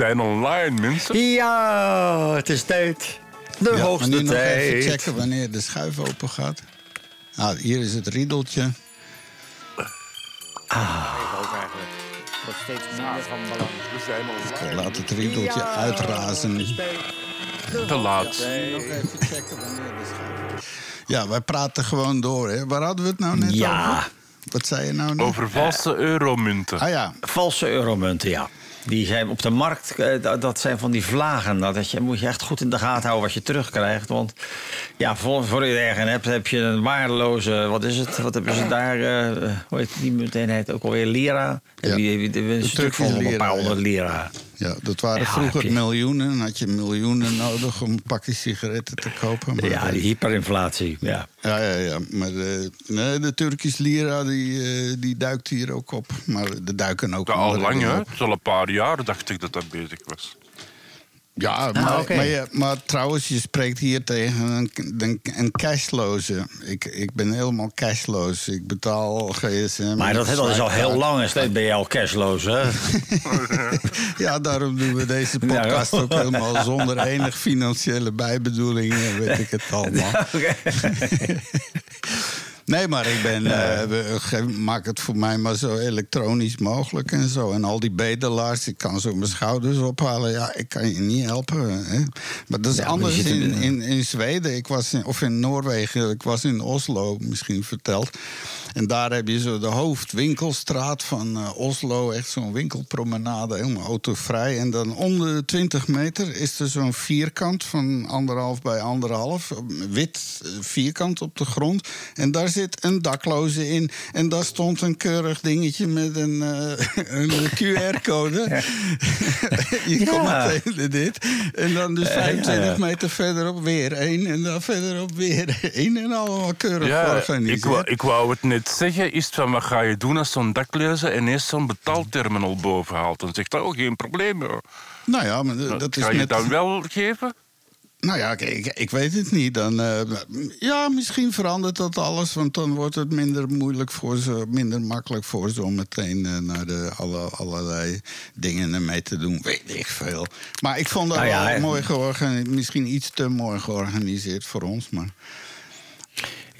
zijn online, mensen. Ja, het is tijd. De Ja, maar hoogste nu nog tijd. even checken wanneer de schuif open gaat. Ah, hier is het riedeltje. ook eigenlijk. Wordt steeds minder van belang. We zijn online. Laat het riedeltje uitrazen. Te laat. Nog even checken wanneer de schuif Ja, wij praten gewoon door. Hè. Waar hadden we het nou net Ja. over? Wat zei je nou net? Over valse euromunten. Ah ja, Valse euromunten, ja. Die zijn op de markt, eh, dat- zijn van die vlagen. Dat dat je, moet je echt goed in de gaten houden wat je terugkrijgt. Want ja, voor, voor je er een hebt, heb je een waardeloze... Wat is het? Wat hebben ze daar? eh, hoe heet die munteenheid ook alweer? Lira? Ja. Die, die, die, een stuk van een paar honderd lira. ja, dat waren Ja, vroeger miljoenen. Dan had je miljoenen nodig om een pakje sigaretten te kopen. Maar, Ja, die hyperinflatie. Ja. Ja, ja, ja. Maar de, nee, de Turkische lira die, eh, die duikt hier ook op. Maar er duiken ook Ja, al lang, hè? Het is al een paar jaar, dacht ik, dat dat bezig was. Ja, maar, oké. maar, je- maar trouwens, je spreekt hier tegen een, een, een cashloze. Ik, ik ben helemaal cashloos. Ik betaal gsm. Maar dat, dat is al heel lang. En steeds ben je al cashloos, hè? Ja, daarom doen we deze podcast ook helemaal zonder enig financiële bijbedoeling. Weet ik het allemaal. Oké. Nee, maar ik ben, eh, maak het voor mij maar zo elektronisch mogelijk en zo. En al die bedelaars, ik kan zo mijn schouders ophalen. Ja, ik kan je niet helpen. Hè. Maar dat is Ja, anders in, in- in, in Zweden. Ik was in, of in Noorwegen. Ik was in Oslo, misschien verteld. En daar heb je zo de hoofdwinkelstraat van eh, Oslo. Echt zo'n winkelpromenade, helemaal autovrij. En dan onder de 20 meter is er zo'n vierkant van anderhalf bij anderhalf. Wit eh, vierkant op de grond. En daar zit een dakloze in. En daar stond een keurig dingetje met een, eh, een QR-code. je komt meteen dit. En dan dus ja, 25 ja. meter verderop weer één. En dan verderop weer één. En allemaal keurig Ja, ik wou, ik wou het net zeggen. Is het van, wat ga je doen als zo'n dakleuze ineens zo'n betaalterminal boven haalt? Dan zegt dat, oh, geen probleem. hoor. Nou ja, maar dat, dat is ga je net... dan wel geven? Nou ja, ik, ik, ik weet het niet. Dan, eh, ja, misschien verandert dat alles. Want dan wordt het minder moeilijk voor ze, minder makkelijk voor ze om meteen eh, naar de alle, allerlei dingen ermee te doen. Weet ik veel. Maar ik vond dat Nou ja, wel mooi georganiseerd. Misschien iets te mooi georganiseerd voor ons. Maar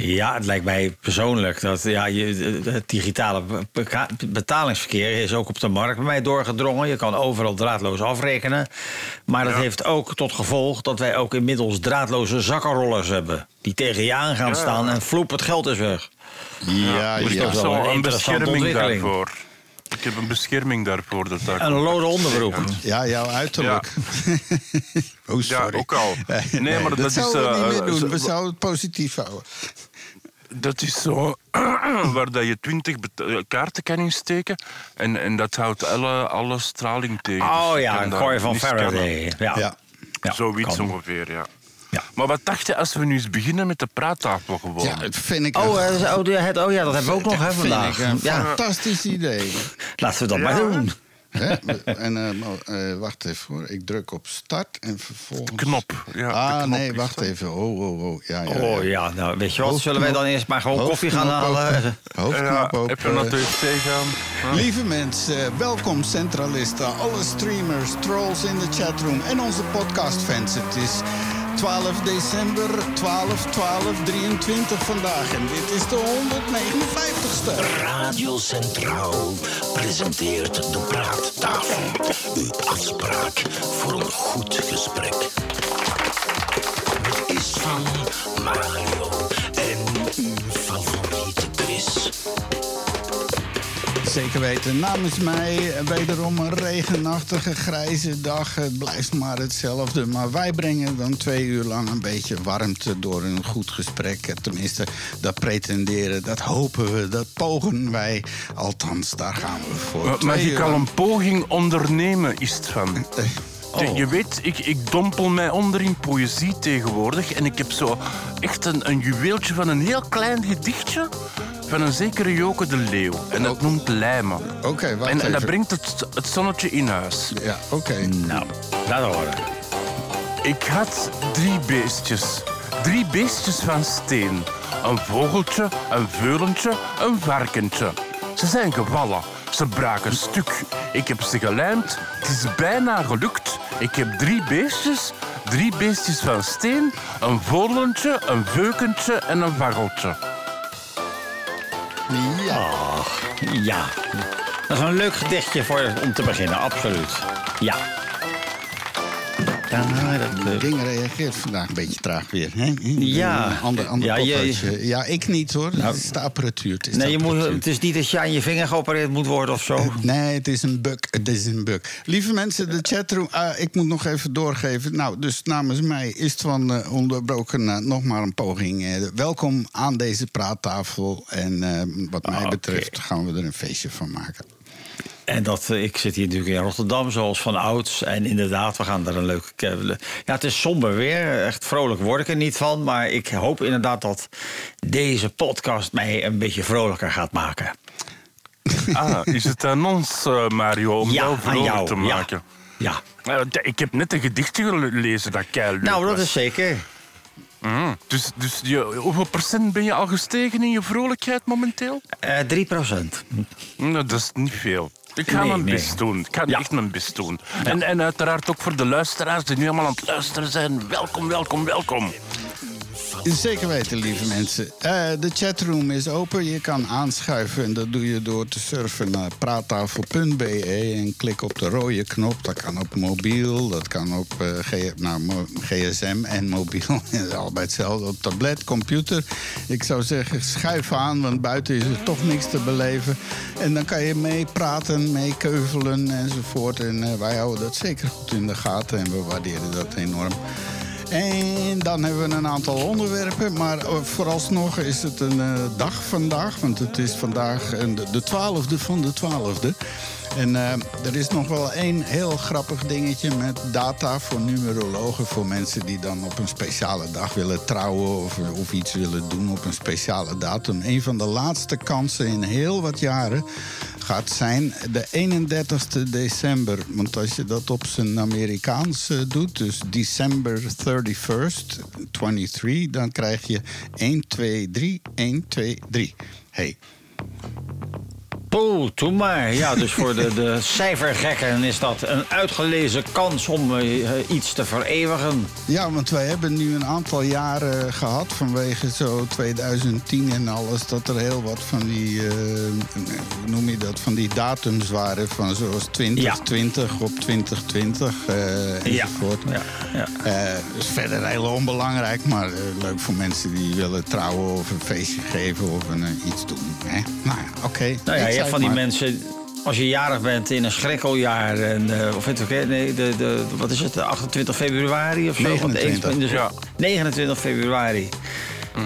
Ja, het lijkt mij persoonlijk dat ja, je, het digitale be- betalingsverkeer is ook op de markt bij mij doorgedrongen. Je kan overal draadloos afrekenen. Maar dat heeft ook tot gevolg dat wij ook inmiddels draadloze zakkenrollers hebben. Die tegen je aan gaan Ja. staan en vloep, het geld is weg. ja, dus ja. dat is wel een bescherming ontwikkeling. daarvoor. Ik heb een bescherming daarvoor. Dat dat Een lode onderbroek. ja, jouw uiterlijk. oh, Ja, sorry. ook al. Nee, maar dat is, zouden we eh, niet meer doen. zo- We zouden het positief houden. Dat is zo waar dat je twintig kaarten kan insteken. En, en dat houdt alle, alle straling tegen. Dus Oh je ja, een kooi van. Faraday. Ja. Ja. Ja, Zoiets kan. ongeveer, ja. Ja. Maar wat dacht je als we nu eens beginnen met de praattafel gewoon? Ja, dat vind ik Oh, een- eh, oh, ja, het, oh ja, dat hebben we ook nog hè, vind vandaag. ik een Ja, fantastisch idee. laten we dat Ja, maar doen. Hè? En eh, maar, eh, wacht even hoor. Ik druk op start en vervolgens. Knop. Ja, de ah, knop nee, wacht even. Oh, oh, oh. Ja, ja, Oh ja, nou weet je wat, zullen wij dan eerst maar gewoon koffie gaan halen? Hoofdknop Ja, open. even naar de wc gaan. Huh? Lieve mensen, welkom centralisten, alle streamers, trolls in de chatroom en onze podcastfans. Het is 12 december, 12, 12, 23 vandaag en dit is de 159ste. Radio Centraal presenteert de praattafel. Uw afspraak voor een goed gesprek. Het is van Mario en uw favoriete Chris. Zeker weten. Namens mij wederom een regenachtige grijze dag. Het blijft maar hetzelfde. Maar wij brengen dan twee uur lang een beetje warmte door een goed gesprek. Tenminste, dat pretenderen, dat hopen we, dat pogen wij. Althans, daar gaan we voor. Maar uur al lang- een poging ondernemen, is het van? Eh, Je- weet, ik, ik dompel mij onder in poëzie tegenwoordig. En ik heb zo echt een, een juweeltje van een heel klein gedichtje. Van een zekere Joke de Leeuw. En dat noemt Lijmen. Oké, wacht En, en dat brengt het, het zonnetje in huis. Ja, oké. Nou, laat horen. Ik had drie beestjes. Drie beestjes van steen. Een vogeltje, een veulentje, een varkentje. Ze zijn gevallen. Ze braken stuk. Ik heb ze gelijmd. Het is bijna gelukt. Ik heb drie beestjes. Drie beestjes van steen. Een volentje, een veukentje en een varreltje. Ja. Ja, dat is een leuk gedichtje voor, om te beginnen, absoluut. Ja. Ja, dat, eh, Ding reageert vandaag een beetje traag weer. Hè? Ja. Ander, ander Ja, je- ja, ik niet hoor. Nou, het is de apparatuur. Het is nee, je moet, het is niet dat je aan je vinger geopereerd moet worden of zo. Nee, het is een bug. Het is een bug. Lieve mensen, de chatroom. ah, ik moet nog even doorgeven. Nou, dus namens mij is het van eh, onderbroken eh, nog maar een poging. Eh, welkom aan deze praattafel. En eh, wat mij Oké. betreft gaan we er een feestje van maken. En dat, eh, ik zit hier natuurlijk in Rotterdam, zoals van ouds. En inderdaad, we gaan er een leuke... ke- Ja, het is somber weer. Echt vrolijk word ik er niet van. Maar ik hoop inderdaad dat deze podcast mij een beetje vrolijker gaat maken. Ah, is het aan ons, eh, Mario, om ja, jou vrolijk jou. te ja. maken? Ja. Eh, ik heb net een gedichtje gelezen dat kei leuk Nou, dat was. is zeker. Mhm. Dus, dus je, hoeveel procent ben je al gestegen in je vrolijkheid momenteel? Eh 3 procent. Nou, dat is niet veel. Ik ga Nee, mijn nee. best doen. Ik ga Ja. echt mijn best doen. En, en uiteraard ook voor de luisteraars die nu allemaal aan het luisteren zijn. Welkom, welkom, welkom. Zeker weten, lieve mensen. Eh, de chatroom is open. Je kan aanschuiven en dat doe je door te surfen naar praattafel.be en klik op de rode knop. Dat kan op mobiel, dat kan op eh, G- nou, gsm en mobiel. Allebei hetzelfde. Op tablet, computer. Ik zou zeggen, schuif aan, want buiten is er toch niks te beleven. En dan kan je meepraten, meekeuvelen enzovoort. En eh, wij houden dat zeker goed in de gaten en we waarderen dat enorm. En dan hebben we een aantal onderwerpen. Maar eh, vooralsnog is het een eh, dag vandaag. Want het is vandaag een- de twaalfde van de twaalfde. En eh, er is nog wel één heel grappig dingetje met data voor numerologen. Voor mensen die dan op een speciale dag willen trouwen of, of iets willen doen op een speciale datum. Een van de laatste kansen in heel wat jaren gaat zijn de 31ste december. Want als je dat op zijn Amerikaans eh, doet, dus December 31st, 23, dan krijg je 1, 2, 3, 1, 2, 3. Hey. Poeh, doe maar. Ja, dus voor de, de cijfergekken is dat een uitgelezen kans om eh, iets te vereeuwigen. Ja, want wij hebben nu een aantal jaren gehad vanwege zo 2010 en alles, dat er heel wat van die, eh, hoe noem je dat, van die datums waren, van zoals 2020 op 2020 eh enzovoort. Ja, ja. Eh, is verder heel onbelangrijk, maar eh, leuk voor mensen die willen trouwen of een feestje geven of een, eh, iets doen. Hè? Nou ja, oké. Nou ja, Ik van die maar. mensen. Als je jarig bent in een schrikkeljaar. En, eh, of weet je, nee, de, de, wat is het? de 28 februari of zo? Want de 29. eens- dus Ja. 29 februari.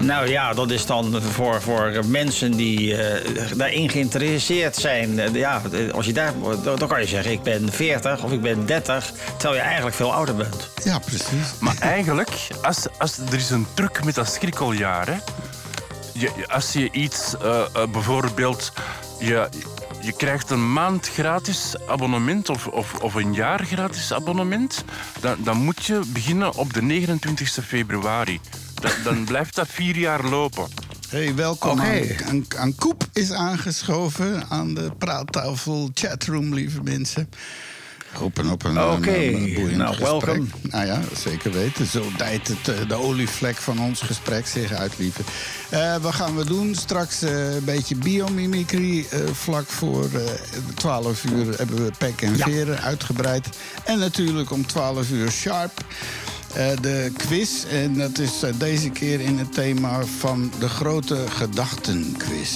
Nou ja, dat is dan voor, voor mensen die eh, daarin geïnteresseerd zijn. Eh, ja, als je daar, dan dan kan je zeggen: ik ben 40 of ik ben 30. Terwijl je eigenlijk veel ouder bent. Ja, precies. Maar eigenlijk, als, als, er is een truc met dat schrikkeljaar. Hè. Je, als je iets, bijvoorbeeld, je, je krijgt een maand gratis abonnement of, of, of een jaar gratis abonnement, dan, dan moet je beginnen op de 29 februari. Dan, dan blijft dat vier jaar lopen. Hey, welkom. Aan, aan Koep is aangeschoven aan de praattafel chatroom, lieve mensen. Op een, Oké, een, boeiend nou, gesprek. welkom. Nou ja, zeker weten. Zo dijt het, eh, de olievlek van ons gesprek zich uit, lieve. Eh, wat gaan we doen? Straks eh, een beetje biomimicry. Vlak voor eh 12 uur hebben we pek en Ja. veren uitgebreid. En natuurlijk om 12 uur sharp. de quiz. En dat is deze keer in het thema van de grote gedachtenquiz.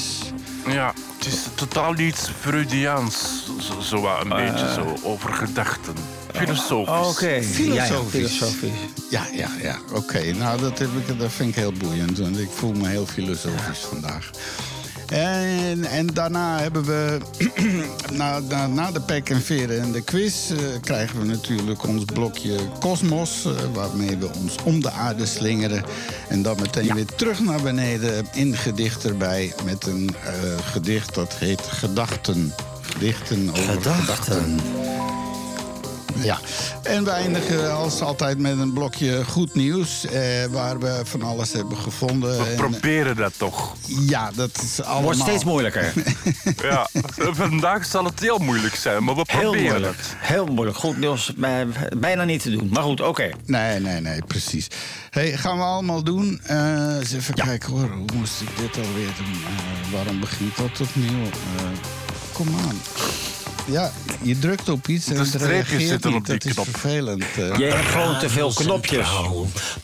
Ja, het is totaal iets Freudiaans, zo, zo wat een beetje zo, over gedachten. Filosofisch. Oké, Filosofisch. Ja, ja, filosofisch. Ja, ja, ja. Oké, nou dat, heb ik, dat vind ik heel boeiend. Want ik voel me heel filosofisch vandaag. En, en daarna hebben we, na, na, na de pek en veren en de quiz, eh, krijgen we natuurlijk ons blokje Kosmos, eh, waarmee we ons om de aarde slingeren. En dan meteen weer terug naar beneden in gedicht erbij met een eh, gedicht dat heet Gedachten. Gedichten over gedachten. Gedachten. Ja, en we eindigen als altijd met een blokje goed nieuws. Eh, waar we van alles hebben gevonden. We En, proberen dat toch. ja, dat is allemaal... Wordt steeds moeilijker. Ja, vandaag zal het heel moeilijk zijn, maar we Heel proberen moeilijk. het. Heel moeilijk. Goed nieuws, bij- bijna niet te doen. Maar goed, oké. Nee, nee, nee, precies. Hey, gaan we allemaal doen. Eh, eens even kijken hoor, hoe moest ik dit alweer doen? Eh, waarom begint dat opnieuw? Eh, kom aan. Ja, je drukt op iets en De het streepjes reageert zitten niet. op die Dat is vervelend. eh. Je hebt gewoon te veel knopjes.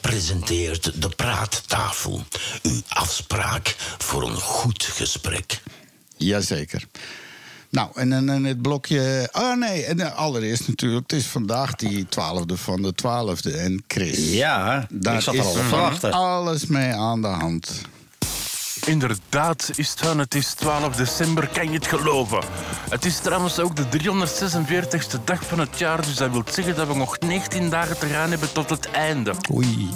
Presenteert de praattafel. Uw afspraak voor een goed gesprek. Jazeker. Nou, en dan het blokje... Ah nee, en allereerst natuurlijk, het is vandaag die twaalfde van de twaalfde. En Chris, Ja, daar ik zat er is al van wachten. alles mee aan de hand. Inderdaad is het van, het is 12 december, kan je het geloven. Het is trouwens ook de 346ste dag van het jaar, dus dat wil zeggen dat we nog 19 dagen te gaan hebben tot het einde. Oei.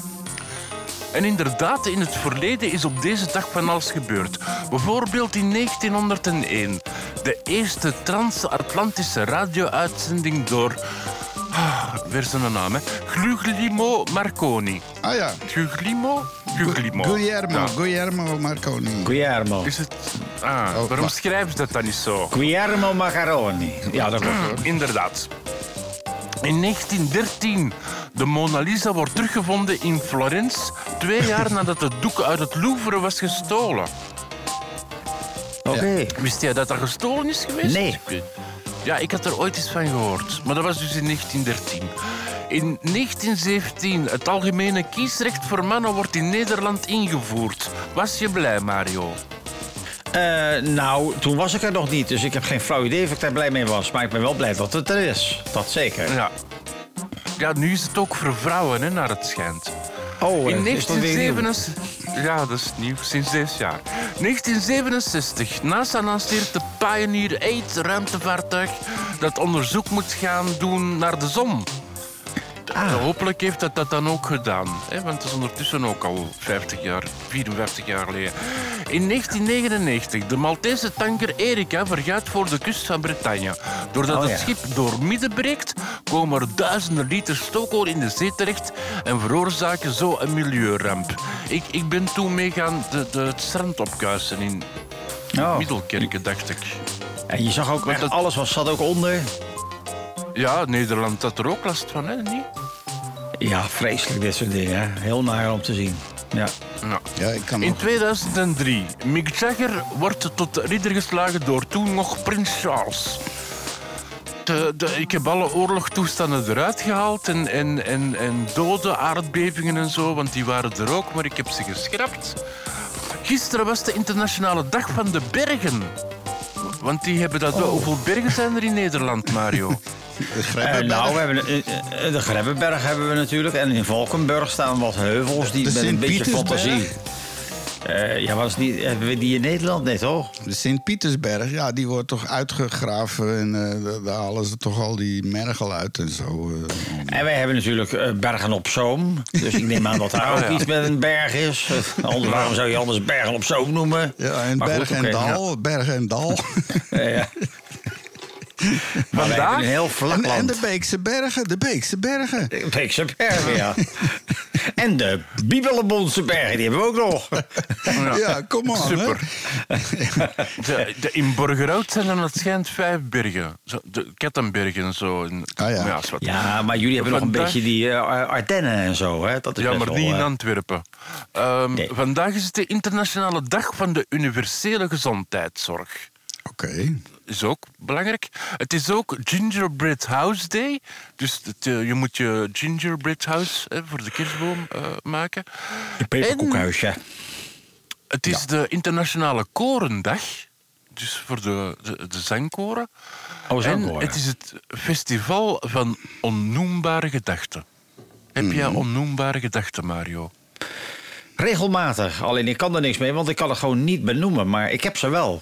En inderdaad, in het verleden is op deze dag van alles gebeurd. Bijvoorbeeld in 1901. De eerste transatlantische radio-uitzending door... Ah, weer zijn naam, hè. Guglielmo Marconi. Ah ja, Guglielmo? Guglielmo. Guillermo, Ja. Guillermo Marconi. Guillermo. Is het... Ah, Oh, waarom schrijven ze dat dan niet zo? Guillermo Macaroni. Ja, dat klopt. hoor. Inderdaad. In 1913, de Mona Lisa wordt teruggevonden in Florence, twee jaar nadat het doek uit het Louvre was gestolen. Oké. Wist jij dat dat gestolen is geweest? Nee. Ja, ik had er ooit iets van gehoord. Maar dat was dus in 1913. In 1917, het algemene kiesrecht voor mannen wordt in Nederland ingevoerd. Was je blij, Mario? Uh, nou, toen was ik er nog niet, dus ik heb geen flauw idee of ik daar blij mee was. Maar ik ben wel blij dat het er is. Dat zeker. Ja, ja nu is het ook voor vrouwen, hè, naar het schijnt. Oh, in eh, 1977... Ja, dat is nieuw, sinds dit jaar. 1967. NASA lanceert de Pioneer 8 ruimtevaartuig... dat onderzoek moet gaan doen naar de zon. Ah. Hopelijk heeft dat dat dan ook gedaan. Hè? Want het is ondertussen ook al 50 jaar, 54 jaar geleden. In 1999, de Maltese tanker Erika vergaat voor de kust van Bretagne. Doordat Oh, het schip door midden breekt, komen er duizenden liter stookolie in de zee terecht en veroorzaken zo een milieuramp. Ik, ik ben toen mee gaan de, de, het strand opkuisen in Oh. Middelkerken, dacht ik. En je zag ook echt, dat- alles was, zat ook onder. Ja, Nederland had er ook last van, hè? Niet? Ja, vreselijk dit soort dingen. hè. Heel naar om te zien. Ja. Nou. Ja, ik kan In nog... 2003, Mick Jagger wordt tot ridder geslagen door toen nog Prins Charles. De, de, ik heb alle oorlogstoestanden eruit gehaald en, en, en, en doden, aardbevingen en zo, want die waren er ook, maar ik heb ze geschrapt. Gisteren was de internationale dag van de bergen. Want die hebben dat wel. Hoeveel bergen zijn er in Nederland, Mario? De Grebbeberg. nou, we hebben, eh, eh, de Grebbeberg hebben we natuurlijk. En in Valkenburg staan wat heuvels die De met een beetje fantasie. Eh, ja, was niet, hebben we die in Nederland net, toch? De Sint-Pietersberg, ja, die wordt toch uitgegraven en eh, daar- halen ze toch al die mergel uit en zo. eh. En wij hebben natuurlijk Bergen op Zoom. Dus ik neem aan dat daar ook Oh, ja. iets met een berg is. Anders, waarom zou je anders Bergen op Zoom noemen? Ja, en Maar goed, Berg en Dal, Berg en Dal. Ja. Ja. Maar wij Vandaag? hebben een heel vlak en, en land. de Beekse Bergen, de Beekse Bergen. De Beekse bergen, ja. En de Biebelenbondse bergen, die hebben we ook nog. Ja, kom on. Super. De, de, in Borgerhout zijn er het schijnt vijf bergen. Zo, de Kettenbergen en zo. En, Ah, ja. is wat. Ja, maar jullie hebben nog een beetje die eh, Ardennen en zo, hè? Dat is Ja, maar wel, niet in eh, Antwerpen. Ehm, Nee. Vandaag is het de internationale dag van de universele gezondheidszorg. Oké. Is ook belangrijk. Het is ook Gingerbread House Day. Dus het, eh, je moet je gingerbread house hè, voor de kerstboom eh, maken. Een peperkoekhuisje. Het is de internationale korendag. Dus voor de, de, de zangkoren. Oh, En zangkoren. het is het festival van onnoembare gedachten. Heb jij onnoembare gedachten, Mario? Regelmatig. Alleen ik kan er niks mee, want ik kan het gewoon niet benoemen. Maar ik heb ze wel.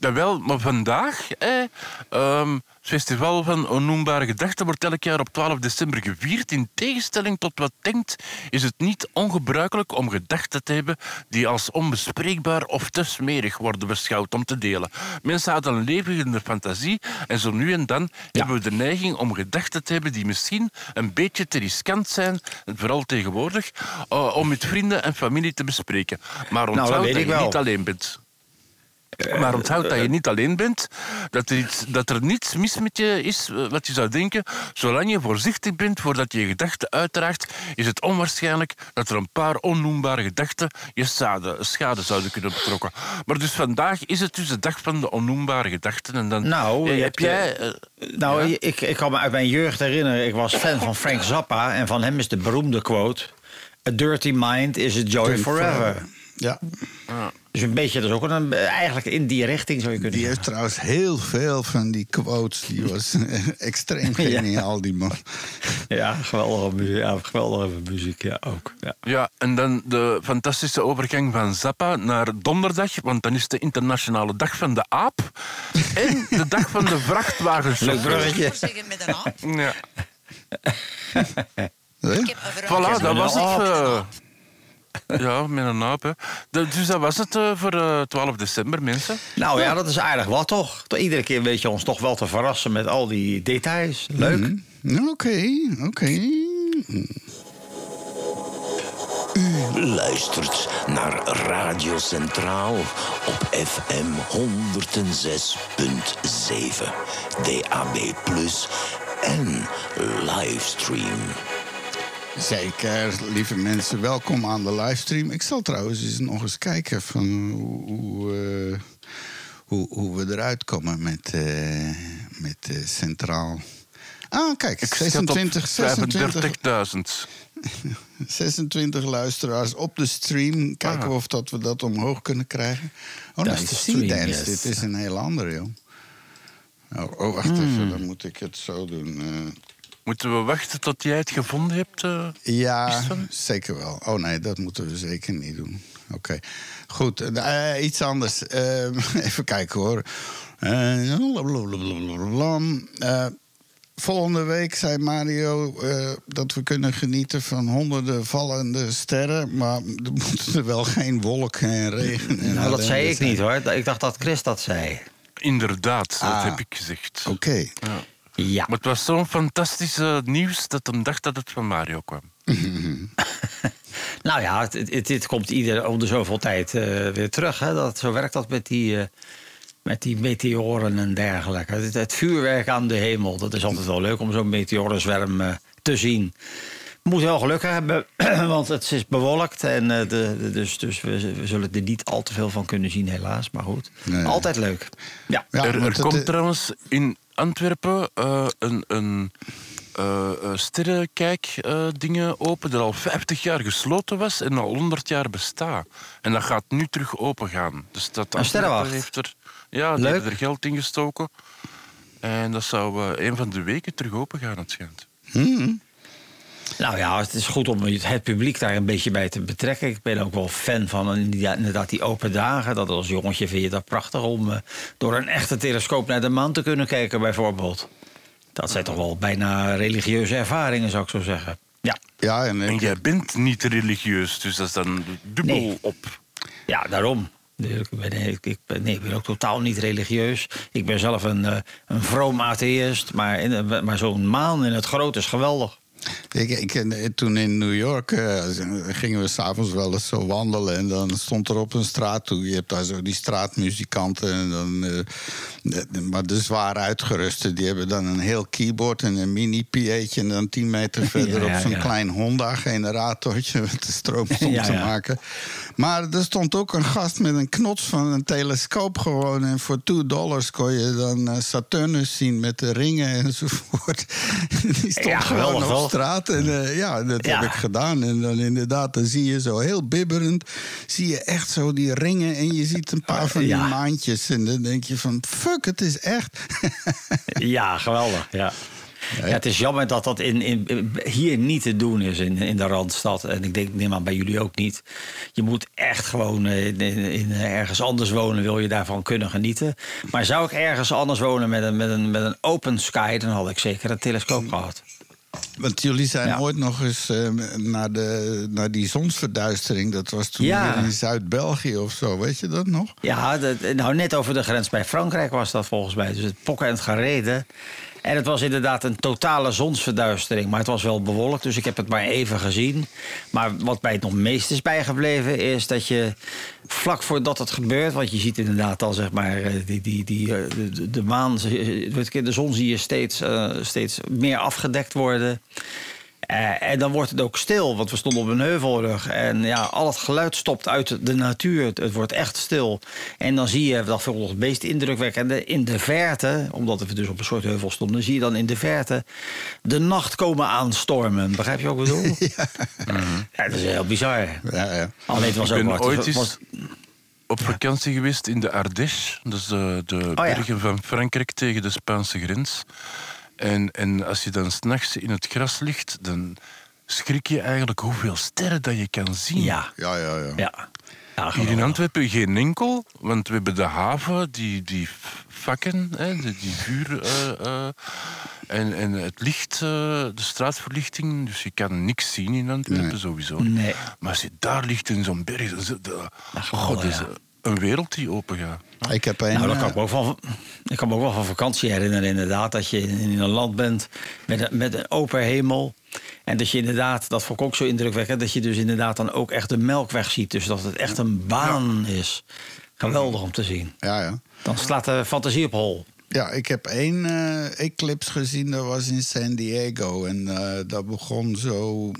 Dat wel, maar vandaag, eh, ehm, het festival van onnoembare gedachten wordt elk jaar op 12 december gevierd. In tegenstelling tot wat denkt, is het niet ongebruikelijk om gedachten te hebben die als onbespreekbaar of te smerig worden beschouwd om te delen. Mensen hadden een levende fantasie en zo nu en dan hebben we de neiging om gedachten te hebben die misschien een beetje te riskant zijn, vooral tegenwoordig, eh, om met vrienden en familie te bespreken. Maar Nou, dat onthoud dat je wel. niet alleen bent. Maar onthoud dat je niet alleen bent, dat er, iets, dat er niets mis met je is eh, wat je zou denken. Zolang je voorzichtig bent voordat je je gedachten uitdraagt, is het onwaarschijnlijk dat er een paar onnoembare gedachten je schade, schade zouden kunnen betrokken. Maar dus vandaag is het dus de dag van de onnoembare gedachten. En dan Nou, eh, heb hebt, jij. eh, Nou, Ja. ik, ik kan me uit mijn jeugd herinneren. Ik was fan van Frank Zappa. En van hem is de beroemde quote... A dirty mind is a joy forever. Ja, Dus een beetje, dat is ook een, eigenlijk in die richting zou je kunnen die heeft trouwens heel veel van die quotes. Die was extreem geniaal, die man. Ja, geweldige muziek. Ja, geweldige muziek, ja, ook. Ja. Ja, en dan de fantastische overgang van Zappa naar donderdag, want dan is de internationale dag van de aap en de dag van de vrachtwagenchauffeur. Leuk bruggetje. zeggen met een aap. Ja. Hè? Ik heb een vrouw. Voilà, dat was het. Met een eh, aap. ja, met een aap. Hè. Dat- Dus dat was het eh, voor eh, 12 december, mensen. Nou ja, dat is aardig wat toch? Iedere keer weet je ons toch wel te verrassen met al die details. Leuk. Oké, oké. U luistert naar Radio Centraal op FM 106.7, DAB+, en livestream. Zeker, lieve mensen, welkom aan de livestream. Ik zal trouwens eens nog eens kijken van hoe, hoe, eh, hoe, hoe we eruit komen met, eh, met eh, Centraal. Ah, kijk, Ik zit op 26, 26, 35.000. 26 luisteraars op de stream. Kijken Ah. we of dat we dat omhoog kunnen krijgen. Oh Dat is de stream, Sea Dance, yes. dit is een heel andere, joh. Oh, oh wacht even, dan moet ik het zo doen. Eh. Moeten we wachten tot jij het gevonden hebt? eh? Ja, zeker wel. Oh nee, dat moeten we zeker niet doen. Oké, goed. eh, iets anders. Eh, even kijken hoor. Eh. Eh, volgende week zei Mario eh, dat we kunnen genieten van honderden vallende sterren. Maar er moeten er wel geen wolken en regen en Nou, dat zei ik zijn. niet hoor. Ik dacht dat Chris dat zei. Inderdaad, dat Ah. heb ik gezegd. Oké. Ja. Ja. Maar het was zo'n fantastisch nieuws dat hem dacht dat het van Mario kwam. Nou ja, het, het, dit komt ieder om de zoveel tijd eh, weer terug. Hè? Dat, zo werkt dat met die, eh, met die meteoren en dergelijke. Het, het vuurwerk aan de hemel, dat is altijd wel leuk om zo'n meteorenzwerm eh, te zien. We moeten wel geluk hebben, want het is bewolkt. En, eh, de, de- dus dus we, we zullen er niet al te veel van kunnen zien, helaas. Maar goed, Nee. altijd leuk. Ja. Ja, er er komt trouwens in Antwerpen eh, een, een eh, eh, sterrenkijk-dingen open dat al 50 jaar gesloten was en al 100 jaar bestaat. En dat gaat nu terug open gaan. Dus dat Antwerpen sterrenwacht? heeft er, ja, die hebben er geld in gestoken. En dat zou een van de weken terug open gaan, het schijnt. Nou ja, het is goed om het publiek daar een beetje bij te betrekken. Ik ben ook wel fan van inderdaad die open dagen. Dat als jongetje vind je dat prachtig om eh, door een echte telescoop naar de maan te kunnen kijken, bijvoorbeeld. Dat zijn toch wel bijna religieuze ervaringen, zou ik zo zeggen. Ja, Ja, en, jij bent niet religieus, dus dat is dan dubbel Nee. op. ja daarom. Ik ben, ik, ben, nee, ik ben ook totaal niet religieus. Ik ben zelf een, eh, een vroom atheïst. Maar, in- maar zo'n maan in het groot is geweldig. Ik, ik, eh, toen in New York eh, gingen we s'avonds wel eens zo wandelen. En dan stond er op een straat toe. Je hebt daar zo die straatmuzikanten. En dan, eh, de- de- maar de zwaar uitgeruste. Die hebben dan een heel keyboard en een mini-PA'tje. En dan tien meter verderop ja, zo'n ja. klein Honda-generatortje. Met de stroom te maken. Maar er stond ook een gast met een knots van een telescoop gewoon. En voor 2 dollars kon je dan eh, Saturnus zien met de ringen enzovoort. Die stond Ja, gewoon geweldig, wel. Straat. En eh, ja, dat Ja. heb ik gedaan. En dan inderdaad, dan zie je zo heel bibberend... zie je echt zo die ringen en je ziet een paar van die Ja. maantjes. En dan denk je van, fuck, het is echt. Ja, geweldig. Ja. Ja, het is jammer dat dat in, in, hier niet te doen is in, in de Randstad. En ik denk, neem aan bij jullie ook niet. Je moet echt gewoon eh, in, in ergens anders wonen, wil je daarvan kunnen genieten. Maar zou ik ergens anders wonen met een, met een, met een open sky, dan had ik zeker een telescoop gehad. Want jullie zijn Ja. ooit nog eens eh, naar, de, naar die zonsverduistering. Dat was toen Ja. in Zuid-België of zo. Weet je dat nog? Ja, dat, nou net over de grens bij Frankrijk was dat volgens mij. Dus het pokken en het gereden. En het was inderdaad een totale zonsverduistering. Maar het was wel bewolkt, dus ik heb het maar even gezien. Maar wat mij het nog meest is bijgebleven... is dat je vlak voordat het gebeurt... want je ziet inderdaad al zeg maar... eh, die, die, die, eh, de, maan, de zon zie je steeds, eh, steeds meer afgedekt worden... Eh, en dan wordt het ook stil, want we stonden op een heuvelrug. En ja, al het geluid stopt uit de natuur. Het, het wordt echt stil. En dan zie je, dat vond ik het meest indrukwekkende... in de verte, omdat we dus op een soort heuvel stonden... zie je dan in de verte de nacht komen aanstormen. Begrijp je wat ik bedoel? ja. dat is heel bizar. Ja, ja. Alleen het was Ik ook ben wat. ooit eens was- op vakantie geweest in de Ardèche. Dat is de, de ja. bergen van Frankrijk tegen de Spaanse grens. En, en als je dan s'nachts in het gras ligt, dan schrik je eigenlijk hoeveel sterren dat je kan zien. Ja, Ja, ja, ja. ja. ja Hier in. Antwerpen geen enkel, want we hebben de haven, die, die vakken, hè, die, die vuur eh, eh, en, en het licht, eh, de straatverlichting. Dus je kan niks zien in Antwerpen sowieso. Nee. Maar als je daar ligt in zo'n berg, dan is het, god, is ja. Een wereld die open gaat. Ik heb een. Nou, dat eh, kan ik me ook van, ik kan me ook wel van vakantie herinneren, inderdaad. Dat je in een land bent met een, met een open hemel. En dat je inderdaad, dat vond ik ook zo indrukwekkend, dat je dus inderdaad dan ook echt de melkweg ziet. Dus dat het echt een baan is. Geweldig om te zien. ja, ja. Dan slaat de fantasie op hol. Ja, ik heb één eh eclipse gezien, dat was in San Diego. En eh, dat begon zo,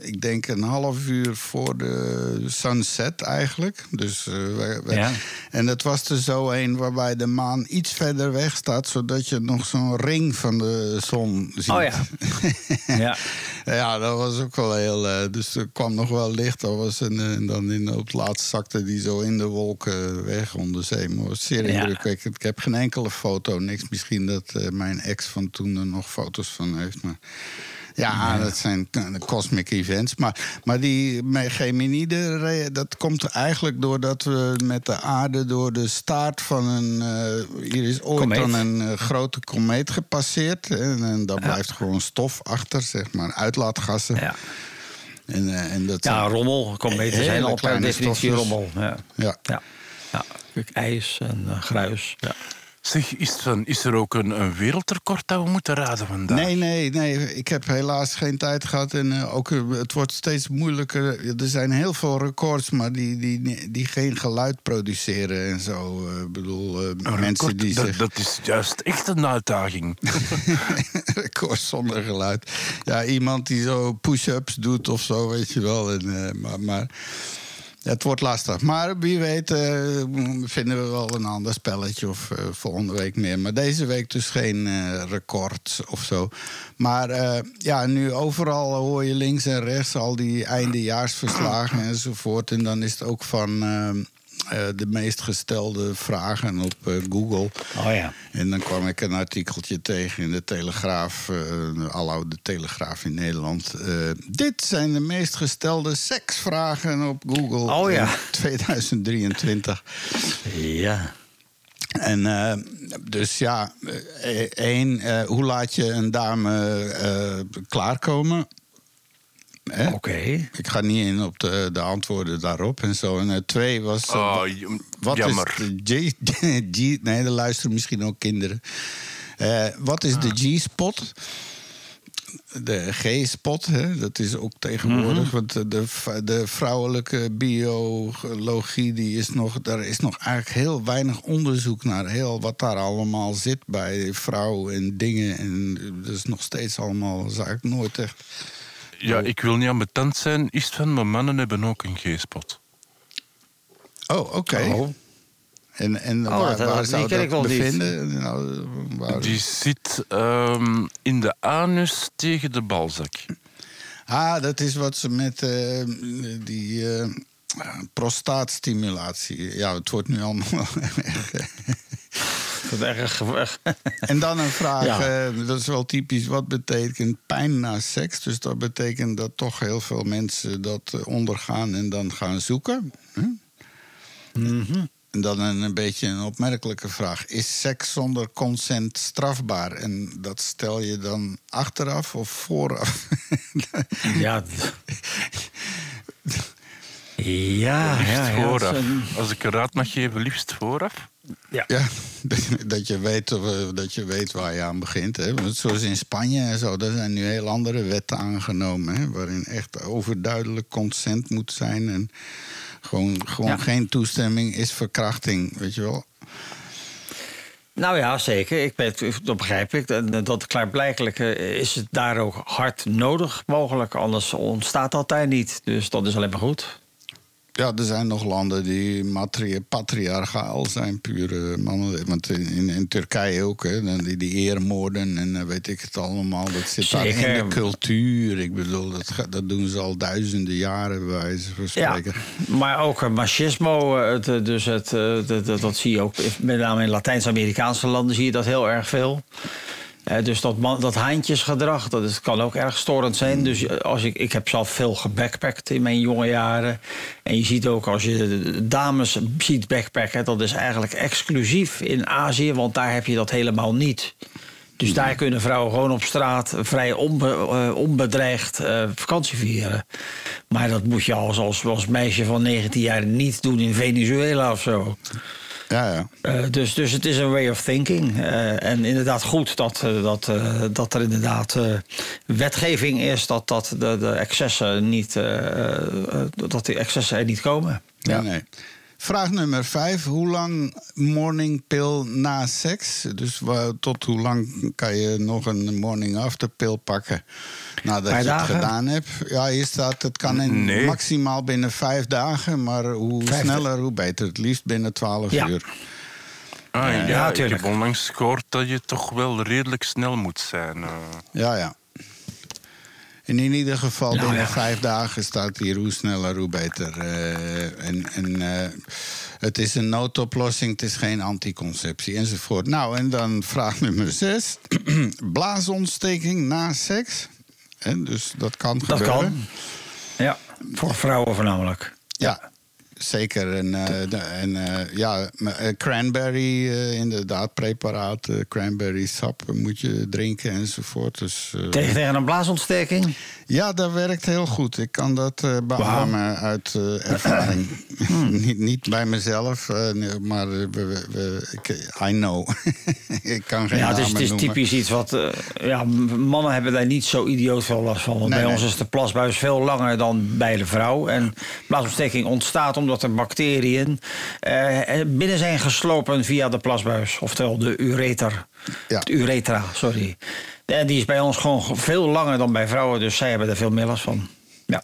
ik denk een half uur voor de sunset eigenlijk. Dus, eh, we- we- Ja. En dat was er zo een waarbij de maan iets verder weg staat... zodat je nog zo'n ring van de zon ziet. Oh ja. Ja. Ja, dat was ook wel heel. eh, dus er kwam nog wel licht. Dat was een, eh, en dan in, op het laatst zakte die zo in de wolken weg onder zee. Maar was zeer Ja. indrukwekkend. Ik heb geen enkele foto, niks. Misschien dat eh, mijn ex van toen er nog foto's van heeft. Maar ja, dat zijn eh, cosmic events. Maar, maar die Geminide, dat komt eigenlijk doordat we met de aarde door de staart van een. eh, hier is ooit Komeet. dan een grote komeet gepasseerd. En, en daar blijft gewoon stof achter, zeg maar, uitlaatgassen. Ja, En, eh, en dat ja rommel. Kometen zijn al per definitie rommel. Ja. Ja. Ja. ijs en gruis. Ja. Zeg, is, van, is er ook een, een wereldrecord dat we moeten raden vandaag? Nee, nee, nee. Ik heb helaas geen tijd gehad. En eh, ook, eh, het wordt steeds moeilijker. Er zijn heel veel records, maar die, die, die geen geluid produceren en zo. Eh, Ik bedoel, mensen record, die dat, zich... dat is juist echt een uitdaging. records zonder geluid. Ja, iemand die zo push-ups doet of zo, weet je wel. En, maar, maar het wordt lastig. Maar wie weet eh, vinden we wel een ander spelletje of eh, volgende week meer. Maar deze week dus geen eh, record of zo. Maar ja, nu overal hoor je links en rechts al die eindejaarsverslagen enzovoort. En dan is het ook van... eh, eh, de meest gestelde vragen op eh, Google. Oh ja. En dan kwam ik een artikeltje tegen in de Telegraaf, eh de aloude Telegraaf in Nederland. Eh, dit zijn de meest gestelde seksvragen op Google Oh ja. in 2023. Ja. En eh, dus ja, eh, één, eh, hoe laat je een dame eh, klaarkomen? Oké. Ik ga niet in op de, de antwoorden daarop en zo. En eh, twee was... eh, Oh, wat jammer. is de G... G nee, er luisteren misschien ook kinderen. Eh, wat is de G-spot? De G-spot, hè, dat is ook tegenwoordig. Want de- de, vrouwelijke biologie, die is nog, daar is nog eigenlijk heel weinig onderzoek naar. Heel wat daar allemaal zit bij vrouw en dingen. En dat is nog steeds allemaal, dat is eigenlijk nooit echt. Ja, ik wil niet ambetant zijn, is van, maar mannen hebben ook een G-spot. Oh, oké. Oh. En, en Oh, waar, dat- waar zou die ken dat ik niet. bevinden? Nou, waar- Die zit ehm, in de anus tegen de balzak. Ah, dat is wat ze met eh, die eh, prostaatstimulatie. Ja, het wordt nu allemaal. erg... En dan een vraag, Ja. eh, dat is wel typisch. Wat betekent pijn na seks? Dus dat betekent dat toch heel veel mensen dat eh, ondergaan en dan gaan zoeken. Hm? En dan een, een beetje een opmerkelijke vraag. Is seks zonder consent strafbaar? En dat stel je dan achteraf of vooraf? ja. Ja, liefst ja, ja. vooraf. een- Als ik een raad mag geven, liefst vooraf. ja, dat, dat je weet, eh, dat je weet waar je aan begint. Hè? Want zoals in Spanje en zo, daar zijn nu heel andere wetten aangenomen. Hè? Waarin echt overduidelijk consent moet zijn. En gewoon, gewoon Ja. geen toestemming is verkrachting, weet je wel. Nou ja, zeker. Ik ben, dat begrijp ik. En Dat klaarblijkelijk eh, is het daar ook hard nodig mogelijk. Anders ontstaat dat daar niet. Dus dat is alleen maar goed. Ja, er zijn nog landen die matri- patriarchaal zijn, pure mannen. Want in, in Turkije ook, hè, die, die eermoorden en eh, weet ik het allemaal. Dat zit daar in de cultuur. Ik bedoel, dat, dat doen ze al duizenden jaren, bij wijze van Ja, spreken. maar ook eh, machismo, eh, het, dus het, dat, dat zie je ook. Met name in Latijns-Amerikaanse landen zie je dat heel erg veel. Eh, dus dat, man, dat haantjesgedrag, dat is, kan ook erg storend zijn. Dus eh, als ik, ik heb zelf veel gebackpackt in mijn jonge jaren. En je ziet ook als je dames ziet backpacken... dat is eigenlijk exclusief in Azië, want daar heb je dat helemaal niet. Dus daar kunnen vrouwen gewoon op straat vrij onbe, eh, onbedreigd eh, vakantie vieren. Maar dat moet je als, als, als meisje van 19 jaar niet doen in Venezuela of zo. Ja, ja. Eh, dus, dus het is een way of thinking. Eh, en inderdaad goed dat, eh, dat, eh, dat er inderdaad eh, wetgeving is... dat, dat de, de excessen niet, dat die excessen er niet komen. Nee, nee. Vraag nummer vijf. Hoe lang morning pill na seks? Dus tot hoe lang kan je nog een morning after pill pakken nadat Paar je dagen? het gedaan hebt? Ja, hier staat het kan in Nee. maximaal binnen vijf dagen, maar hoe Vijf sneller hoe beter. Het liefst binnen twaalf Ja. uur. Ah, ja, ja, ik heb onlangs gehoord dat je toch wel redelijk snel moet zijn. eh. Ja, ja. En in ieder geval Nou, binnen ja. vijf dagen staat hier hoe sneller, hoe beter. Eh, en en eh, het is een noodoplossing, het is geen anticonceptie enzovoort. Nou, en dan vraag nummer zes. Blaasontsteking na seks. En dus dat kan Dat gebeuren. kan. Ja, voor vrouwen voornamelijk. Ja, zeker. En, eh, en eh, ja, eh, cranberry, eh, inderdaad, preparaat, cranberry sap moet je drinken enzovoort. Dus, Tegen, tegen een blaasontsteking? Ja, dat werkt heel goed. Ik kan dat eh beamen uit eh, ervaring. niet, niet bij mezelf, eh, maar we, we- ik, I know. ik kan geen Ja, het is, namen het is noemen. typisch iets wat. ja, mannen hebben daar niet zo idioot veel last van. Want Nee, bij nee. ons is de plasbuis veel langer dan bij de vrouw. En blaasontsteking ontstaat omdat er bacteriën binnen zijn geslopen via de plasbuis. Oftewel de ureter. Ja. De uretra, sorry. En die is bij ons gewoon veel langer dan bij vrouwen. Dus zij hebben er veel meer last van. Ja.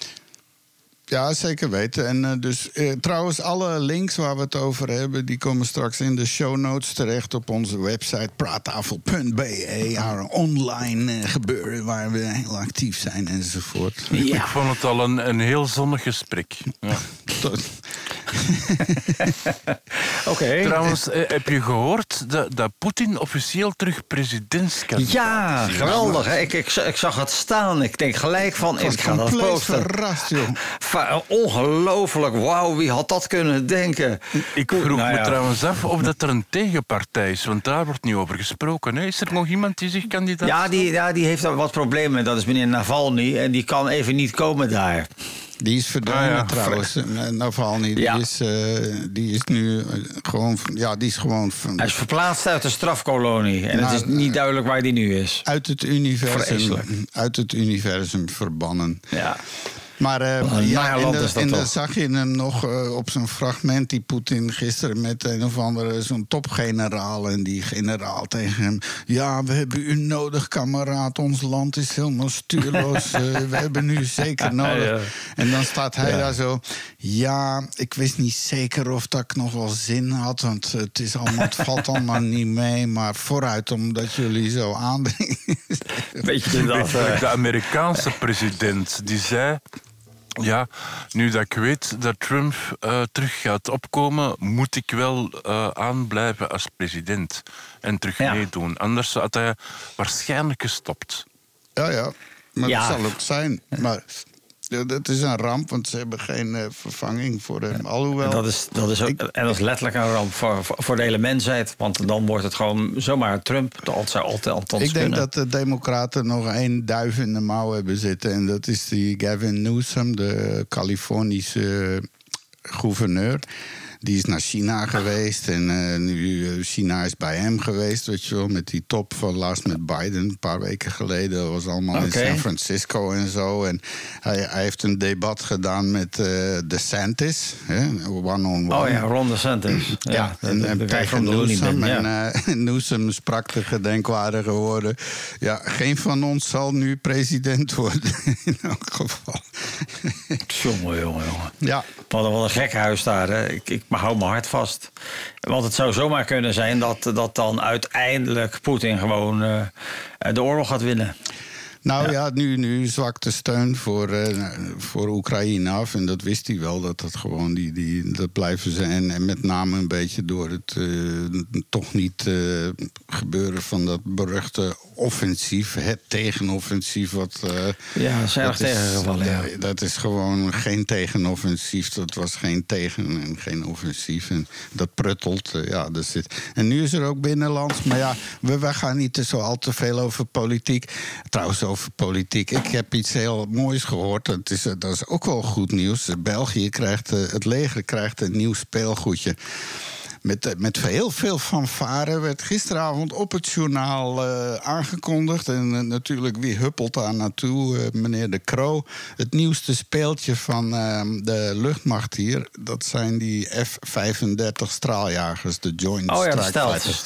Ja, zeker weten. En eh, dus eh, trouwens, alle links waar we het over hebben, die komen straks in de show notes terecht op onze website praattafel.be. Our online eh, gebeuren waar we heel actief zijn enzovoort. Ik vond het al een, een heel zonnig gesprek. Ja. Oké. Trouwens, heb je gehoord dat, dat Poetin officieel terug presidentskandidaat Ja, is? geweldig. hè. Ik, ik, ik zag het staan. Ik denk gelijk van, Ik ga dat compleet posten. verrast, joh. Ongelooflijk, wauw, wie had dat kunnen denken? Ik vroeg Nou me ja. trouwens af of dat er een tegenpartij is, want daar wordt niet over gesproken. Hè? Is er nog iemand die zich kandidaat Ja die, ja, die heeft daar wat problemen. Dat is meneer Navalny. En die kan even niet komen daar. Die is verdwenen Ah, ja. trouwens. Navalny, die, Ja. is, eh, die is nu eh, gewoon... Ja, die is gewoon van- Hij is verplaatst uit de strafkolonie. En Nou, het is niet duidelijk waar die nu is. uit het universum, Vreselijk. uit het universum verbannen. Ja. Maar eh, een ja, en, dat en dan zag je hem nog eh, op zo'n fragment, die Poetin gisteren met een of andere, zo'n topgeneraal. En die generaal tegen hem: Ja, we hebben u nodig, kameraad. Ons land is helemaal stuurloos. Eh, we hebben u zeker nodig. Ja. En dan staat hij Ja. daar zo: Ja, ik wist niet zeker of dat ik nog wel zin had. Want het, is allemaal, het valt allemaal niet mee. Maar vooruit, omdat jullie zo aandringen. Weet je dat? De Amerikaanse president die zei... Ja, nu dat ik weet dat Trump eh, terug gaat opkomen, moet ik wel eh, aanblijven als president en terug Ja. meedoen. Anders had hij waarschijnlijk gestopt. Ja, ja. Maar Ja. dat zal ook zijn. Maar dat is een ramp, want ze hebben geen eh, vervanging voor hem. Alhoewel... Dat is, dat is ook, Ik- en dat is letterlijk een ramp voor, voor, voor de hele mensheid. Want dan wordt het gewoon zomaar Trump. Dat zou altijd althans Ik denk kunnen. dat de Democraten nog één duif in de mouw hebben zitten. En dat is die Gavin Newsom, de Californische gouverneur. Die is naar China geweest en eh, nu eh, China is bij hem geweest, weet je wel, met die top van laatst met Biden een paar weken geleden. Dat was allemaal in. San Francisco en zo. En hij, hij heeft een debat gedaan met eh DeSantis, one-on-one. Oh ja, Ron DeSantis. Ja, de- en, de- en de Newsom. Bin, En ja. eh, Newsom sprak de gedenkwaardige woorden. Ja, geen van ons zal nu president worden. In elk geval. Jongen, jongen, jongen. ja, Wat een, wat een gek huis daar. Hè. Ik, ik maar hou mijn hart vast. Want het zou zomaar kunnen zijn dat, dat dan uiteindelijk Poetin gewoon eh, de oorlog gaat winnen. Nou ja, nu, nu zwakt de steun voor, eh, voor Oekraïne af. En dat wist hij wel, dat dat gewoon die, die, dat blijven zijn. En met name een beetje door het eh, toch niet eh, gebeuren van dat beruchte offensief. Het tegenoffensief. Wat, Ja, dat zijn erg tegengevallen. Ja. Dat is gewoon geen tegenoffensief. Dat was geen tegen en geen offensief. En dat pruttelt. Ja, dat zit. En nu is er ook binnenlands. Maar ja, we, we gaan niet zo al te veel over politiek. Trouwens, over politiek. Ik heb iets heel moois gehoord. Dat is, eh, dat is ook wel goed nieuws. België krijgt, eh, het leger krijgt een nieuw speelgoedje. Met, eh, met heel veel fanfare werd gisteravond op het journaal aangekondigd. En natuurlijk, wie huppelt daar naartoe? Meneer De Croo. Het nieuwste speeltje van eh, de luchtmacht hier... dat zijn die F-35 straaljagers, de Joint Oh ja, Strike. Fighters.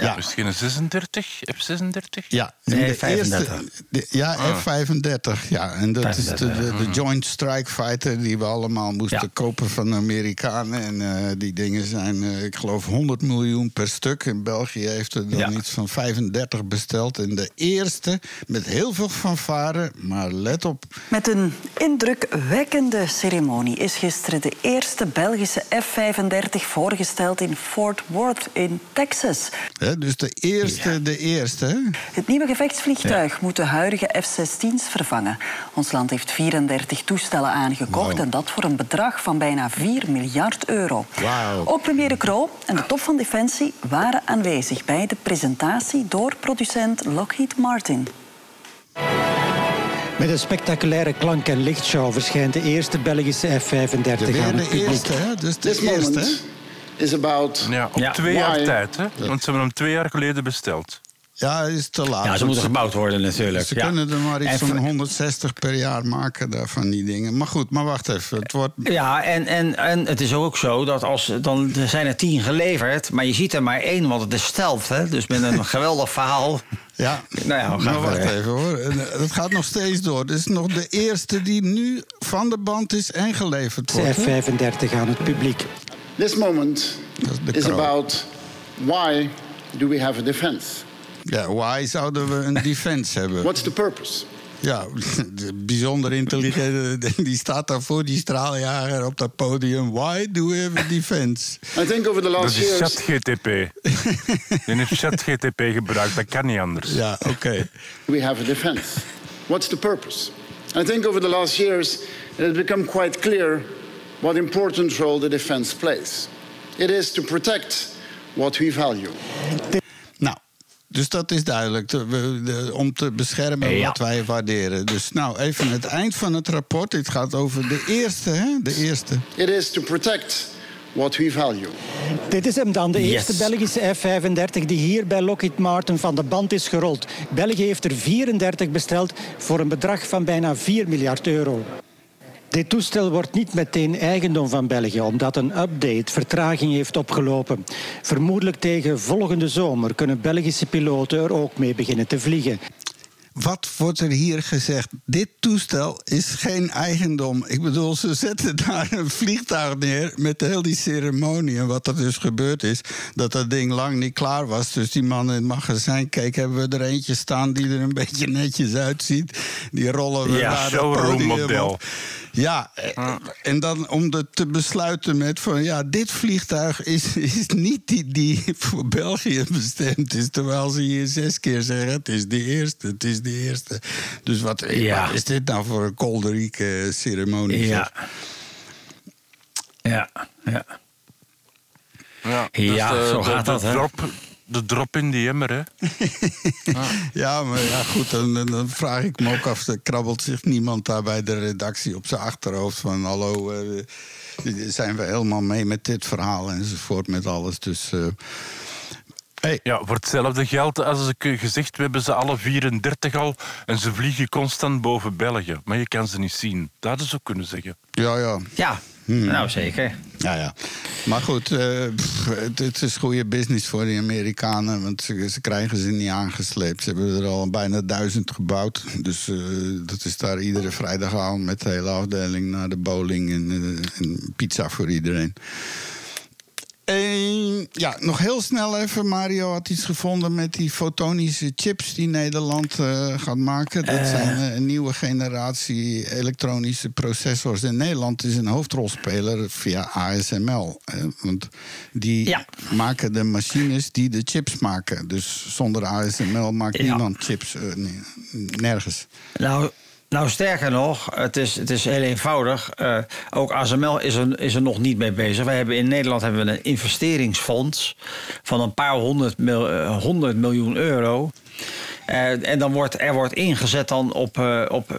Ja. Misschien een 36, F36? Ja, Nee, de 35. Eerste, de- ja, F-35. Ja, en dat is de, 35, de, de Joint Strike Fighter die we allemaal moesten Ja. kopen van de Amerikanen. En eh, die dingen zijn, eh, ik geloof, 100 miljoen per stuk. In België heeft er dan Ja. iets van 35 besteld. En de eerste met heel veel fanfare, maar let op. Met een indrukwekkende ceremonie is gisteren de eerste Belgische F-35 voorgesteld in Fort Worth in Texas. Hè, dus de eerste, de eerste. Het nieuwe gevechtsvliegtuig moet de huidige F-16's vervangen. Ons land heeft 34 toestellen aangekocht en dat voor een bedrag van bijna 4 miljard euro. Wauw. Ook premier De Croo en de top van Defensie waren aanwezig bij de presentatie door producent Lockheed Martin. Met een spectaculaire klank- en lichtshow verschijnt de eerste Belgische F-35 De aan het de publiek. eerste, hè? Dus de eerste. moment is about Ja, op Ja. twee jaar tijd, hè? Want ze hebben hem twee jaar geleden besteld. Ja, is te laat. Ja, ze moeten gebouwd worden natuurlijk. Ze ja. kunnen er maar iets van voor- 160 per jaar maken daar van die dingen. Maar goed, maar wacht even. Het wordt... Ja, en, en, en het is ook zo dat als dan er zijn er tien geleverd, maar je ziet er maar één, want het is stealth, hè? Dus met een geweldig verhaal. Ja, Nou ja, maar wacht even hoor. En, eh, Het gaat nog steeds door. Dit is nog de eerste die nu van de band is en geleverd wordt. hè? F-35 aan het publiek. This moment Dat is is about why do we have a defense? Ja, why zouden we een defense hebben? What's the purpose? Ja, de bijzonder intelligente. Die staat daar voor die straaljager op dat podium. Why do we have a defense? I think over the Dat last is years ChatGTP. Die heeft ChatGTP gebruikt, dat kan niet anders. Ja, oké. we have a defense. What's the purpose? I think over the last years it has become quite clear what important role the defense plays. It is to protect what we value. Nou, dus dat is duidelijk. De- we- de- om te beschermen Ja. wat wij waarderen. Dus nou, even het eind van het rapport. Dit gaat over de eerste, hè? De eerste. It is to protect what we value. Dit is hem dan, de Yes. eerste Belgische F-35 die hier bij Lockheed Martin van de band is gerold. België heeft er 34 besteld voor een bedrag van bijna 4 miljard euro. Dit toestel wordt niet meteen eigendom van België, omdat een update vertraging heeft opgelopen. Vermoedelijk tegen volgende zomer kunnen Belgische piloten er ook mee beginnen te vliegen. Wat wordt er hier gezegd? Dit toestel is geen eigendom. Ik bedoel, ze zetten daar een vliegtuig neer met heel die ceremonie. En wat er dus gebeurd is, dat dat ding lang niet klaar was. Dus die man in het magazijn keek, hebben we er eentje staan die er een beetje netjes uitziet. Die rollen we Ja, naar het podium op. Ja, eh, en dan om te besluiten met van ja, dit vliegtuig is, is niet die die voor België bestemd is. Terwijl ze hier zes keer zeggen: het is de eerste, het is de eerste. Dus wat, Ja. wat is dit nou voor een kolderieke ceremonie? Ja. Ja, ja. Ja, Ja, de- zo de- gaat de dat, hè? Drop, de drop in die emmer, hè. Ja, maar ja, goed, dan, dan- vraag ik me ook af... krabbelt zich niemand daar bij de redactie op zijn achterhoofd... van hallo, eh, zijn we helemaal mee met dit verhaal enzovoort met alles. Dus... eh, hey, Ja, voor hetzelfde geld als ik eh, gezegd, we hebben ze alle 34 al en ze vliegen constant boven België. Maar je kan ze niet zien. Dat hadden ze ook kunnen zeggen. ja, ja. Ja, Hmm. nou zeker. Ja, ja. Maar goed, eh, pff, het, het is goede business voor die Amerikanen. Want ze, ze krijgen ze niet aangesleept. Ze hebben er al bijna duizend gebouwd. Dus eh, dat is daar iedere vrijdagavond met de hele afdeling naar de bowling en, eh, en pizza voor iedereen. Eh, ja, nog heel snel even. Mario had iets gevonden met die fotonische chips die Nederland eh, gaat maken. Dat zijn eh, een nieuwe generatie elektronische processors. En Nederland is een hoofdrolspeler via ASML. want die Ja. maken de machines die de chips maken. Dus zonder ASML maakt Ja. niemand chips. nergens. Nou, nou, sterker nog, het is, het is heel eenvoudig. Eh, ook ASML is er, is er nog niet mee bezig. Wij hebben in Nederland hebben we een investeringsfonds van een paar honderd, mil, eh, 100 miljoen euro. Eh, en dan wordt er wordt ingezet dan op, op,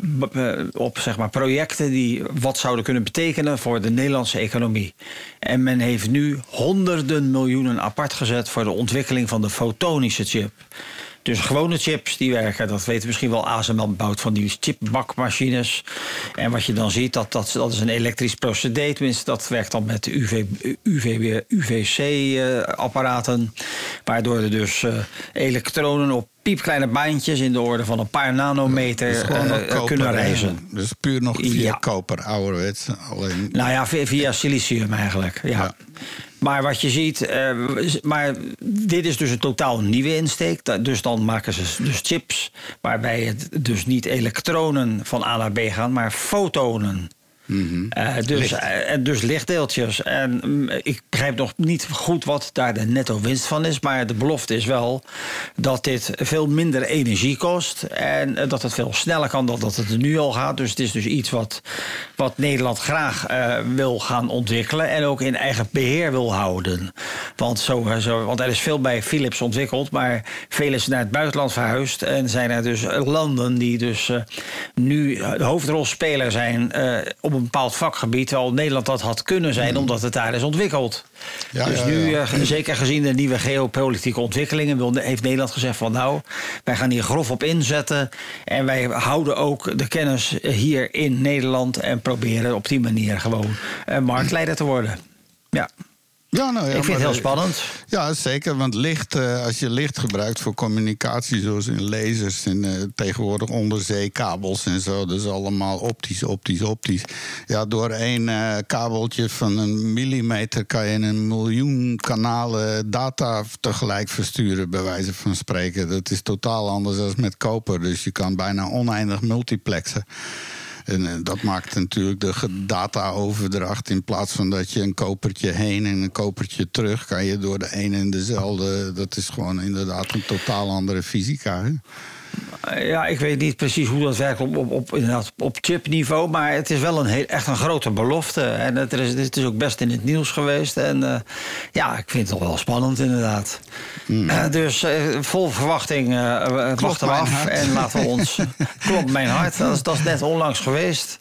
op zeg maar projecten die wat zouden kunnen betekenen voor de Nederlandse economie. En men heeft nu honderden miljoenen apart gezet voor de ontwikkeling van de fotonische chip. Dus gewone chips die werken, dat weten misschien wel ASML bouwt van die chipbakmachines. En wat je dan ziet, dat, dat, dat is een elektrisch procedé. Tenminste, dat werkt dan met UV, UV, UVC-apparaten. Waardoor er dus eh, elektronen op piepkleine baantjes in de orde van een paar nanometer gewoon eh, eh, kunnen reizen. Dus puur nog via Ja. koper, ouderwets. Alleen, Nou ja, via, via silicium eigenlijk. Ja. Ja. Maar wat je ziet, eh, maar dit is dus een totaal nieuwe insteek. Dus dan maken ze dus chips waarbij het dus niet elektronen van A naar B gaan, maar fotonen. Eh, dus, eh, en dus lichtdeeltjes. En mm, ik begrijp nog niet goed wat daar de netto winst van is. Maar de belofte is wel dat dit veel minder energie kost. En eh, dat het veel sneller kan dan dat het er nu al gaat. Dus het is dus iets wat, wat Nederland graag eh, wil gaan ontwikkelen. En ook in eigen beheer wil houden. Want, zo, eh, zo, want er is veel bij Philips ontwikkeld. Maar veel is naar het buitenland verhuisd. En zijn er dus landen die dus eh, nu de hoofdrolspeler zijn eh, op een bepaald vakgebied. Terwijl Nederland dat had kunnen zijn, omdat het daar is ontwikkeld. Ja, dus nu, ja. eh, zeker gezien de nieuwe geopolitieke ontwikkelingen, heeft Nederland gezegd van nou, wij gaan hier grof op inzetten. En wij houden ook de kennis hier in Nederland en proberen op die manier gewoon een marktleider te worden. Ja, Ja, nou ja, ik vind het heel spannend. Ja, zeker. Want licht, eh, als je licht gebruikt voor communicatie, zoals in lasers en eh, tegenwoordig onderzeekabels en zo, dat is allemaal optisch, optisch, optisch. Ja, door één eh, kabeltje van een millimeter kan je een miljoen kanalen data tegelijk versturen, bij wijze van spreken. Dat is totaal anders dan met koper. Dus je kan bijna oneindig multiplexen. En eh, dat maakt natuurlijk de data-overdracht. In plaats van dat je een kopertje heen en een kopertje terug, kan je door de een en dezelfde. Dat is gewoon inderdaad een totaal andere fysica. Hè? Ja, ik weet niet precies hoe dat werkt op, op, op, inderdaad op chipniveau. Maar het is wel een heel, echt een grote belofte. En het is, het is ook best in het nieuws geweest. En eh, ja, ik vind het toch wel spannend inderdaad. Eh, dus eh, vol verwachting wachten we af. hart. En laten we ons... klopt mijn hart. Dat is, dat is net onlangs geweest.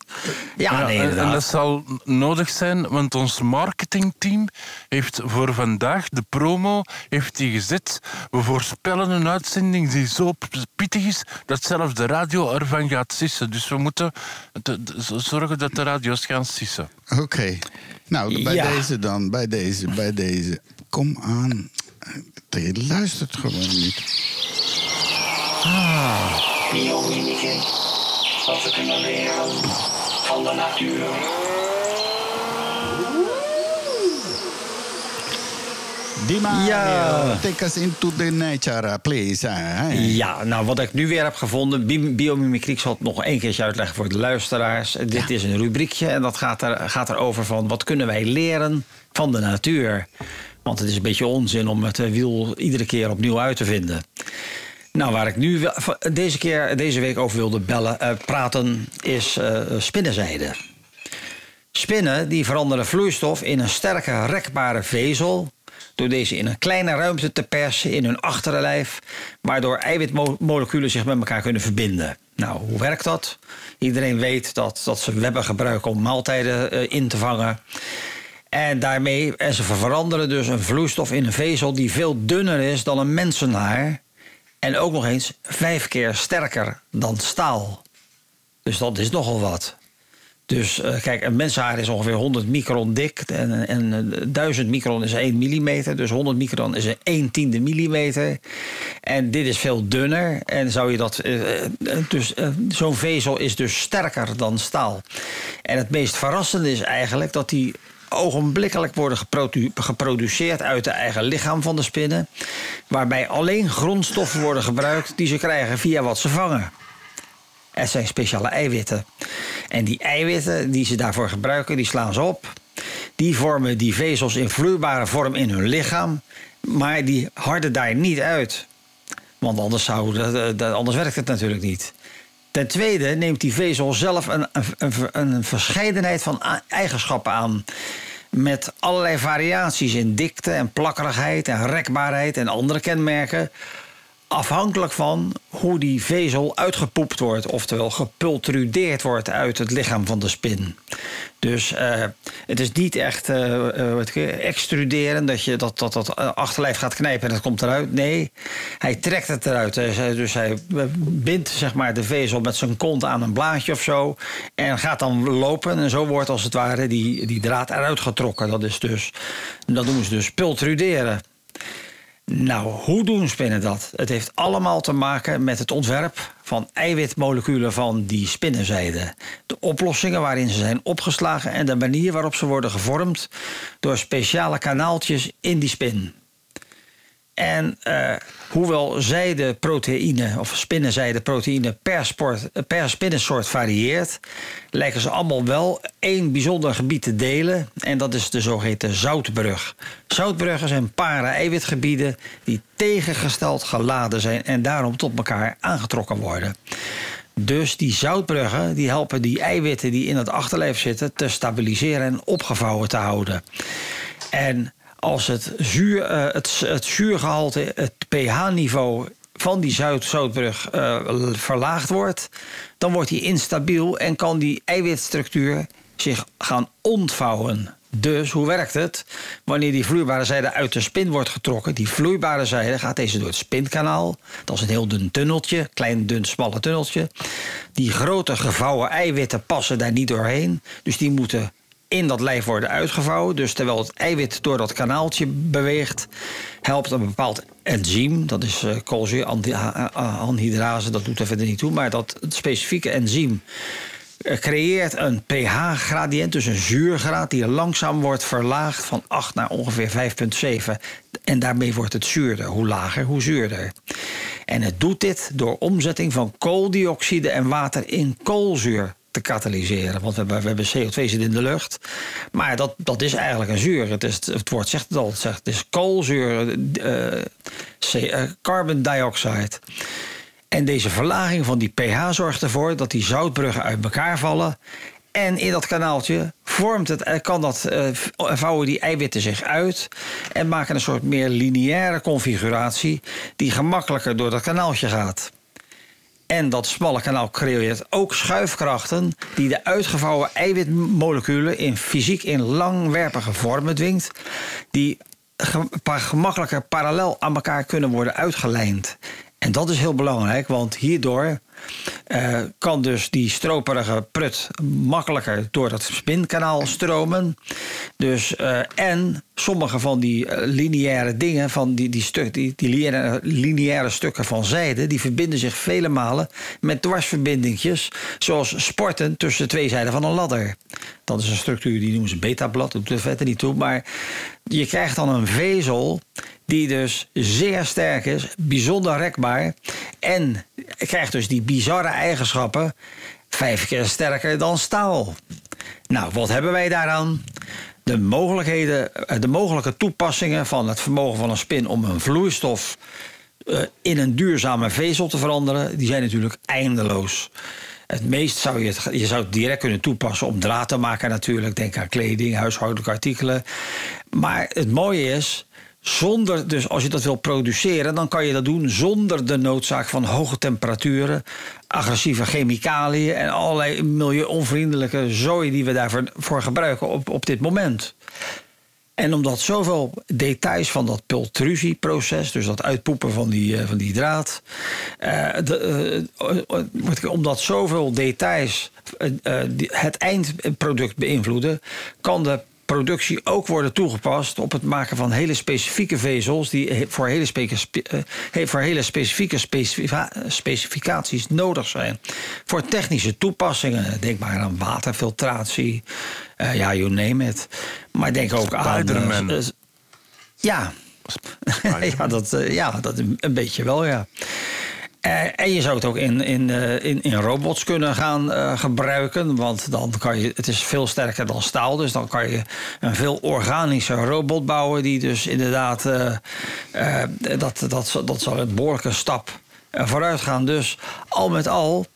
Ja, nee, en- en, inderdaad. dat zal nodig zijn, want ons marketingteam heeft voor vandaag de promo heeft die gezet. We voorspellen een uitzending die zo pittig is dat zelfs de radio ervan gaat sissen. Dus we moeten zorgen dat de radio's gaan sissen. Oké. Nou, bij Ja. deze dan, bij deze, bij deze. Kom aan. Eh, Je luistert gewoon niet. Biomimicry. Wat we kunnen leren van de natuur. Die maar Ja. take us into the nature, please. Ja, nou wat ik nu weer heb gevonden. bi- Biomimicry, zal het nog één keertje uitleggen voor de luisteraars. Dit is een rubriekje en dat gaat, er, gaat erover van wat kunnen wij leren van de natuur. Want het is een beetje onzin om het eh, wiel iedere keer opnieuw uit te vinden. Nou, waar ik nu wel- deze, keer, deze week over wilde bellen, eh, praten, is eh spinnenzijde. Spinnen die veranderen vloeistof in een sterke rekbare vezel. Door deze in een kleine ruimte te persen in hun achterlijf. Waardoor eiwitmoleculen zich met elkaar kunnen verbinden. Nou, hoe werkt dat? Iedereen weet dat, dat ze webben gebruiken om maaltijden eh, in te vangen. En daarmee, en ze veranderen dus een vloeistof in een vezel die veel dunner is dan een mensenhaar. En ook nog eens vijf keer sterker dan staal. Dus dat is nogal wat. Dus eh, kijk, een mensenhaar is ongeveer 100 micron dik. En, en eh, 1000 micron is 1 millimeter. Dus 100 micron is een 1 tiende millimeter. En dit is veel dunner. En zou je dat. eh, eh, dus eh, zo'n vezel is dus sterker dan staal. En het meest verrassende is eigenlijk dat die ogenblikkelijk worden geprodu- geproduceerd uit de eigen lichaam van de spinnen. Waarbij alleen grondstoffen worden gebruikt die ze krijgen via wat ze vangen. Het zijn speciale eiwitten. En die eiwitten die ze daarvoor gebruiken, die slaan ze op. Die vormen die vezels in vloeibare vorm in hun lichaam. Maar die harden daar niet uit. Want anders, zou, dat- anders werkt het natuurlijk niet. Ten tweede neemt die vezel zelf een, een, een, verscheidenheid van eigenschappen aan. Met allerlei variaties in dikte en plakkerigheid en rekbaarheid en andere kenmerken afhankelijk van hoe die vezel uitgepoept wordt, oftewel gepultrudeerd wordt uit het lichaam van de spin. Dus eh, het is niet echt eh, eh, extruderen, dat je dat, dat, dat achterlijf gaat knijpen en het komt eruit. Nee, hij trekt het eruit. Dus hij, bindt zeg maar, de vezel met zijn kont aan een blaadje of zo. En gaat dan lopen. En zo wordt als het ware die, die draad eruit getrokken. Dat, is dus, dat noemen ze dus pultruderen. Nou, hoe doen spinnen dat? Het heeft allemaal te maken met het ontwerp van eiwitmoleculen van die spinnenzijde. De oplossingen waarin ze zijn opgeslagen en de manier waarop ze worden gevormd door speciale kanaaltjes in die spin. En eh, hoewel zijdeproteïne of spinnenzijdeproteïne per, sport, per spinnensoort varieert, lijken ze allemaal wel één bijzonder gebied te delen. En dat is de zogeheten zoutbrug. Zoutbruggen zijn paren eiwitgebieden die tegengesteld geladen zijn en daarom tot elkaar aangetrokken worden. Dus die zoutbruggen die helpen die eiwitten die in het achterlijf zitten te stabiliseren en opgevouwen te houden. En als het, zuur, eh, het, het zuurgehalte, het pH-niveau van die zout, zoutbrug eh, verlaagd wordt, dan wordt die instabiel en kan die eiwitstructuur zich gaan ontvouwen. Dus hoe werkt het? Wanneer die vloeibare zijde uit de spin wordt getrokken, die vloeibare zijde gaat deze door het spinkanaal. Dat is een heel dun tunneltje, klein, dun, smalle tunneltje. Die grote gevouwen eiwitten passen daar niet doorheen. Dus die moeten in dat lijf worden uitgevouwen. Dus terwijl het eiwit door dat kanaaltje beweegt, helpt een bepaald enzym. Dat is uh, koolzuuranhydrase, dat doet er verder niet toe. Maar dat specifieke enzym eh, creëert een pH-gradient, dus een zuurgraad, die langzaam wordt verlaagd van 8 naar ongeveer 5,7. En daarmee wordt het zuurder. Hoe lager, hoe zuurder. En het doet dit door omzetting van kooldioxide en water in koolzuur te katalyseren. Want we hebben, we hebben CO2 zit in de lucht. Maar dat, dat is eigenlijk een zuur. Het, is, het woord zegt het al. Het, zegt, het is koolzuur, uh, uh, carbon dioxide. En deze verlaging van die pH zorgt ervoor dat die zoutbruggen uit elkaar vallen. En in dat kanaaltje vormt het, kan dat, vouwen die eiwitten zich uit en maken een soort meer lineaire configuratie die gemakkelijker door dat kanaaltje gaat. En dat smalle kanaal creëert ook schuifkrachten die de uitgevouwen eiwitmoleculen in fysiek in langwerpige vormen dwingt, die gemakkelijker parallel aan elkaar kunnen worden uitgelijnd. En dat is heel belangrijk, want hierdoor uh, kan dus die stroperige prut makkelijker door dat spinkanaal stromen. Dus, uh, en sommige van die eh, lineaire dingen, van die, die, stuk, die, die lineaire, lineaire stukken van zijde, die verbinden zich vele malen met dwarsverbindingjes, zoals sporten tussen twee zijden van een ladder. Dat is een structuur die noemen ze betablad, dat doet er verder niet toe. Maar je krijgt dan een vezel die dus zeer sterk is, bijzonder rekbaar. En krijgt dus die bizarre eigenschappen vijf keer sterker dan staal. Nou, wat hebben wij daaraan? De, mogelijkheden, eh, de mogelijke toepassingen van het vermogen van een spin om een vloeistof eh, in een duurzame vezel te veranderen, die zijn natuurlijk eindeloos. Het meest zou je het, je zou het direct kunnen toepassen om draad te maken natuurlijk. Denk aan kleding, huishoudelijke artikelen. Maar het mooie is, zonder, dus als je dat wil produceren, dan kan je dat doen zonder de noodzaak van hoge temperaturen, agressieve chemicaliën en allerlei milieu-onvriendelijke zooi die we daarvoor voor gebruiken op, op dit moment. En omdat zoveel details van dat pultrusieproces, dus dat uitpoepen van die, eh, van die draad, eh, eh, omdat zoveel details het eindproduct beïnvloeden, kan de productie ook worden toegepast op het maken van hele specifieke vezels die he- voor hele, speke- spe- eh, he- voor hele specifieke specifica- specificaties nodig zijn. Voor technische toepassingen, denk maar aan waterfiltratie, eh, ja, you name it. Maar denk ook aan... eh, eh, ja. ja, dat, eh, ja, dat een beetje wel, ja. Eh, en je zou het ook in, in, eh, in, in robots kunnen gaan eh, gebruiken. Want dan kan je, het is veel sterker dan staal. Dus dan kan je een veel organische robot bouwen. Die dus inderdaad. eh, dat, dat, dat zal een behoorlijke stap vooruit gaan. Dus al met al.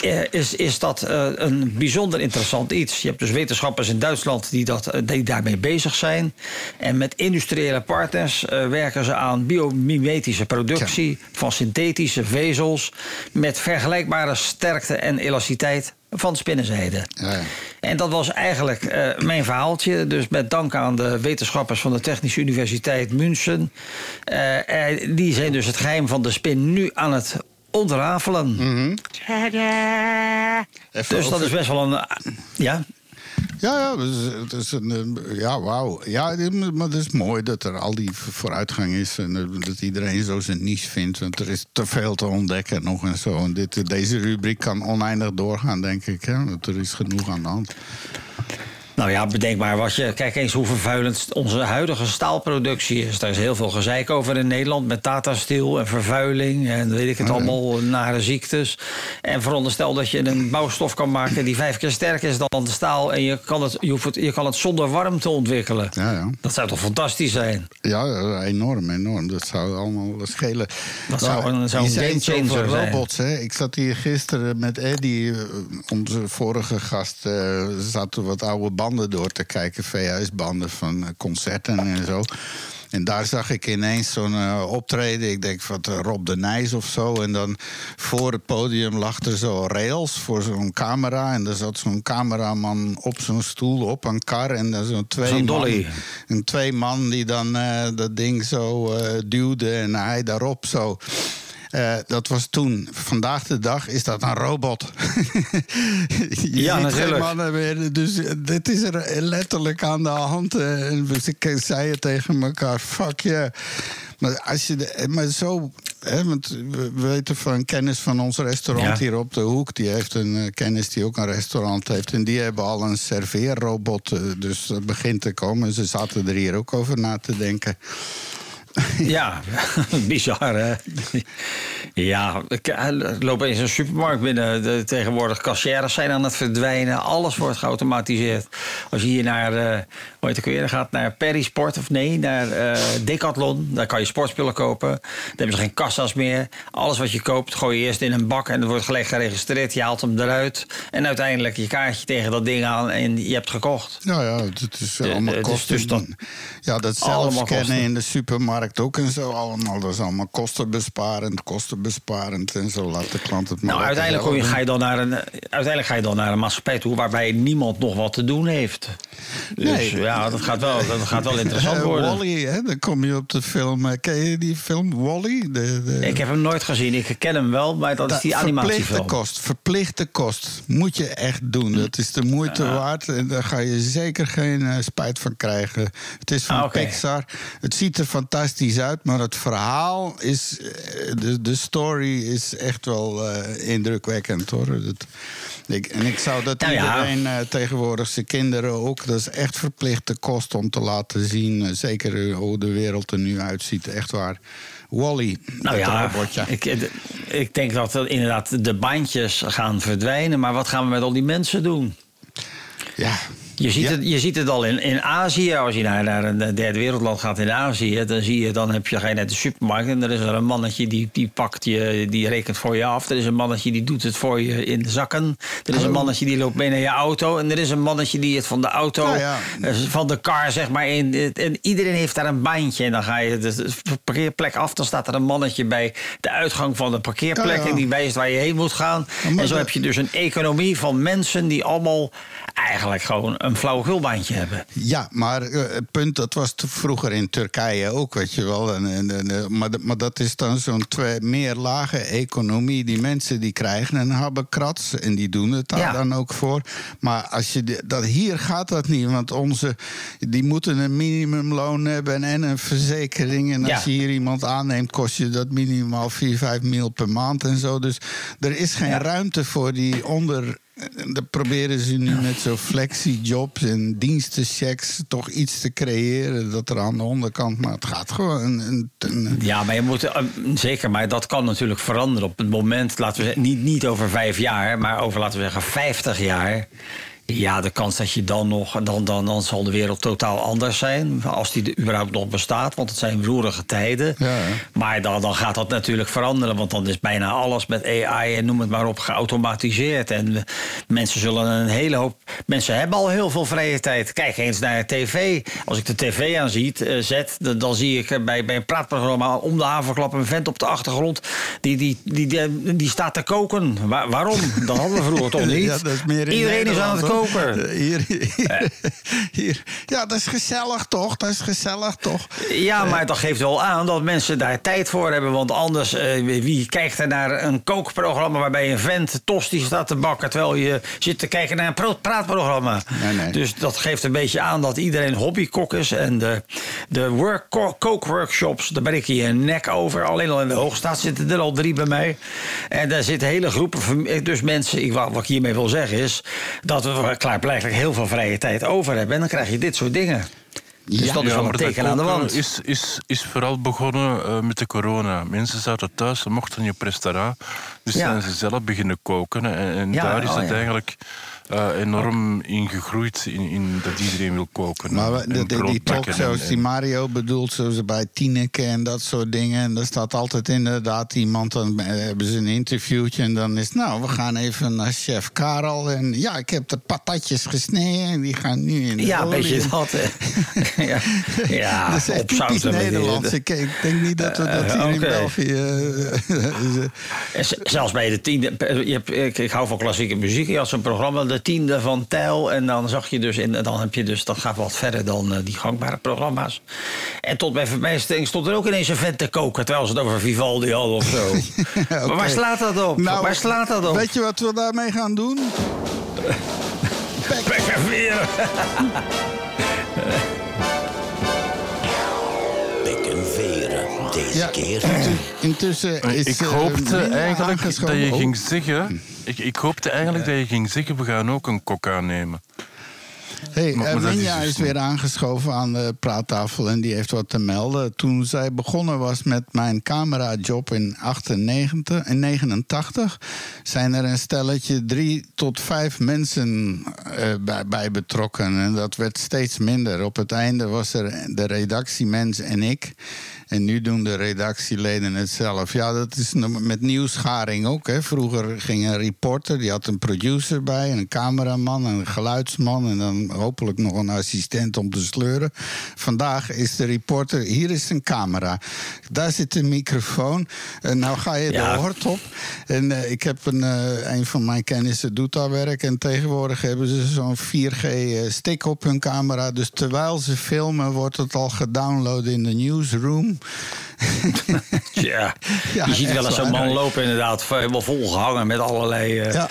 Eh, Is, is dat eh, een bijzonder interessant iets. Je hebt dus wetenschappers in Duitsland die, dat, eh, die daarmee bezig zijn. En met industriële partners werken ze aan biomimetische productie van synthetische vezels. met vergelijkbare sterkte en elasticiteit van spinnenzijde. Ja, ja. En dat was eigenlijk mijn verhaaltje. Dus met dank aan de wetenschappers van de Technische Universiteit München. Die zijn dus het geheim van de spin nu aan het ontrafelen. Even Dus dat is best wel een. Ja, Ja, ja, is, het is een, eh, ja, wauw. Ja, maar het is mooi dat er al die vooruitgang is. En dat iedereen zo zijn niche vindt. Want er is te veel te ontdekken nog en zo. En dit, deze rubriek kan oneindig doorgaan, denk ik. Hè? Want er is genoeg aan de hand. Nou ja, bedenk maar wat je. Kijk eens hoe vervuilend onze huidige staalproductie is. Daar is heel veel gezeik over in Nederland. Met Tata Steel en vervuiling en weet ik het allemaal, nare ziektes. En veronderstel dat je een bouwstof kan maken die vijf keer sterker is dan de staal. En je kan het, je hoeft het, je kan het zonder warmte ontwikkelen. Ja, ja. Dat zou toch fantastisch zijn? Ja, enorm, enorm. Dat zou allemaal schelen. Dat zou een- zou een gamechanger over zijn. robots, hè? Ik zat hier gisteren met Eddie, eh, onze vorige gast, eh zaten wat oude banden door te kijken, VHS-banden van eh, concerten en zo. En daar zag ik ineens zo'n eh, optreden. Ik denk van eh, Rob de Nijs of zo. En dan voor het podium lag er zo rails voor zo'n camera. En er zat zo'n cameraman op zo'n stoel op een kar. En dan zo'n twee man- dolly. en twee man die dan dat ding zo duwden en hij daarop zo. Eh, dat was toen. Vandaag de dag is dat een robot. Je Ja, natuurlijk. geen mannen meer. Dus eh, dit is er letterlijk aan de hand. eh, en we ze- zeiden tegen elkaar, fuck yeah. Maar, als je de, maar zo... Hè, want we we weten van kennis van ons restaurant Ja. hier op de hoek. Die heeft een kennis die ook een restaurant heeft. En die hebben al een serveerrobot. eh, dus dat begint te komen. Ze zaten er hier ook over na te denken. Ja, bizar hè. Ja, ik eh, loop eens een supermarkt binnen. De, tegenwoordig kassières zijn aan het verdwijnen. Alles wordt geautomatiseerd. Als je hier naar, eh hoe heet het ook weer, gaat naar Perisport of nee, naar eh, Decathlon. Daar kan je sportspullen kopen. Daar hebben ze geen kassa's meer. Alles wat je koopt gooi je eerst in een bak en er wordt gelijk geregistreerd. Je haalt hem eruit. En uiteindelijk je kaartje tegen dat ding aan en je hebt gekocht. Nou ja, het is allemaal de- dus- kosten. dus dat- ja, dat zelfscannen in de supermarkt ook en zo. Allemaal, dat is allemaal kostenbesparend, kostenbesparend. En zo laat de klant het maar Nou, uiteindelijk, kom je, ga je dan naar een, uiteindelijk ga je dan naar een maatschappij toe waarbij niemand nog wat te doen heeft. Dus Nee. ja, dat gaat wel, dat gaat wel interessant Eh, worden. Wally, hè, dan kom je op de film. eh, ken je die film Wally? De, de, Ik heb hem nooit gezien. Ik ken hem wel, maar dat is die Verplichte animatiefilm. kost, verplichte kost. Moet je echt doen. Dat is de moeite waard. En daar ga je zeker geen eh, spijt van krijgen. Het is van Ah. Pixar. Het ziet er fantastisch uit, maar het verhaal is. eh, De, de story is echt wel eh, indrukwekkend hoor. Dat, ik, en ik zou dat Nou ja. iedereen eh, tegenwoordig, zijn kinderen ook. Dat is echt verplichte kost om te laten zien. zeker hoe de wereld er nu uitziet. Echt waar. Wally, Nou ja, ik, ik denk dat er inderdaad de bandjes gaan verdwijnen. Maar wat gaan we met al die mensen doen? Ja. Je ziet, Ja. het, je ziet het al in, in Azië. Als je naar, naar een derde wereldland gaat in Azië, dan zie je, dan heb je, je naar de supermarkt en er is er een mannetje die, die pakt je, die rekent voor je af. Er is een mannetje die doet het voor je in de zakken. Er is een mannetje die loopt mee naar je auto. En er is een mannetje die het van de auto, Nou ja. eh, van de car zeg maar in. En iedereen heeft daar een bandje. En dan ga je de parkeerplek af. Dan staat er een mannetje bij de uitgang van de parkeerplek. Ja. En die wijst waar je heen moet gaan. En zo heb je dus een economie van mensen die allemaal eigenlijk gewoon een flauwekulbaantje hebben. Ja, maar eh, het punt, dat was vroeger in Turkije ook, weet je wel. En, en, en, eh, maar, dat- maar dat is dan zo'n twee meer lage economie. Die mensen die krijgen een habbekrats en die doen het daar Ja. dan ook voor. Maar als je de- dat, hier gaat dat niet, want onze, die moeten een minimumloon hebben en een verzekering. En als Ja. je hier iemand aanneemt, kost je dat minimaal 4, 5 mil per maand en zo. Dus er is geen Ja. ruimte voor die onder... Dat proberen ze nu met zo'n flexi-jobs en dienstenchecks toch iets te creëren. Dat er aan de onderkant, maar het gaat gewoon. Een, een, Ja, maar je moet, eh, zeker, maar dat kan natuurlijk veranderen op het moment, laten we zeggen, niet, niet over vijf jaar, maar over, laten we zeggen, 50 jaar. Ja, de kans dat je dan nog, dan, dan, dan zal de wereld totaal anders zijn. Als die er überhaupt nog bestaat, want het zijn roerige tijden. Ja, maar dan, dan gaat dat natuurlijk veranderen, want dan is bijna alles met AI en noem het maar op geautomatiseerd. En mensen zullen een hele hoop. Mensen hebben al heel veel vrije tijd. Kijk eens naar tv. Als ik de tv aan ziet, eh, zet, dan, dan zie ik bij, bij een praatprogramma om de haverklap een vent op de achtergrond. Die, die, die, die, die staat te koken. Wa- waarom? Dat hadden we vroeger toch niet? Ja, dat is meer Iedereen is aan het koken. Eh, Hier, hier, hier. Ja, dat is gezellig toch? Dat is gezellig toch? Ja, maar dat geeft wel aan dat mensen daar tijd voor hebben. Want anders, eh, wie kijkt er naar een kookprogramma waarbij een vent tosti staat te bakken terwijl je zit te kijken naar een pro- praatprogramma? Nee, nee. Dus dat geeft een beetje aan dat iedereen hobbykok is. En de, de work, ko- kookworkshops, daar breek je je nek over. Alleen al in de Hoogstraat zitten er al drie bij mij. En daar zitten hele groepen, dus mensen. Ik, wat ik hiermee wil zeggen is dat we klaarblijkelijk heel veel vrije tijd over hebben. En dan krijg je dit soort dingen. Dus Ja, dat is Ja, wel maar een dat teken aan de wand. Is, is, is vooral begonnen eh, met de corona. Mensen zaten thuis, ze mochten niet op restaurant. Dus Ja. zijn ze zelf beginnen koken. En, en Ja, daar is oh het ja. eigenlijk eh, enorm in gegroeid. In, in dat iedereen wil koken. Maar en- we- en die, talkshows die Mario bedoelt, zoals bij Tineke en dat soort dingen. En daar staat altijd inderdaad iemand, dan eh, hebben ze een interviewtje. En dan is het, nou, we gaan even naar chef Karel. En ja, ik heb de patatjes gesneden en die gaan nu in de Ja, een olie. beetje dat. hè. ja, ja dat is echt typisch Nederlands. Ik, ik denk niet dat we dat Eh, hier in. België... En z- Zelfs bij de tiende. Je hebt, ik, ik hou van klassieke muziek. Je had zo'n programma, de tiende van Tijl. En dan zag je dus, in, dan heb je dus, dat gaat wat verder dan eh, die gangbare programma's. En tot bij verbijstering stond er ook ineens een vent te koken. Terwijl ze het over Vivaldi hadden of zo. Maar waar slaat dat op? Nou, waar slaat dat op? Weet je wat we daarmee gaan doen? Pek en veren. Pek en veren. Deze Ja, keer. intu- intussen is ik eh, hoopte Linda eigenlijk dat je Oh. ging zeggen... Ik, ik hoopte eigenlijk dat je ging zeggen, we gaan ook een kok aannemen. Hey, Maar- maar dat is weer aangeschoven aan de praattafel en die heeft wat te melden. Toen zij begonnen was met mijn camerajob in 98 en 89, zijn er een stelletje drie tot vijf mensen eh, bij, bij betrokken. En dat werd steeds minder. Op het einde was er de redactiemens en ik. En nu doen de redactieleden het zelf. Ja, dat is met nieuwsgaring ook. Hè. Vroeger ging een reporter, die had een producer bij, een cameraman, een geluidsman en dan hopelijk nog een assistent om te sleuren. Vandaag is de reporter, hier is een camera, daar zit een microfoon. En nou ga je Ja. de hort op. En eh, ik heb een, eh, een van mijn kennissen doet daar werk. En tegenwoordig hebben ze zo'n 4G-stick op hun camera. Dus terwijl ze filmen, wordt het al gedownload in de newsroom. Ja. Ja, je ziet wel eens zo'n man lopen inderdaad helemaal volgehangen met allerlei eh Ja.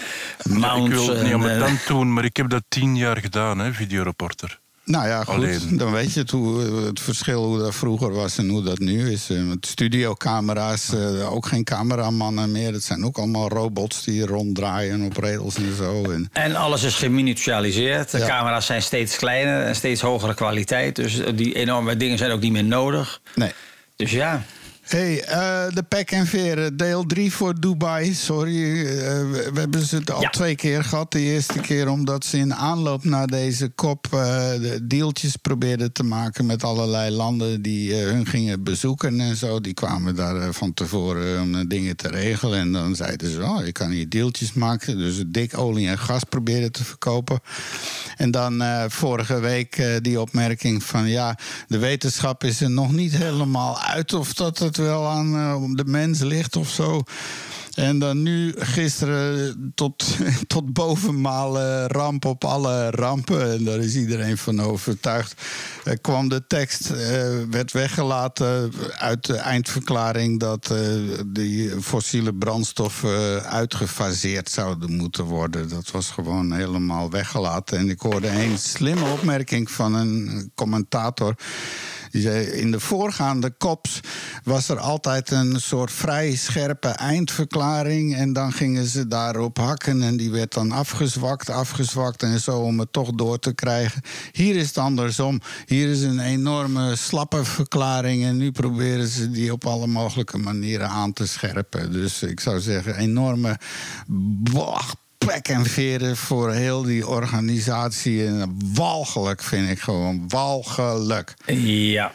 mounts. ik wil het niet en, eh, ambetant doen, maar ik heb dat tien jaar gedaan, hè, videoreporter. Nou ja, goed. Alleen. Dan weet je het, hoe, eh, het verschil hoe dat vroeger was en hoe dat nu is. Met studiocamera's, eh, ook geen cameramannen meer. Het zijn ook allemaal robots die ronddraaien op rails en zo. En, En alles is geminiaturiseerd. De Ja. camera's zijn steeds kleiner en steeds hogere kwaliteit. Dus die enorme dingen zijn ook niet meer nodig. nee. Dus ja. Hey, eh, de pek en veren, deel 3 voor Dubai. Sorry, eh, we, we hebben ze het al Ja. twee keer gehad. De eerste keer omdat ze in aanloop naar deze kop de deeltjes probeerden te maken met allerlei landen die hun gingen bezoeken en zo. Die kwamen daar van tevoren om dingen te regelen. En dan zeiden ze: Oh, je kan hier deeltjes maken. Dus dik olie en gas probeerden te verkopen. En dan vorige week die opmerking van ja, de wetenschap is er nog niet helemaal uit of dat het wel aan eh, de mens ligt of zo. En dan nu gisteren tot, tot bovenmalen ramp op alle rampen. En daar is iedereen van overtuigd. Er kwam de tekst, eh, werd weggelaten uit de eindverklaring... dat eh, die fossiele brandstoffen uitgefaseerd zouden moeten worden. Dat was gewoon helemaal weggelaten. En ik hoorde een slimme opmerking van een commentator... In de voorgaande kops was er altijd een soort vrij scherpe eindverklaring. En dan gingen ze daarop hakken en die werd dan afgezwakt, afgezwakt en zo om het toch door te krijgen. Hier is het andersom. Hier is een enorme slappe verklaring en nu proberen ze die op alle mogelijke manieren aan te scherpen. Dus ik zou zeggen, enorme pek en veren voor heel die organisatie. En walgelijk vind ik gewoon, walgelijk. Ja.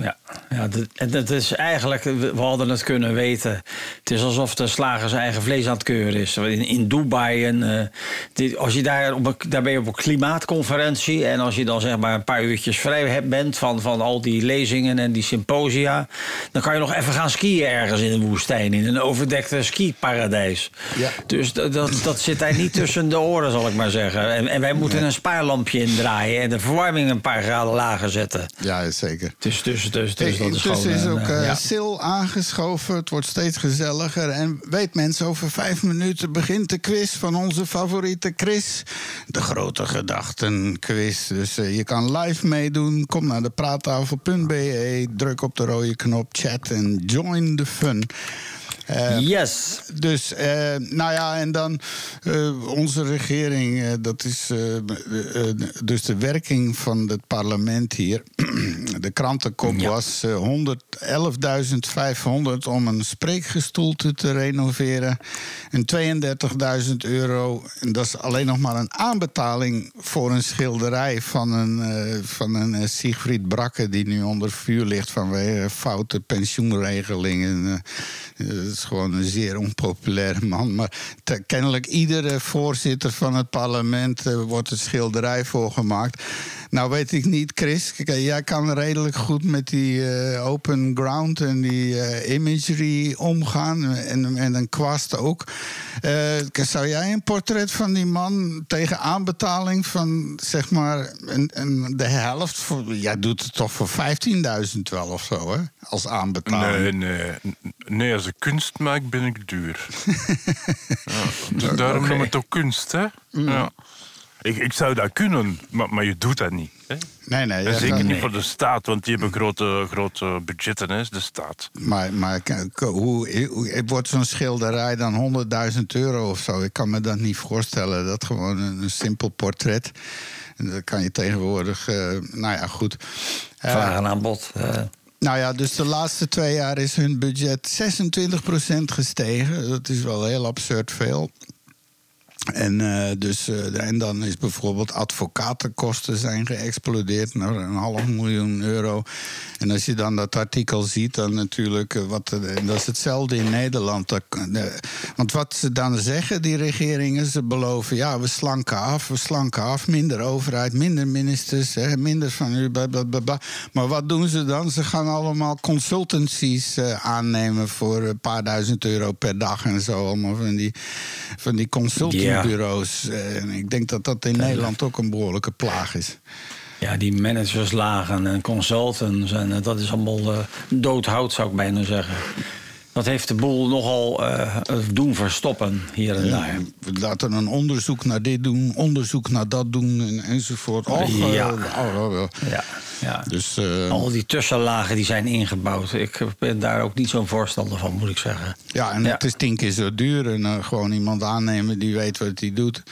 Ja, ja dat, dat is eigenlijk, we we hadden het kunnen weten. Het is alsof de slager zijn eigen vlees aan het keuren is. In, in Dubai, en, eh, dit- als je daar, op een, daar ben je op een klimaatconferentie. En als je dan zeg maar een paar uurtjes vrij hebt- bent van, van al die lezingen en die symposia. dan kan je nog even gaan skiën ergens in de woestijn. In een overdekte skiparadijs. Ja. Dus dat, dat, dat zit daar niet tussen de oren, zal ik maar zeggen. En, en wij moeten een spaarlampje indraaien en de verwarming een paar graden lager zetten. Ja, zeker. Dus, dus, dus, dus dat is Intussen gewoon... is een, ook eh, eh, ja. Sil aangeschoven. Het wordt steeds gezelliger. En weet mensen, over vijf minuten begint de quiz van onze favoriete Chris. De grote gedachtenquiz. Dus eh, je kan live meedoen. Kom naar de praattafel.be. Druk op de rode knop chat en join the fun. Eh, Yes. dus, eh, nou ja, en dan eh, onze regering, dat is dus de werking van het parlement hier. De krantenkop Ja. was eh, 111.500 om een spreekgestoelte te renoveren. En 32.000 euro, en dat is alleen nog maar een aanbetaling voor een schilderij van een, van een Siegfried Brakke... die nu onder vuur ligt vanwege foute pensioenregelingen. Is gewoon een zeer onpopulaire man. Maar kennelijk iedere voorzitter van het parlement eh, wordt een schilderij voor gemaakt. Nou weet ik niet, Chris. Kijk, jij kan redelijk goed met die eh, open ground en die eh, imagery omgaan. En, en een kwast ook. Eh, zou jij een portret van die man tegen aanbetaling van zeg maar een, een, de helft? Voor, jij doet het toch voor 15.000 wel of zo, hè? Als aanbetaling. Nee, nee. Nee, als ik kunst maak, ben ik duur. ja, dus daarom noem het ook kunst, hè? Ja. Ik, ik zou dat kunnen, maar, maar je doet dat niet. Hè? Nee, nee. Jij zeker niet voor de staat, want die hebben grote, grote budgetten, hè, de staat. Maar, maar hoe, hoe wordt zo'n schilderij dan 100.000 euro of zo? Ik kan me dat niet voorstellen. Dat gewoon een, een simpel portret. En dat kan je tegenwoordig. eh, nou ja, goed. Eh, Vraag en aanbod. eh. nou ja, dus de laatste twee jaar is hun budget 26% gestegen. Dat is wel heel absurd veel. En, eh, dus, eh, en dan is bijvoorbeeld advocatenkosten zijn geëxplodeerd naar een half miljoen euro. En als je dan dat artikel ziet, dan natuurlijk, eh, wat, dat is hetzelfde in Nederland. Want wat ze dan zeggen, die regeringen, ze beloven, ja, we slanken af, we slanken af, minder overheid, minder ministers, hè, minder van u. Maar wat doen ze dan? Ze gaan allemaal consultancies aannemen voor een paar duizend euro per dag en zo. Allemaal van die, van die consultingbureaus. Eh, En ik denk dat dat in Nederland ook een behoorlijke plaag is. Ja, die managerslagen en consultants. En eh, dat is allemaal eh, doodhout, zou ik bijna zeggen. Dat heeft de boel nogal eh, doen verstoppen hier en daar. Ja, we laten een onderzoek naar dit doen, onderzoek naar dat doen en, enzovoort. Eh, Ja. oh, oh, oh. Ja, ja. Dus eh, Al die tussenlagen die zijn ingebouwd. Ik ben daar ook niet zo'n voorstander van, moet ik zeggen. ja, en het is tien keer zo duur. En gewoon iemand aannemen die weet wat hij doet.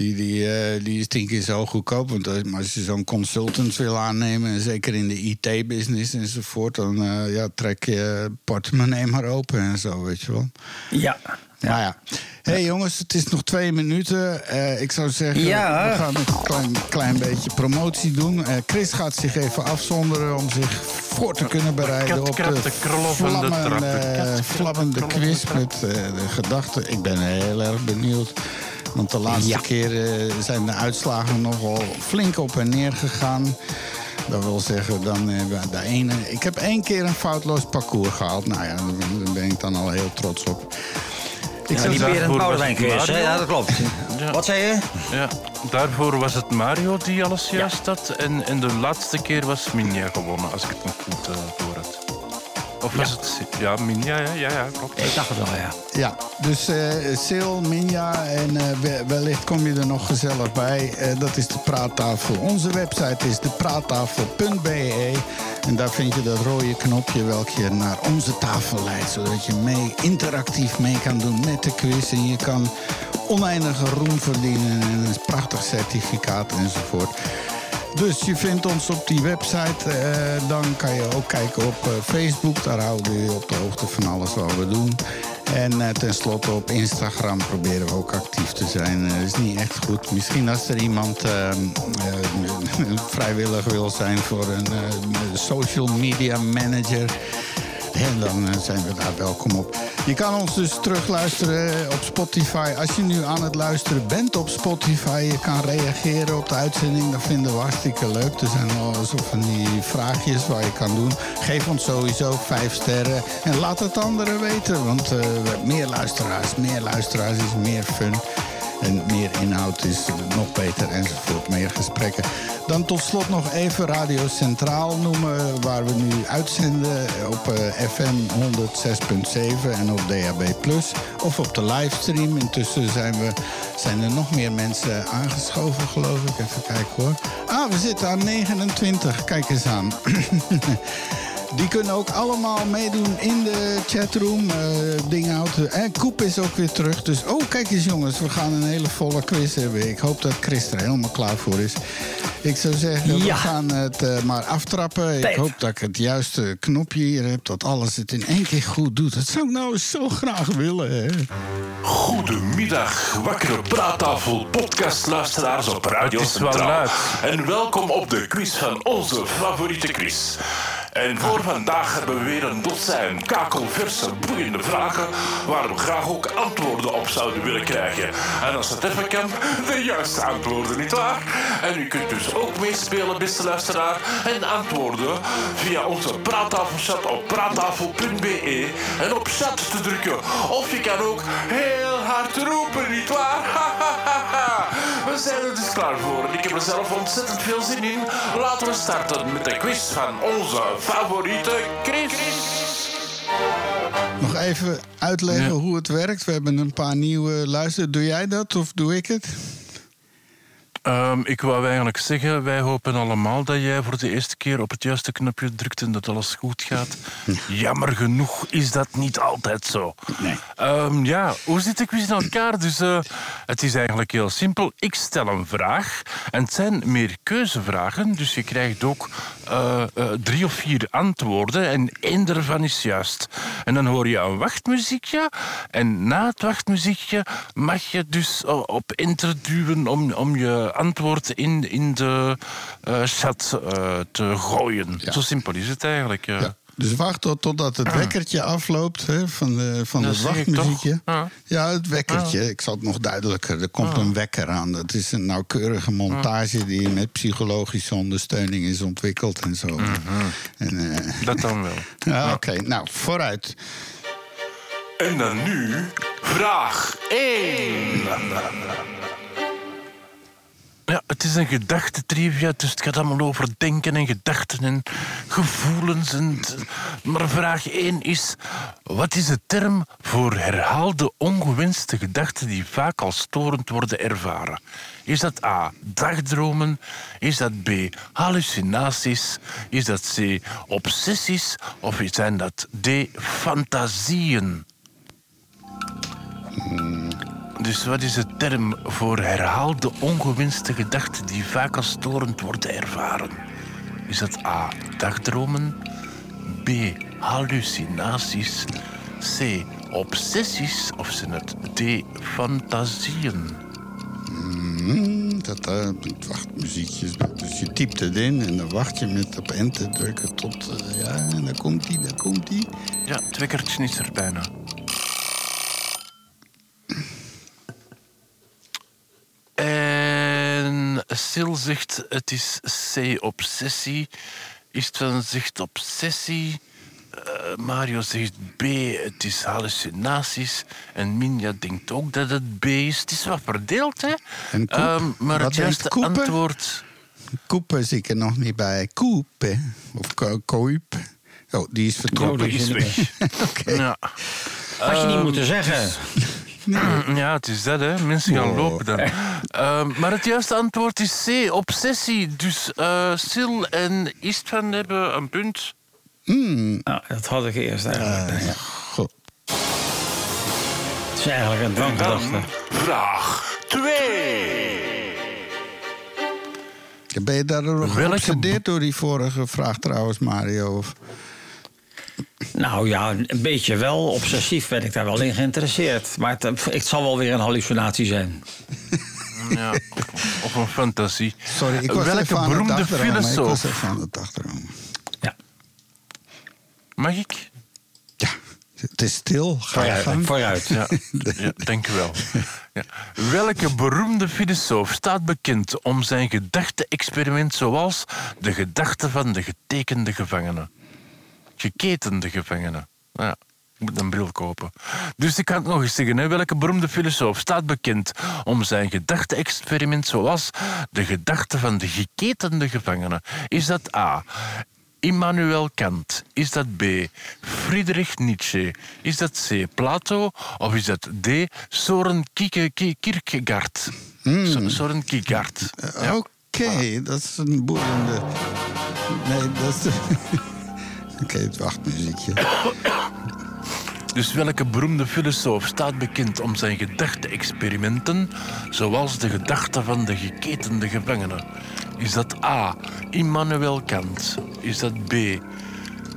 Die, die, eh, die is tien keer zo goedkoop. Want als- je zo'n consultant wil aannemen, en zeker in de IT-business enzovoort, dan eh, ja, trek je portemonnee maar open en zo, weet je wel. Ja. Nou ja. Hé hey, jongens, het is nog twee minuten. Eh, ik zou zeggen, Ja. we gaan een klein, klein beetje promotie doen. Chris gaat zich even afzonderen om zich voor te kunnen bereiden op de vlammen, krabt vlammende quiz met de gedachten. Ik ben heel erg benieuwd. Want de laatste Ja. keer eh, zijn de uitslagen nogal flink op en neer gegaan. Dat wil zeggen, dan de ene. Ik heb één keer een foutloos parcours gehaald. Nou ja, daar ben ik dan al heel trots op. Ik Ja, zou die Berend was Boudewijn quiz? Mario. Ja, dat klopt. Ja. Wat zei je? Ja, daarvoor was het Mario die alles juist had. En, en de laatste keer was Minja gewonnen, als ik het nog goed eh door had. Of was het... Ja, Minja, ja, ja, ja klopt. Ik dacht het wel, ja. Ja, dus eh Sil, Minja en eh, we- wellicht kom je er nog gezellig bij. Eh, dat is de praattafel. Onze website is depraattafel.be. En daar vind je dat rode knopje welke je naar onze tafel leidt. Zodat je mee interactief mee kan doen met de quiz. En je kan oneindige roem verdienen en een prachtig certificaat enzovoort. Dus je vindt ons op die website. eh, dan kan je ook kijken op eh, Facebook. Daar houden we je op de hoogte van alles wat we doen. En eh, tenslotte op Instagram proberen we ook actief te zijn. Dat is niet echt goed. Misschien als er iemand eh, eh, vrijwillig wil zijn voor een social media manager. En dan eh, zijn we daar welkom op. Je kan ons dus terugluisteren op Spotify. Als je nu aan het luisteren bent op Spotify, je kan reageren op de uitzending. Dat vinden we hartstikke leuk. Er zijn wel zo van die vraagjes waar je kan doen. Geef ons sowieso vijf sterren. En laat het anderen weten. Want eh, meer luisteraars, meer luisteraars is meer fun. En meer inhoud is nog beter enzovoort. Meer gesprekken. Dan tot slot nog even Radio Centraal noemen. Waar we nu uitzenden op eh, FM 106.7 en op DAB+. Of op de livestream. Intussen zijn, we, zijn er nog meer mensen aangeschoven geloof ik. Even kijken hoor. Ah, we zitten aan 29. Kijk eens aan. Die kunnen ook allemaal meedoen in de chatroom. eh Dinghout. En Koep is ook weer terug. Dus, oh, kijk eens jongens, we gaan een hele volle quiz hebben. Ik hoop dat Chris er helemaal klaar voor is. Ik zou zeggen, we gaan het eh, maar aftrappen. Ik hoop dat ik het juiste knopje hier heb. Dat alles het in één keer goed doet. Dat zou ik nou zo graag willen. Hè? Goedemiddag, wakkere praattafel podcastluisteraars op Radio Centraal. En welkom op de quiz van onze favoriete quiz. En voor vandaag hebben we weer een dozijn kakelverse, boeiende vragen... waar we graag ook antwoorden op zouden willen krijgen. En als het even kan, de juiste antwoorden, nietwaar? En u kunt dus ook meespelen, beste luisteraar... en antwoorden via onze praattafelchat op praattafel.be... en op chat te drukken. Of je kan ook heel hard roepen, nietwaar? We zijn er dus klaar voor en ik heb er zelf ontzettend veel zin in. Laten we starten met de quiz van onze favoriete Chris. Nog even uitleggen Ja. hoe het werkt. We hebben een paar nieuwe luisteren. Doe jij dat of doe ik het? Ehm, ik wou eigenlijk zeggen, wij hopen allemaal dat jij voor de eerste keer op het juiste knopje drukt en dat alles goed gaat. Jammer genoeg is dat niet altijd zo. Nee. Ehm, ja, hoe zit de quiz in elkaar? Dus eh, het is eigenlijk heel simpel. Ik stel een vraag en het zijn meer keuzevragen. Dus je krijgt ook eh, eh, drie of vier antwoorden en één daarvan is juist. En dan hoor je een wachtmuziekje en na het wachtmuziekje mag je dus op enter duwen om, om je antwoord in, in de eh, chat eh, te gooien. Ja. Zo simpel is het eigenlijk. ja. Dus wacht tot, totdat het wekkertje afloopt hè, van, de, van Dat het wachtmuziekje. toch? Ja. Ja, het wekkertje. Ik zal het nog duidelijker. Er komt een wekker aan. Dat is een nauwkeurige montage die met psychologische ondersteuning is ontwikkeld en zo. en, eh, Dat dan wel. ja, Oké, nou, vooruit. En dan nu vraag 1. Ja, het is een gedachtetrivia, dus het gaat allemaal over denken en gedachten en gevoelens. En maar vraag 1 is, wat is de term voor herhaalde ongewenste gedachten die vaak als storend worden ervaren? Is dat A, dagdromen? Is dat B, hallucinaties? Is dat C, obsessies? Of zijn dat D, fantasieën? Dus wat is de term voor herhaalde ongewenste gedachten die vaak als storend worden ervaren? Is dat A. Dagdromen? B. Hallucinaties? C. Obsessies? Of zijn het D. Fantasieën? Hmm, dat, eh, het wachtmuziekje. is- Dus je typt het in en dan wacht je met op enter drukken tot... eh, ja, en dan komt hij, dan komt hij. Ja, het wekkertje is er bijna. En Sil zegt het is C, obsessie. Istvan zegt obsessie. Eh, Mario zegt B, het is hallucinaties. En Minja denkt ook dat het B is. Het is wat verdeeld, hè? En Koep? Ehm, maar Wat het juiste antwoord... Koepen zie ik er nog niet bij. Koepe. Of ko- koip. Oh, die is vertrokken. Oh, die is weg. Oké. Ja. Had je niet moeten zeggen. Ja, het is dat, hè. Mensen gaan Oh. lopen dan. Ehm, maar het juiste antwoord is C, obsessie. Dus eh Sil en Istvan hebben een punt. Nou, dat had ik eerst eigenlijk. Ja. Goed. Het is eigenlijk een dwanggedachte. vraag 2. Ben je daardoor Welke geobsedeerd door die vorige vraag trouwens, Mario? Of... Nou ja, een beetje wel. Obsessief ben ik daar wel in geïnteresseerd. Maar het, het zal wel weer een hallucinatie zijn. Ja, of een fantasie. Sorry, ik was Welke even aan het beroemde dagdromen. Ik was filosoof... even aan het dagdromen. Ja, Mag ik? Ja, het is stil. Ga je vooruit. gang. vooruit. Ja, ja dank u wel. Ja. Welke beroemde filosoof staat bekend om zijn gedachte-experiment zoals de gedachte van de getekende gevangene? Geketende gevangene. Ja, ik moet een bril kopen. Dus ik kan het nog eens zeggen. Hè. Welke beroemde filosoof staat bekend om zijn gedachte-experiment zoals de gedachte van de geketende gevangene? Is dat A. Immanuel Kant? Is dat B. Friedrich Nietzsche? Is dat C. Plato? Of is dat D. Soren Kierkegaard? So- Soren Kierkegaard. Oké, dat is een boeiende... Nee, dat is... Oké, het wachtmuziekje. Dus welke beroemde filosoof staat bekend om zijn gedachte-experimenten, zoals de gedachte van de geketende gevangene? Is dat A. Immanuel Kant? Is dat B.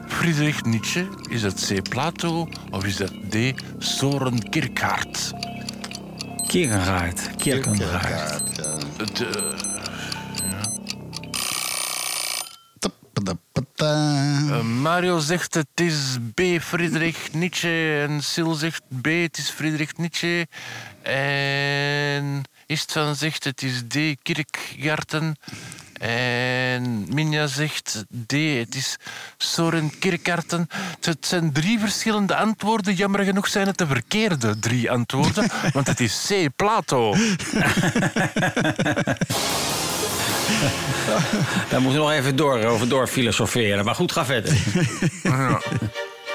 Friedrich Nietzsche? Is dat C. Plato? Of is dat D. Soren Kierkegaard? Kierkegaard. Kierkegaard. Ja. Het, eh, Eh, Mario zegt het is B. Friedrich Nietzsche en Sil zegt B. Het is Friedrich Nietzsche en Istvan zegt het is D. Kierkegaarden en Minja zegt D. Het is Soren Kierkegaarden. Het zijn drie verschillende antwoorden. Jammer genoeg zijn het de verkeerde drie antwoorden, want het is C. Plato. Daar moeten we nog even door, over door filosoferen. Maar goed, ga verder.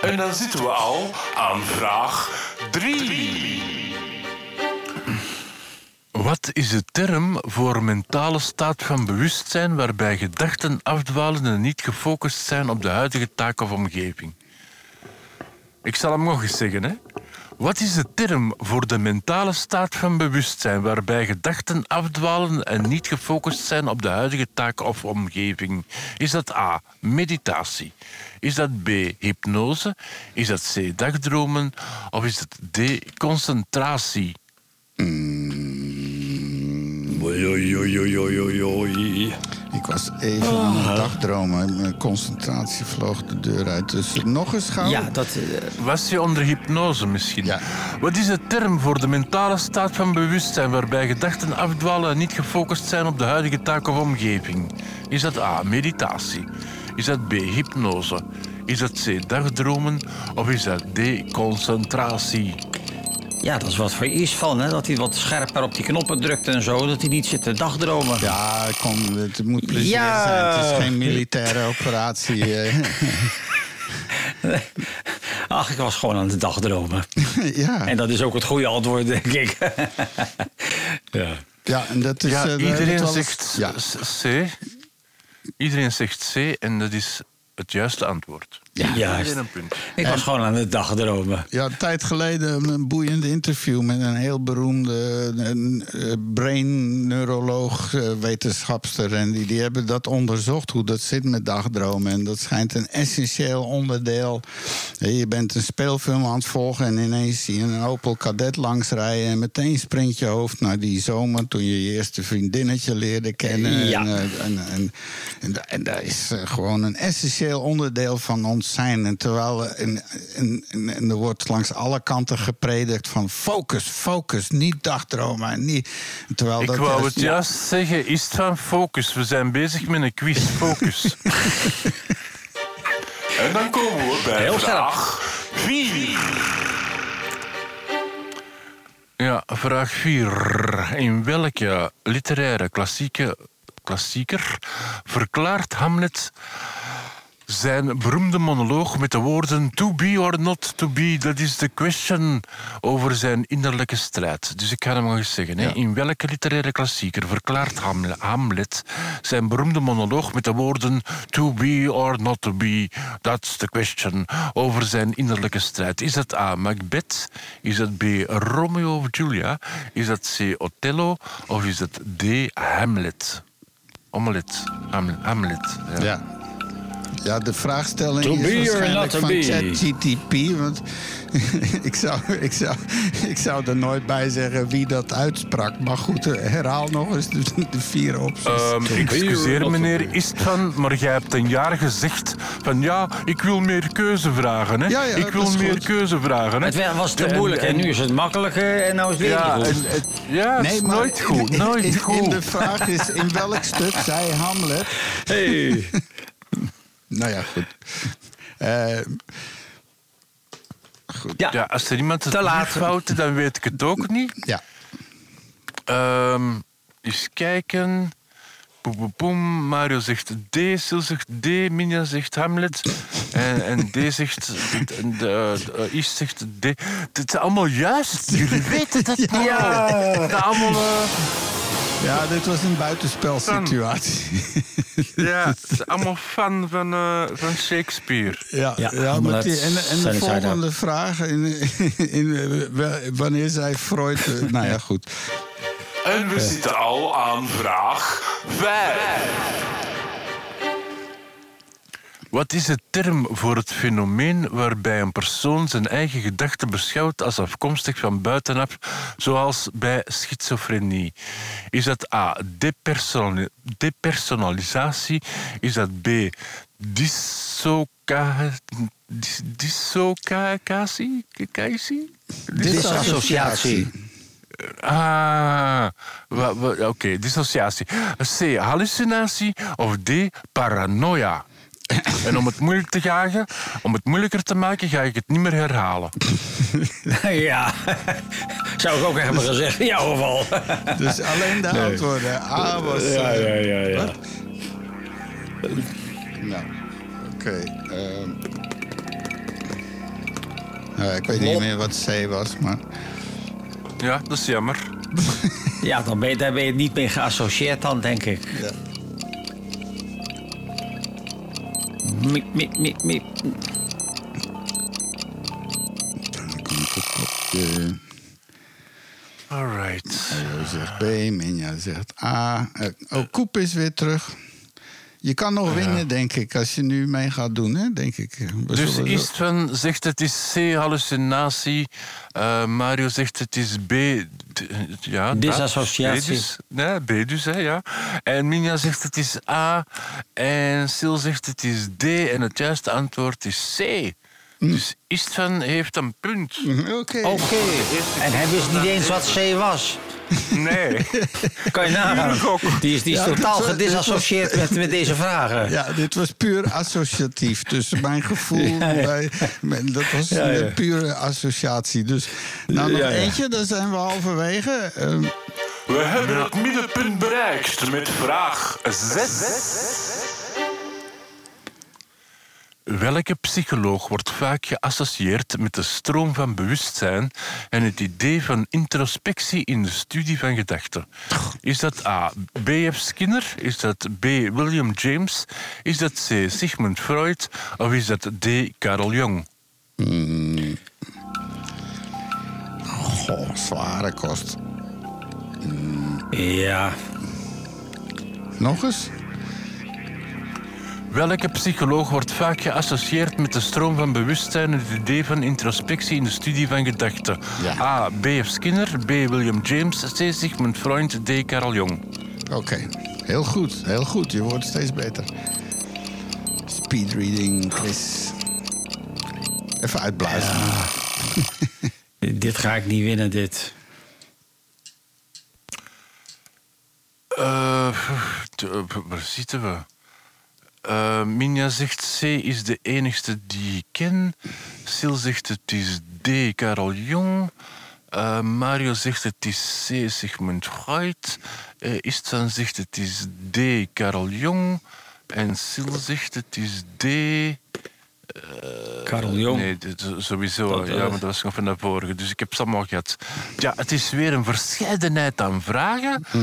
En dan zitten we al aan vraag 3. Wat is de term voor mentale staat van bewustzijn waarbij gedachten afdwalen en niet gefocust zijn op de huidige taak of omgeving? Ik zal hem nog eens zeggen, hè. Wat is de term voor de mentale staat van bewustzijn waarbij gedachten afdwalen en niet gefocust zijn op de huidige taak of omgeving? Is dat A. Meditatie? Is dat B. Hypnose? Is dat C. Dagdromen? Of is dat D. Concentratie? Oei. Ik was even aan het dagdromen. Mijn concentratie vloog de deur uit. Dus nog eens gauw. Ja, dat... eh, Was je onder hypnose misschien? Ja. Wat is de term voor de mentale staat van bewustzijn waarbij gedachten afdwalen en niet gefocust zijn op de huidige taak of omgeving? Is dat A. Meditatie? Is dat B. Hypnose? Is dat C. Dagdromen? Of is dat D. Concentratie? Ja, dat is wat voor Is van, hè? Dat hij wat scherper op die knoppen drukt en zo. Dat hij niet zit te dagdromen. Ja, kom, het moet plezier Ja. zijn. Het is geen militaire operatie. eh. Ach, ik was gewoon aan het dagdromen. ja. En dat is ook het goede antwoord, denk ik. ja. ja, en dat is... Ja, eh, iedereen zegt Ja, C. Iedereen zegt C en dat is het juiste antwoord. Ja, juist. Iedereen een punt. Ik was gewoon aan het dagdromen. Ja, een tijd geleden een boeiend interview met een heel beroemde eh, brain neuroloog, eh, wetenschapster. En die, die hebben dat onderzocht, hoe dat zit met dagdromen. En dat schijnt een essentieel onderdeel. Je bent een speelfilm aan het volgen en ineens zie je een Opel Kadett langsrijden. En meteen springt je hoofd naar die zomer toen je je eerste vriendinnetje leerde kennen. Ja. En, eh, en, en, en, en dat is gewoon een essentieel onderdeel van ons zijn. En terwijl we- en, en, en, en er wordt langs alle kanten gepredikt van focus, focus, niet dagdromen. en Niet, terwijl Ik dat wou juist- het juist zeggen, is het van focus? We zijn bezig met een quiz focus. En dan komen we bij Heel vraag 4. Ja, vraag 4. In welke literaire klassieke, klassieker verklaart Hamlet zijn beroemde monoloog met de woorden to be or not to be? Dat is de question over zijn innerlijke strijd. Dus ik ga hem nog eens zeggen. In welke literaire klassieker verklaart Hamle- Hamlet zijn beroemde monoloog met de woorden to be or not to be? That's the question over zijn innerlijke strijd. Is dat A. Macbeth? Is dat B. Romeo of Julia? Is dat C. Othello? Of is dat D. Hamlet? Omelet. Ham- Hamlet. Ja. Ja. Ja, de vraagstelling To is be or waarschijnlijk not to van? ChatGTP. Want ik, zou, ik, zou, ik zou er nooit bij zeggen wie dat uitsprak. Maar goed, herhaal nog eens de, de vier opties. Ehm, excuseer meneer Istvan, maar jij hebt een jaar gezegd van ja, ik wil meer keuzevragen. Hè? Ja, ja, ik wil meer goed. keuzevragen. Hè? Het was te En- moeilijk en en- nu is het makkelijker en nou is het weer Ja, en, goed. het- ja, is maar nooit goed. in- Nooit in, in, goed. de vraag is in welk stuk zei Hamlet... Hey. Nou ja, goed. Eh, goed. Ja, Ja, als er iemand het Te laat. fout, dan weet ik het ook niet. Ja. Ehm eens kijken. Poem, poem, poem. Mario zegt D, Sil zegt D, Minja zegt Hamlet. En, en D zegt... En de, de, Is zegt D. Het is allemaal juist. Jullie weten dat ja. Dat allemaal... eh, ja, dit was een buitenspelsituatie. ja, het is allemaal fan van, eh, van Shakespeare. Ja, Ja, ja, maar die, en, en de volgende vraag, in, in, in- wanneer zei Freud... eh, nou ja, goed. En we zitten al aan vraag 5. Wat is de term voor het fenomeen waarbij een persoon zijn eigen gedachten beschouwt als afkomstig van buitenaf, zoals bij schizofrenie? Is dat A. depersonali- depersonalisatie? Is dat B. Dissoca... dis- Dissocatie? Disassociatie. Ah, oké, dissociatie. C, hallucinatie of D, paranoia. En om het moeilijk te jagen, om het moeilijker te maken, ga ik het niet meer herhalen. Ja, zou ik ook hebben gezegd in jouw geval. Dus alleen de antwoorden. A was... Ja, eh, ja, ja, ja. wat? Nou, oké. ehm. Nou, ik weet niet meer wat C was, maar... Ja, dat is jammer. Ja, dan ben je, daar ben je niet mee geassocieerd dan, denk ik. Ja. Miep, miep, miep, miep. Dan kom ik op, de... Alright. Mario zegt B, Minja zegt A. Eh, Oh, Koep is weer terug. Je kan nog winnen, denk ik, als je nu mee gaat doen, hè? denk ik. We Dus Istvan zegt het is C, hallucinatie. Eh, Mario zegt het is B. Ja, dat. Disassociatie. B dus, nee, B dus, hè, ja. En Minja zegt het is A. En Sil zegt het is D. En het juiste antwoord is C. Dus Istvan heeft een punt. Oké. Oké. En hij wist niet eens wat C was. Nee. Kan je nagaan. Die is, die is Ja, totaal gedisassocieerd met, met deze vragen. Ja, dit was puur associatief. Dus mijn gevoel, bij, dat was Ja, ja. een pure associatie. Dus nou nog Ja, ja. eentje, dan zijn we halverwege. Ehm, We hebben het middenpunt bereikt met vraag 6. Welke psycholoog wordt vaak geassocieerd met de stroom van bewustzijn en het idee van introspectie in de studie van gedachten? Is dat A. B.F. Skinner? Is dat B. William James? Is dat C. Sigmund Freud? Of is dat D. Carl Jung? goh, zware kost. Ja. Nog eens? Welke psycholoog wordt vaak geassocieerd met de stroom van bewustzijn en het idee van introspectie in de studie van gedachten? Ja. A. B.F. Skinner, B. William James, C. Sigmund Freud, D. Carl Jung. Oké, heel goed, heel goed. Je wordt steeds beter. Speedreading, Chris. Even uitblazen. Dit ga ik niet winnen, dit. Eh, de- waar zitten we? Eh, Minja zegt C is de enigste die ik ken. Sil zegt het is D, Carol Jong. Eh, Mario zegt het is C, Sigmund Freud. Uh, Istvan zegt het is D, Carol Jong. En Sil zegt het is D... Karel Jong. Nee, sowieso. Dat, ja, maar dat was nog van de vorige. Dus ik heb ze allemaal gehad. Ja, het is weer een verscheidenheid aan vragen. Eh,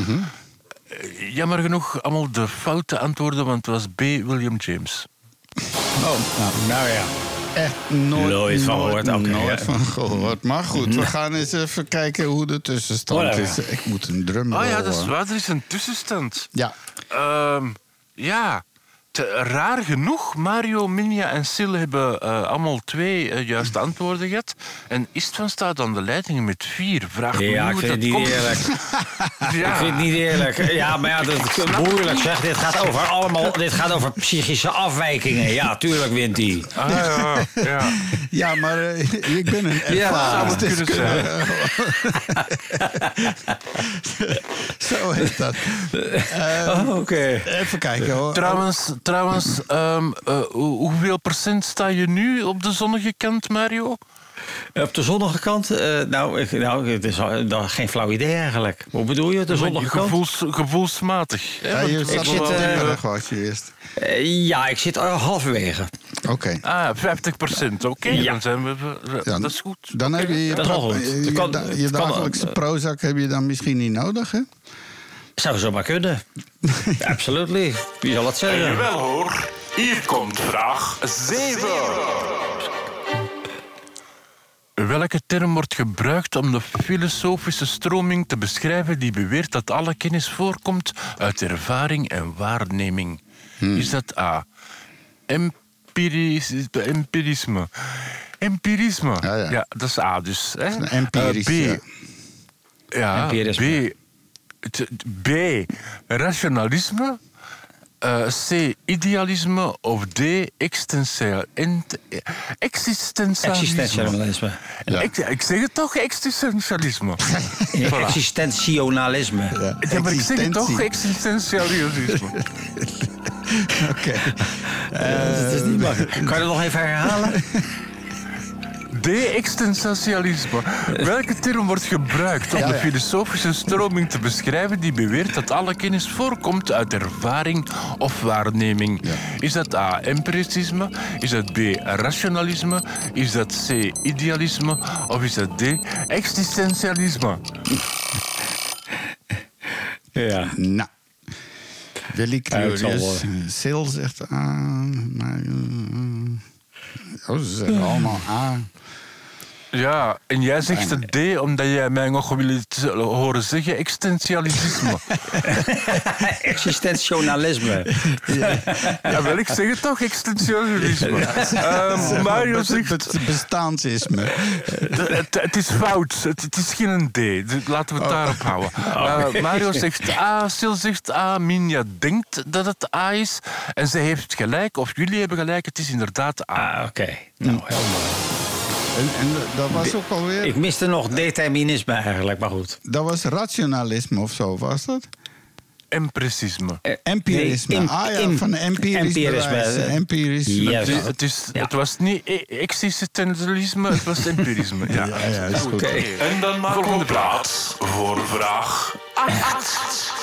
Jammer genoeg allemaal de foute antwoorden, want het was B. William James. Oh, nou ja. Echt nooit, Nooit van nooit, gehoord, nooit ja. van gehoord. Maar goed, we gaan eens even kijken hoe de tussenstand Oh, ja. is. Ik moet een drum Ah ja, dat is waar. Er is een tussenstand. Ja, Ehm, ja, raar genoeg, Mario, Minja en Sil hebben eh, allemaal twee eh, juiste antwoorden gehad. En Istvan staat aan de leiding met vier. Vraag me Ja, ik vind het dat niet komt. eerlijk. Ja. Ik vind het niet eerlijk. Ja, maar ja, dat is moeilijk zeg. Dit gaat over allemaal. Dit gaat over psychische afwijkingen. Ja, tuurlijk wint hij. Ah, ja, ja. ja maar eh, ik ben een Ja, ervaren deskundige. Zo heet dat. Oh, Oké. Even kijken hoor. Trouwens, trouwens ehm, eh, hoe- hoeveel procent sta je nu op de zonnige kant, Mario? Op de zonnige kant? eh, nou, ik, nou, het is geen flauw idee eigenlijk. Hoe bedoel je, de zonnige kant? Gevoels, gevoelsmatig. Ja, je ik zat zit, eh, was je eerst. Ja, ik zit al halverwege. Oké. Ah, 50 procent. Oké, Ja. dan zijn we... we- Ja, dat is goed. Dan heb je je, Dat is wel pro- goed. je, dagelijkse Prozac heb je dan misschien niet nodig, hè? Zou zomaar kunnen. Absolutely. Wie zal het En zeggen? jawel hoor, hier komt vraag 7. Welke term wordt gebruikt om de filosofische stroming te beschrijven die beweert dat alle kennis voorkomt uit ervaring en waarneming? Hmm. Is dat A. Empiris, empirisme. Empirisme. Ja, ja. dat is A dus. Hè? empirisch, Eh, ja. B. Ja, Empirisme. B. B. Rationalisme. Eh, C. Idealisme. Of D. Existential, ent- existentialisme. Existentialisme. Ja. Ik, ik zeg het toch, existentialisme. Existentionalisme. Ja, Ja, maar ik zeg het toch, existentialisme. Oké. Dat is niet makkelijk. Kan je dat nog even herhalen? De-existentialisme. Welke term wordt gebruikt om Ja, de filosofische stroming te beschrijven die beweert dat alle kennis voorkomt uit ervaring of waarneming? Is dat A. Empiricisme? Is dat B. Rationalisme? Is dat C. Idealisme? Of is dat D. Existentialisme? Ja. Nou. Willy Ja, het zal Curious. wel. eh, Sil zegt A. Maar, eh, oh, ze zeggen allemaal A. Ja, en jij zegt het D omdat jij mij nog wil horen zeggen existentialisme. Existentialisme. ja, wel, ik zeg het toch, existentialisme. Ehm, Mario zegt... Het bestaansisme. Het, het is fout. Het, het is geen D. Laten we het daarop houden. Eh, Mario zegt A, Sil zegt A, Minja denkt dat het A is. En ze heeft gelijk, of jullie hebben gelijk, het is inderdaad A. Ah, oké. Nou, mooi. En, en dat was ook alweer... Ik miste nog determinisme eigenlijk, maar goed. Dat was rationalisme of zo, was dat? Empirisme. Empirisme. Nee, ah ja, van empirisch empirisme. bewijs. Empirisch. Ja, Het, is, zo. het, is, Ja. het was niet e- existentialisme, het was empirisme. Ja, Ja, ja, is goed. En dan maken we plaats voor vraag 8.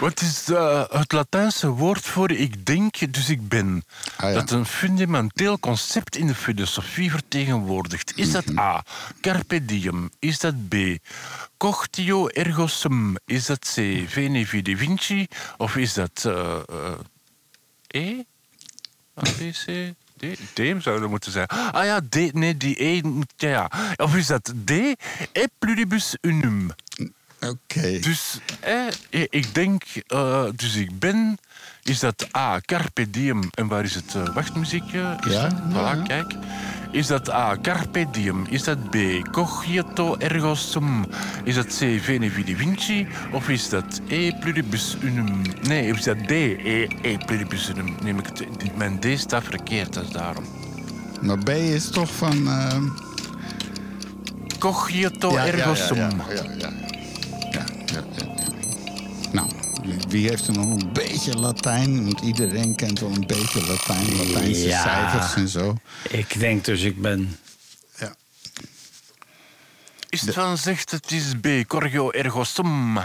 Wat is eh, het Latijnse woord voor ik denk, dus ik ben? Ah, ja. Dat een fundamenteel concept in de filosofie vertegenwoordigt. Is dat A. Carpe diem? Is dat B. Cogitio ergo sum? Is dat C. Veni vidi vinci? Of is dat eh, eh, E? A, B, C, D? D zou dat moeten zijn. Ah ja, D. Nee, die E moet... Ja, ja. Of is dat D. E pluribus unum? Oké. Dus eh, ik denk, eh, dus ik ben, is dat A, Carpe Diem, en waar is het eh, wachtmuziekje? Is Ja, dat? ja, Voilà, ja. kijk. Is dat A, Carpe Diem? Is dat B, Cogito ergo sum? Is dat C, Veni vidi vinci? Of is dat E, pluribus unum? Nee, is dat D, E, e pluribus unum? Neem ik het, mijn D staat verkeerd, dat is daarom. Maar B is toch van... eh, Cogito ergo sum. ja, ja, ja. Ja, ja, ja, ja. Nou, wie heeft er nog een beetje Latijn? Want iedereen kent wel een beetje Latijn. Latijnse Ja. cijfers en zo. Ik denk dus ik ben... Ja. Is het van zegt het is B, Corgio ergo sum?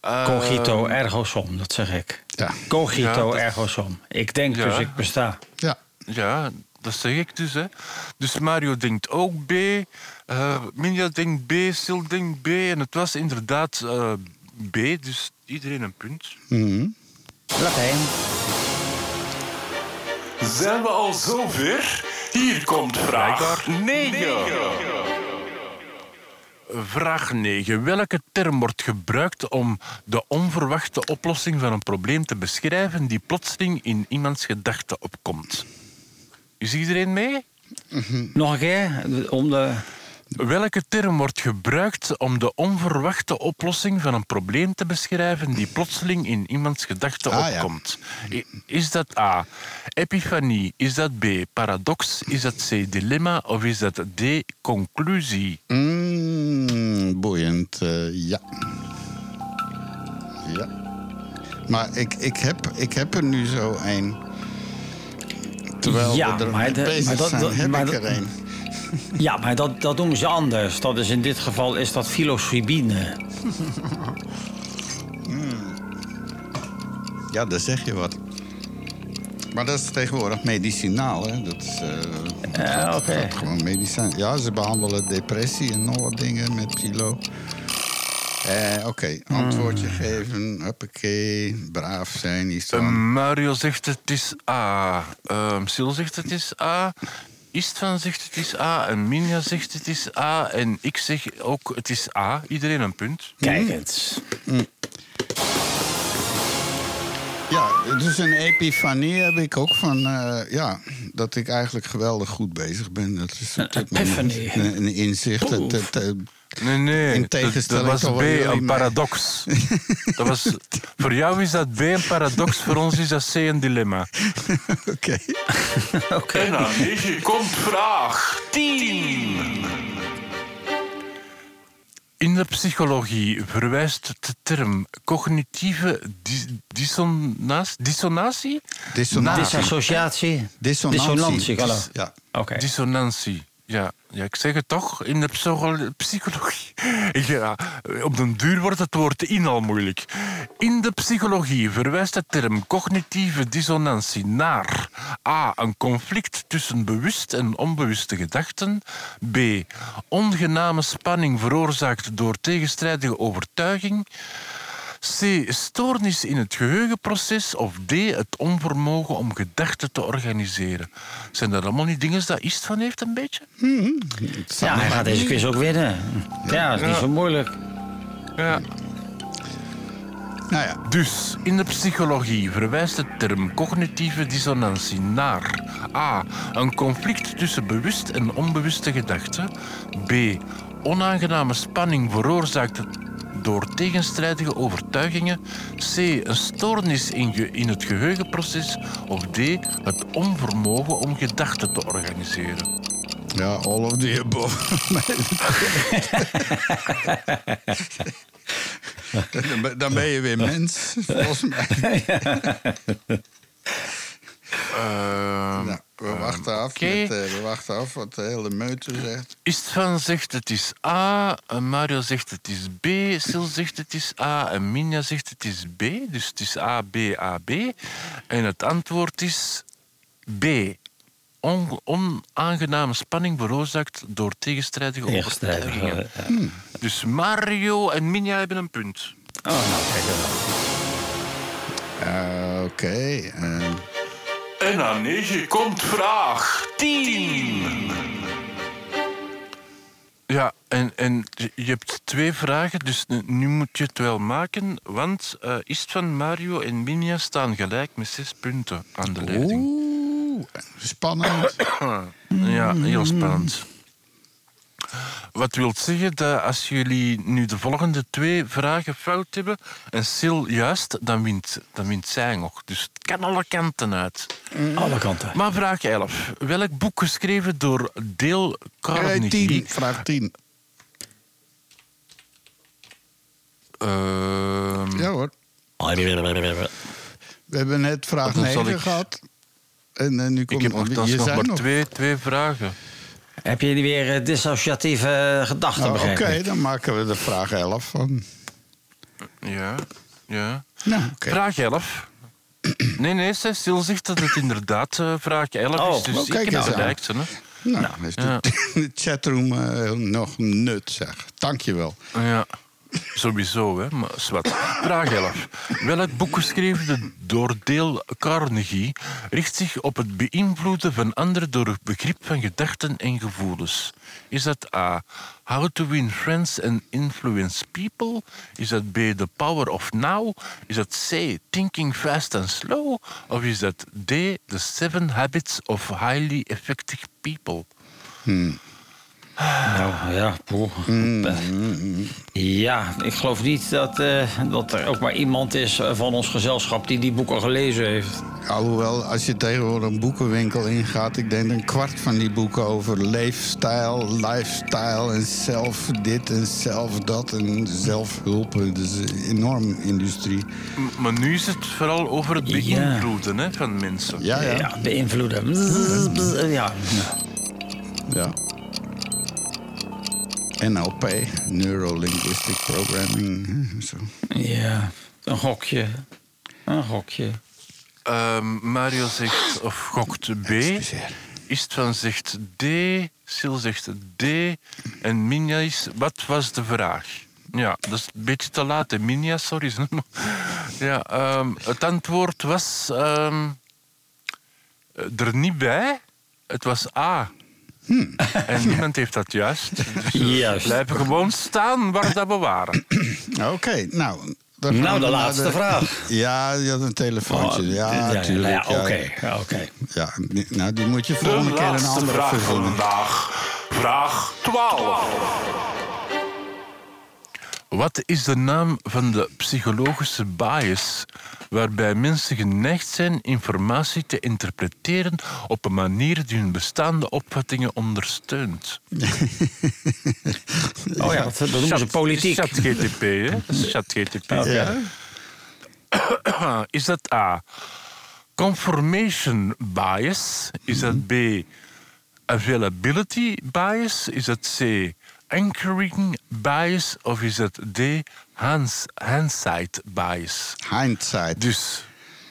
Eh, Cogito ergo sum, dat zeg ik. Ja. Cogito Ja, dat- ergo sum. Ik denk Ja. dus ik besta. Ja. Ja, dat zeg ik dus. Hè. Dus Mario denkt ook B. eh Minja denkt B, Sil denkt B. En het was inderdaad eh, B, dus iedereen een punt. Mhm. Latijn. Zijn we al zover? Hier komt vraag 9. Vraag 9. Welke term wordt gebruikt om de onverwachte oplossing van een probleem te beschrijven die plotseling in iemands gedachten opkomt? Is iedereen mee? Nog een keer, om de... Welke term wordt gebruikt om de onverwachte oplossing van een probleem te beschrijven die plotseling in iemands gedachten Ah, opkomt? Is dat A. Epifanie? Is dat B. Paradox? Is dat C. Dilemma? Of is dat D. Conclusie? Mm, boeiend, eh, ja. Ja. Maar ik, ik, heb, ik heb er nu zo een. Terwijl Ja, we er maar mee bezig maar dat- zijn, dat- heb maar ik er een. Ja, maar dat, dat noemen ze anders. Dat is in dit geval is dat filosofibine. Ja, daar zeg je wat. Maar dat is tegenwoordig medicinaal, hè? Dat is eh, Ja, oké. dat gewoon medicijn. Ja, ze behandelen depressie en nog wat dingen met pilo. Eh, Oké, antwoordje geven. Hoppakee, braaf zijn, iets Eh, van. Mario zegt het is A. Ehm Sil zegt het is A. Istvan zegt het is A. En Minja zegt het is A. En ik zeg ook het is A. Iedereen een punt. Kijk eens. Ja, dus een epifanie heb ik ook van... eh, ja, dat ik eigenlijk geweldig goed bezig ben. Dat is. Een, een inzicht. Het, eh, Nee, nee. In dat- tegenstelling dat, was B, een paradox. dat was, voor jou is dat B een paradox, voor ons is dat C een dilemma. Oké. En aan 9 komt vraag 10. In de psychologie verwijst de term cognitieve dis- dissonatie, dissonatie? Dissonatie. Disassociatie. Dissonantie. Dissonantie. Ja. Oké. Dissonantie. Ja, ja, ik zeg het toch, in de psycho- psychologie. Op den duur wordt het woord in al moeilijk. In de psychologie verwijst de term cognitieve dissonantie naar a. een conflict tussen bewust en onbewuste gedachten, b. ongename spanning veroorzaakt door tegenstrijdige overtuiging, C. Stoornis in het geheugenproces. Of D. Het onvermogen om gedachten te organiseren. Zijn dat allemaal niet dingen dat Ist van heeft, een beetje? Ja, hij gaat deze quiz ook winnen. Ja, dat is niet zo moeilijk. Ja. Nou ja, Dus in de psychologie verwijst de term cognitieve dissonantie naar a. een conflict tussen bewust en onbewuste gedachten, b. onaangename spanning veroorzaakt door tegenstrijdige overtuigingen, c. een stoornis in, ge- in het geheugenproces of d. het onvermogen om gedachten te organiseren. ja all of the above. dan, ben- je weer mens, volgens mij. Nou, we, wachten af met, eh, we wachten af wat de hele meute zegt. Istvan zegt het is A, en Mario zegt het is B, Sil zegt het is A en Minja zegt het is B. Dus het is A, B, A, B. En het antwoord is B. On- onaangename spanning veroorzaakt door tegenstrijdige Tegenstrijdig. overtuigingen. eh, Dus Mario en Minja hebben een punt. Oh, nou, kijk eens. Eh, Oké. eh, En aan 9 komt vraag 10. Ja, en, en je hebt twee vragen, dus nu moet je het wel maken. Want eh Istvan, Mario en Minja staan gelijk met zes punten aan de leiding. Oeh, spannend. Ja, heel spannend. Wat wil zeggen dat als jullie nu de volgende twee vragen fout hebben en Sil juist, dan wint, dan wint zij nog. Dus het kan alle kanten uit. Alle kanten. Maar vraag 11. Welk boek geschreven door Dale Eh, Carnegie? tien, vraag 10. Ehm, Ja hoor. We hebben net vraag Dan zal 9 ik- gehad. En eh, nu Ik komt heb nog zei maar nog. Twee, twee vragen. Heb je weer eh, dissociatieve eh, gedachten, Oh, Oké, dan maken we de vraag 11 van. Ja, ja. Nou, oké. Vraag 11. Nee, nee, Cecil zegt dat het inderdaad eh, vraag 11 Oh, is. Dus oh, kijk ik heb. Hè. Nou, dan is de, ja. de chatroom eh, nog nut, zeg. Dankjewel. Ja, sowieso, hè. Maar zwart. Vraag 11. Welk boek geschreven door Dale Carnegie richt zich op het beïnvloeden van anderen door het begrip van gedachten en gevoelens? Is dat A. How to win friends and influence people? Is dat B. The power of now? Is dat C. Thinking fast and slow? Of is dat D. The seven habits of highly effective people? Nou ja, poeh. Ja, ik geloof niet dat, eh, dat er ook maar iemand is eh, van ons gezelschap die die boeken gelezen heeft. Alhoewel, als je tegenwoordig een boekenwinkel ingaat... ik denk een kwart van die boeken over leefstijl, lifestyle... en zelf dit en zelf dat en zelfhulp. Dus een enorm industrie. M- Maar nu is het vooral over het Ja. beïnvloeden hè, van mensen. Ja, ja. Ja, beïnvloeden. Ja. ja. NLP, Neuro-Linguistic Programming. Zo. ja, een gokje. Een gokje. Ehm, Mario zegt, of gokt B. Istvan zegt D. Sil zegt D. En Minja is... Wat was de vraag? Ja, dat is een beetje te laat, hè. Minja, sorry. ja, ehm, het antwoord was... ehm, er niet bij. Het was A. En niemand heeft dat juist. Dus we Juist. blijven gewoon staan waar dat we waren. Oké, nou... dan gaan Nou, we de laatste vraag. Ja, je had een telefoontje. Oh, ja, ja, natuurlijk. Ja, oké. ja, oké. Ja, die- nou, die moet je De volgende keer een andere vraag verzinnen. vandaag. Vraag 12. Wat is de naam van de psychologische bias waarbij mensen geneigd zijn informatie te interpreteren op een manier die hun bestaande opvattingen ondersteunt? Oh ja, dat, dat noemen ze politiek. Chat-GTP, hè? Dat is Chat-GTP. Ja. Is dat A. Confirmation bias? Is dat B. availability bias? Is het C, anchoring bias? Of is het D, hands, hindsight bias? Hindsight. Dus,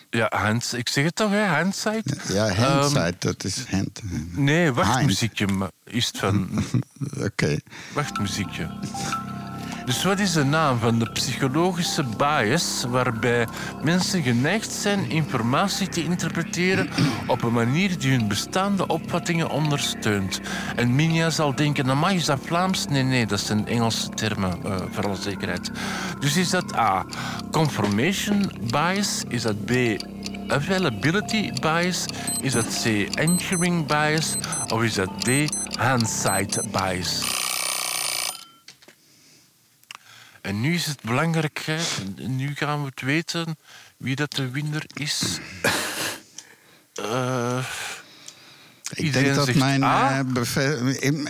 ja, hands, ik zeg het toch, hè? Hindsight? Ja, Ehm, hindsight, dat is hand. nee, wacht, Hind. muziekje. maar Is het van... Oké. Wacht, muziekje. Dus wat is de naam van de psychologische bias waarbij mensen geneigd zijn informatie te interpreteren op een manier die hun bestaande opvattingen ondersteunt? En Minja zal denken, amai, is dat Vlaams? Nee, nee, dat zijn Engelse termen, eh, voor alle zekerheid. Dus is dat A, confirmation bias? Is dat B, availability bias? Is dat C, anchoring bias? Of is dat D, hindsight bias? En nu is het belangrijk, hè, nu gaan we het weten wie dat de winnaar is. Eh, Ik denk dat mijn, eh,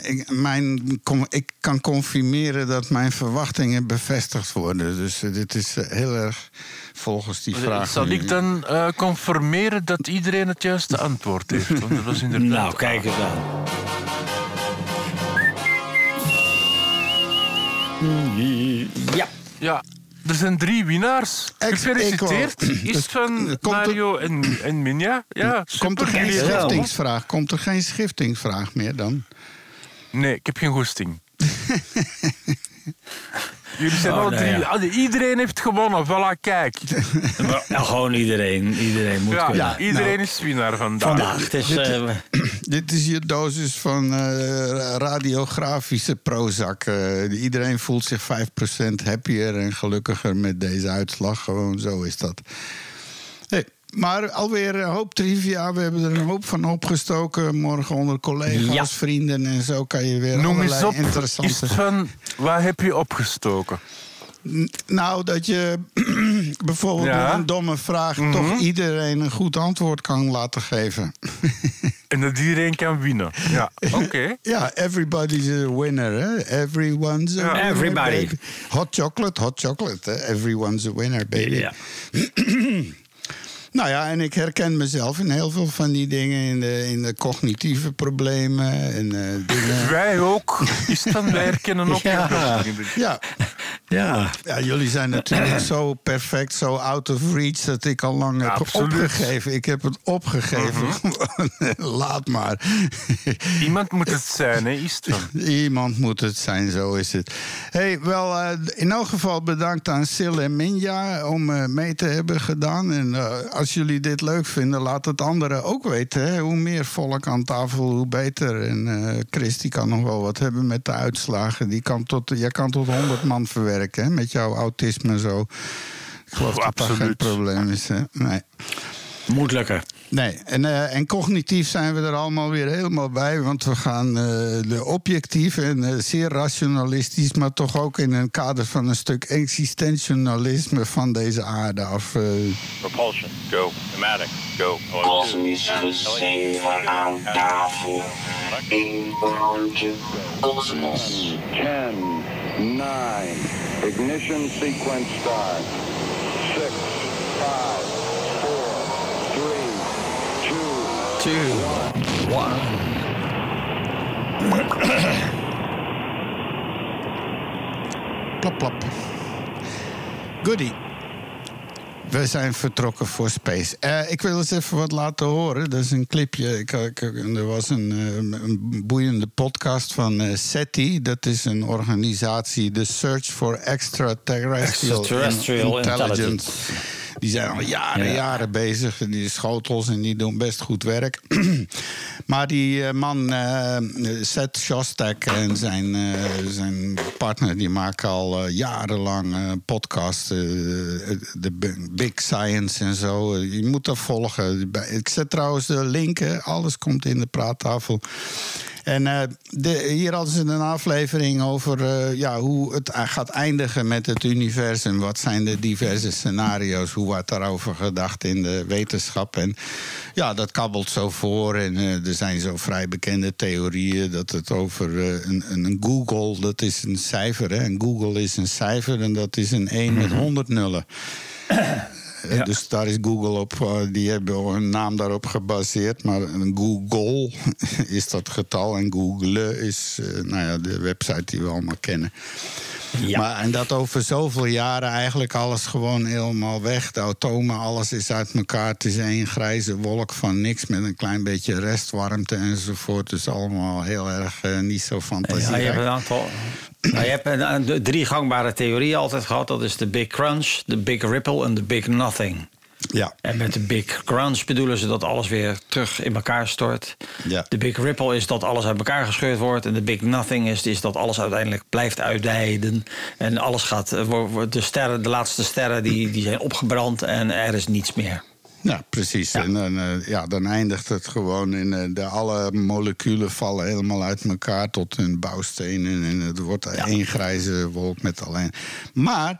ik, mijn ik kan confirmeren dat mijn verwachtingen bevestigd worden. Dus eh, dit is heel erg volgens die vraag. zal ik dan eh, confirmeren dat iedereen het juiste antwoord heeft? Want dat was inderdaad Nou, kijk eens dan. Ja. Ja, er zijn drie winnaars. Gefeliciteerd. Is van Komt er- Mario en, en Minja? Ja, Komt er geen schiftingsvraag? Komt er geen schiftingsvraag meer dan? Nee, ik heb geen goesting. Jullie zijn Oh, alle nou drie... ja. Ah, Iedereen heeft gewonnen, voilà, kijk. Maar, nou, gewoon iedereen. Iedereen moet Ja, kunnen. iedereen is winnaar vandaag. Vandaag. Het is, eh, Dit is je dosis van eh, radiografische Prozac. Eh, iedereen voelt zich 5% happier en gelukkiger met deze uitslag. Gewoon zo is dat. Maar alweer een hoop trivia. We hebben er een hoop van opgestoken. Morgen onder collega's, Ja. vrienden en zo kan je weer Noem eens allerlei op, interessante... van... Waar heb je opgestoken? N- Nou, dat je bijvoorbeeld Ja. met een domme vraag... toch iedereen een goed antwoord kan laten geven. En dat iedereen kan winnen. Ja, oké. Ja, everybody's a winner, hè? Everyone's a Ja. winner, Everybody. baby. Hot chocolate, hot chocolate, hè? Everyone's a winner, baby. ja. Nou ja, en ik herken mezelf in heel veel van die dingen. In de, in de cognitieve problemen en eh, dingen. Wij ook. Is het van wij herkennen ook. Ja. Ja, Ja. ja, jullie zijn natuurlijk zo perfect, zo out of reach... dat ik al lang heb Absoluut. opgegeven. Ik heb het opgegeven. Laat maar. Iemand moet het zijn, hè? Is het van. Iemand moet het zijn, zo is het. Hey, wel, eh, in elk geval bedankt aan Sil en Minja om eh, mee te hebben gedaan. En eh, als jullie dit leuk vinden, laat het anderen ook weten. Hè? Hoe meer volk aan tafel, hoe beter. En eh, Chris die kan nog wel wat hebben met de uitslagen. Die kan tot, jij kan tot 100 man verwerken hè? met jouw autisme zo. Ik geloof dat dat geen Absoluut. probleem is. Hè? Nee. Moet lukken. Nee, en, eh, en cognitief zijn we er allemaal weer helemaal bij. Want we gaan eh, de objectief en eh, zeer rationalistisch... maar toch ook in een kader van een stuk existentialisme van deze aarde af. Propulsion, go. Pneumatic, go. Kosmisch gezeven aan tafel. Inboortje kosmos. 10, 9, ignition sequence start. 6, 5, 4, 3, 2, Two, one. plap, plap. Goodie. We zijn vertrokken voor Space. Eh, ik wil eens even wat laten horen. Dat is een clipje. Ik, ik- er was een, eh, een boeiende podcast van eh, SETI. Dat is een organisatie, The Search for Extraterrestrial, Extraterrestrial Intelligence. Die zijn al jaren, Ja. jaren bezig. Die schotels en die doen best goed werk. maar die eh, man, eh Seth Shostak en zijn, eh, zijn partner... die maken al eh, jarenlang podcasts. de Big Science en zo. Je moet dat volgen. Ik zet trouwens de link. hè. Alles komt in de praattafel. En eh, de, hier hadden ze een aflevering over eh, ja, hoe het gaat eindigen met het universum. Wat zijn de diverse scenario's? Hoe wordt daarover gedacht in de wetenschap? En ja, dat kabbelt zo voor. En eh, er zijn zo vrij bekende theorieën dat het over een, een, een Google, dat is een cijfer. Hè? Een Google is een cijfer en dat is een 1 met 100 nullen. Ja. Dus daar is Google op, eh, die hebben hun naam daarop gebaseerd. Maar Google is dat getal en Google is eh, nou ja, de website die we allemaal kennen. Maar, en dat over zoveel jaren eigenlijk alles gewoon helemaal weg. De atomen, alles is uit elkaar. Het is één grijze wolk van niks met een klein beetje restwarmte enzovoort. Dus allemaal heel erg eh, niet zo Ja, fantasierijk. je hebt een aantal. Nou, je hebt een, een- de drie gangbare theorieën altijd gehad. Dat is de Big Crunch, de Big Ripple en de Big Nothing. Ja. En met de Big Crunch bedoelen ze dat alles weer terug in elkaar stort. Ja. De Big Ripple is dat alles uit elkaar gescheurd wordt. En de Big Nothing is, is dat alles uiteindelijk blijft uitdijden. En alles gaat. eh, De, sterren, de laatste sterren die, die zijn opgebrand en er is niets meer. Ja, precies. En dan, eh, ja, dan eindigt het gewoon in eh, de, alle moleculen vallen helemaal uit elkaar tot hun bouwstenen. En het wordt één grijze wolk met alleen. Maar.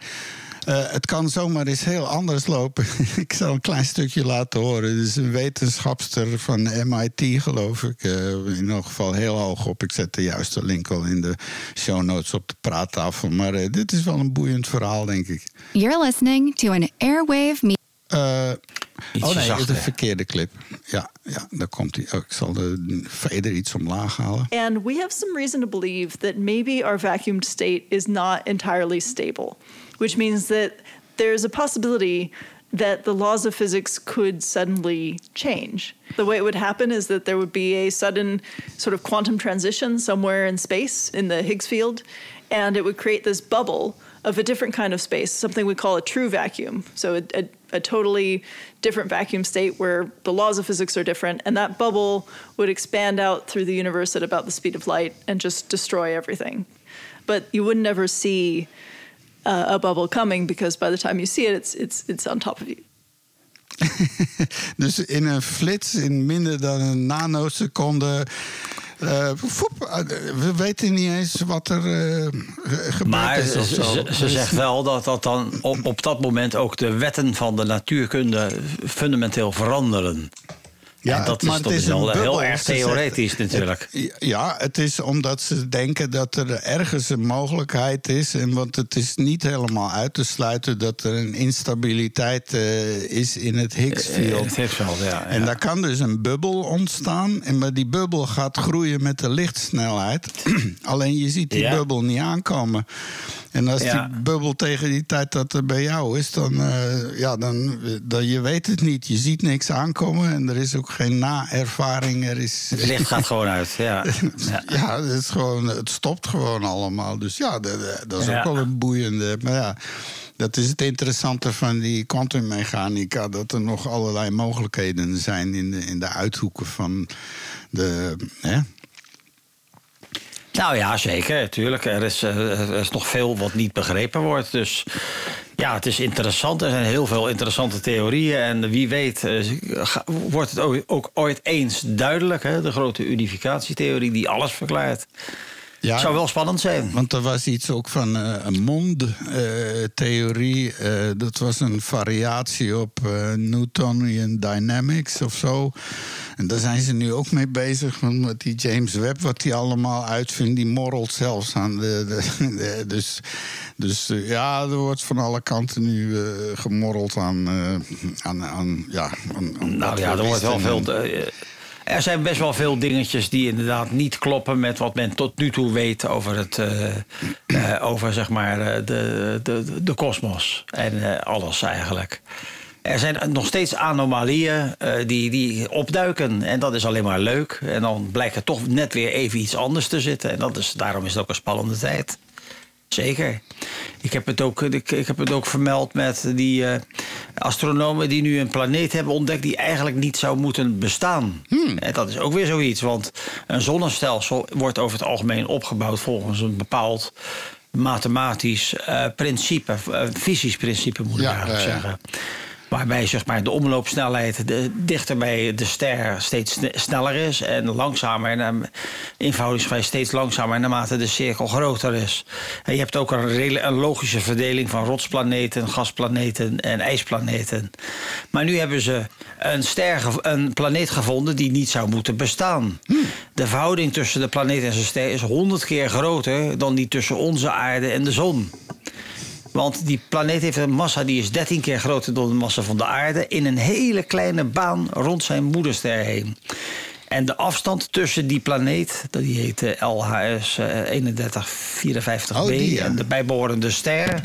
eh, het kan zomaar eens heel anders lopen. ik zal een klein stukje laten horen. Het is een wetenschapster van MIT, geloof ik. in ieder geval heel hoog op. Ik zet de juiste link al in de show notes op de praattafel. Maar dit is wel een boeiend verhaal, denk ik. You're listening to an airwave me. Eh, oh nee, zachter. de verkeerde clip. Ja, ja daar komt hij. Oh, ik zal de fader iets omlaag halen. And we have some reason to believe that maybe our vacuumed state is not entirely stable, which means that there's a possibility that the laws of physics could suddenly change. The way it would happen is that there would be a sudden sort of quantum transition somewhere in space in the Higgs field, and it would create this bubble of a different kind of space, something we call a true vacuum. So a, a, a totally different vacuum state where the laws of physics are different, and that bubble would expand out through the universe at about the speed of light and just destroy everything. But you would never see uh, a bubble coming because by the time you see it, it's it's it's on top of you. Dus in een flits, in minder dan een nanoseconde. eh, eh, we weten niet eens wat er eh, ge- gebeurd Maar is. ze, Of zo. ze, ze Dus- zegt wel dat, dat dan op, op dat moment ook de wetten van de natuurkunde fundamenteel veranderen. Ja, en dat maar is, dat is wel heel erg zegt- theoretisch natuurlijk. Het- ja, het is omdat ze denken dat er ergens een mogelijkheid is. En want het is niet helemaal uit te sluiten dat er een instabiliteit eh, is in het Higgs-field. Eh, het Higgsveld, ja, En daar kan dus een bubbel ontstaan. En maar die bubbel gaat groeien met de lichtsnelheid. Alleen je ziet die Ja. bubbel niet aankomen. En als Ja. die bubbel tegen die tijd dat er bij jou is, dan, eh, ja, dan, dan je weet het niet. Je ziet niks aankomen en er is ook geen na-ervaring. Er is, Het licht gaat gewoon uit. Ja. Ja. het, is gewoon, het stopt gewoon allemaal. Dus ja, dat, dat- dat is Ja. ook wel een boeiende. Maar ja, dat is het interessante van die kwantummechanica. Dat er nog allerlei mogelijkheden zijn in de, in de uithoeken van de. Hè? Nou ja, zeker. Tuurlijk. Er is, eh, er is nog veel wat niet begrepen wordt. Dus ja, het is interessant. Er zijn heel veel interessante theorieën. En wie weet eh, wordt het ook ooit eens duidelijk. Hè? De grote unificatietheorie die alles verklaart. Ja, Zou wel spannend zijn. Want er was iets ook van eh, een mond-theorie. dat was een variatie op eh, Newtonian dynamics of zo. En daar zijn ze nu ook mee bezig. Want met die James Webb, wat die allemaal uitvindt, die morrelt zelfs aan de. de- de- dus dus eh, ja, er wordt van alle kanten nu eh, gemorreld aan. eh, aan, aan ja, aan, aan Nou ja, er wordt wel veel. Er zijn best wel veel dingetjes die inderdaad niet kloppen met wat men tot nu toe weet over het, eh, eh, over zeg maar eh, de, de, de kosmos en alles eigenlijk. Er zijn nog steeds anomalieën die, die opduiken en dat is alleen maar leuk. En dan blijkt er toch net weer even iets anders te zitten en dat is, daarom is het ook een spannende tijd. Zeker. Ik heb het ook, ik, ik heb het ook vermeld met die eh, astronomen die nu een planeet hebben ontdekt die eigenlijk niet zou moeten bestaan. En dat is ook weer zoiets, want een zonnestelsel wordt over het algemeen opgebouwd volgens een bepaald mathematisch eh, principe, eh, fysisch principe moet ik Ja, eigenlijk zeggen. Waarbij zeg maar, de omloopsnelheid de, dichter bij de ster steeds sne- sneller is. En langzamer, en, eenvoudigsgewijs steeds langzamer naarmate de cirkel groter is. En je hebt ook een, logische verdeling van rotsplaneten, gasplaneten en ijsplaneten. Maar nu hebben ze een, ster, een planeet gevonden die niet zou moeten bestaan. De verhouding tussen de planeet en zijn ster is honderd keer groter dan die tussen onze aarde en de zon. Want die planeet heeft een massa die is 13 keer groter dan de massa van de aarde. In een hele kleine baan rond zijn moederster heen. En de afstand tussen die planeet, die heet eh, LHS eh, 3154b, Oh, die, ja. en de bijbehorende ster,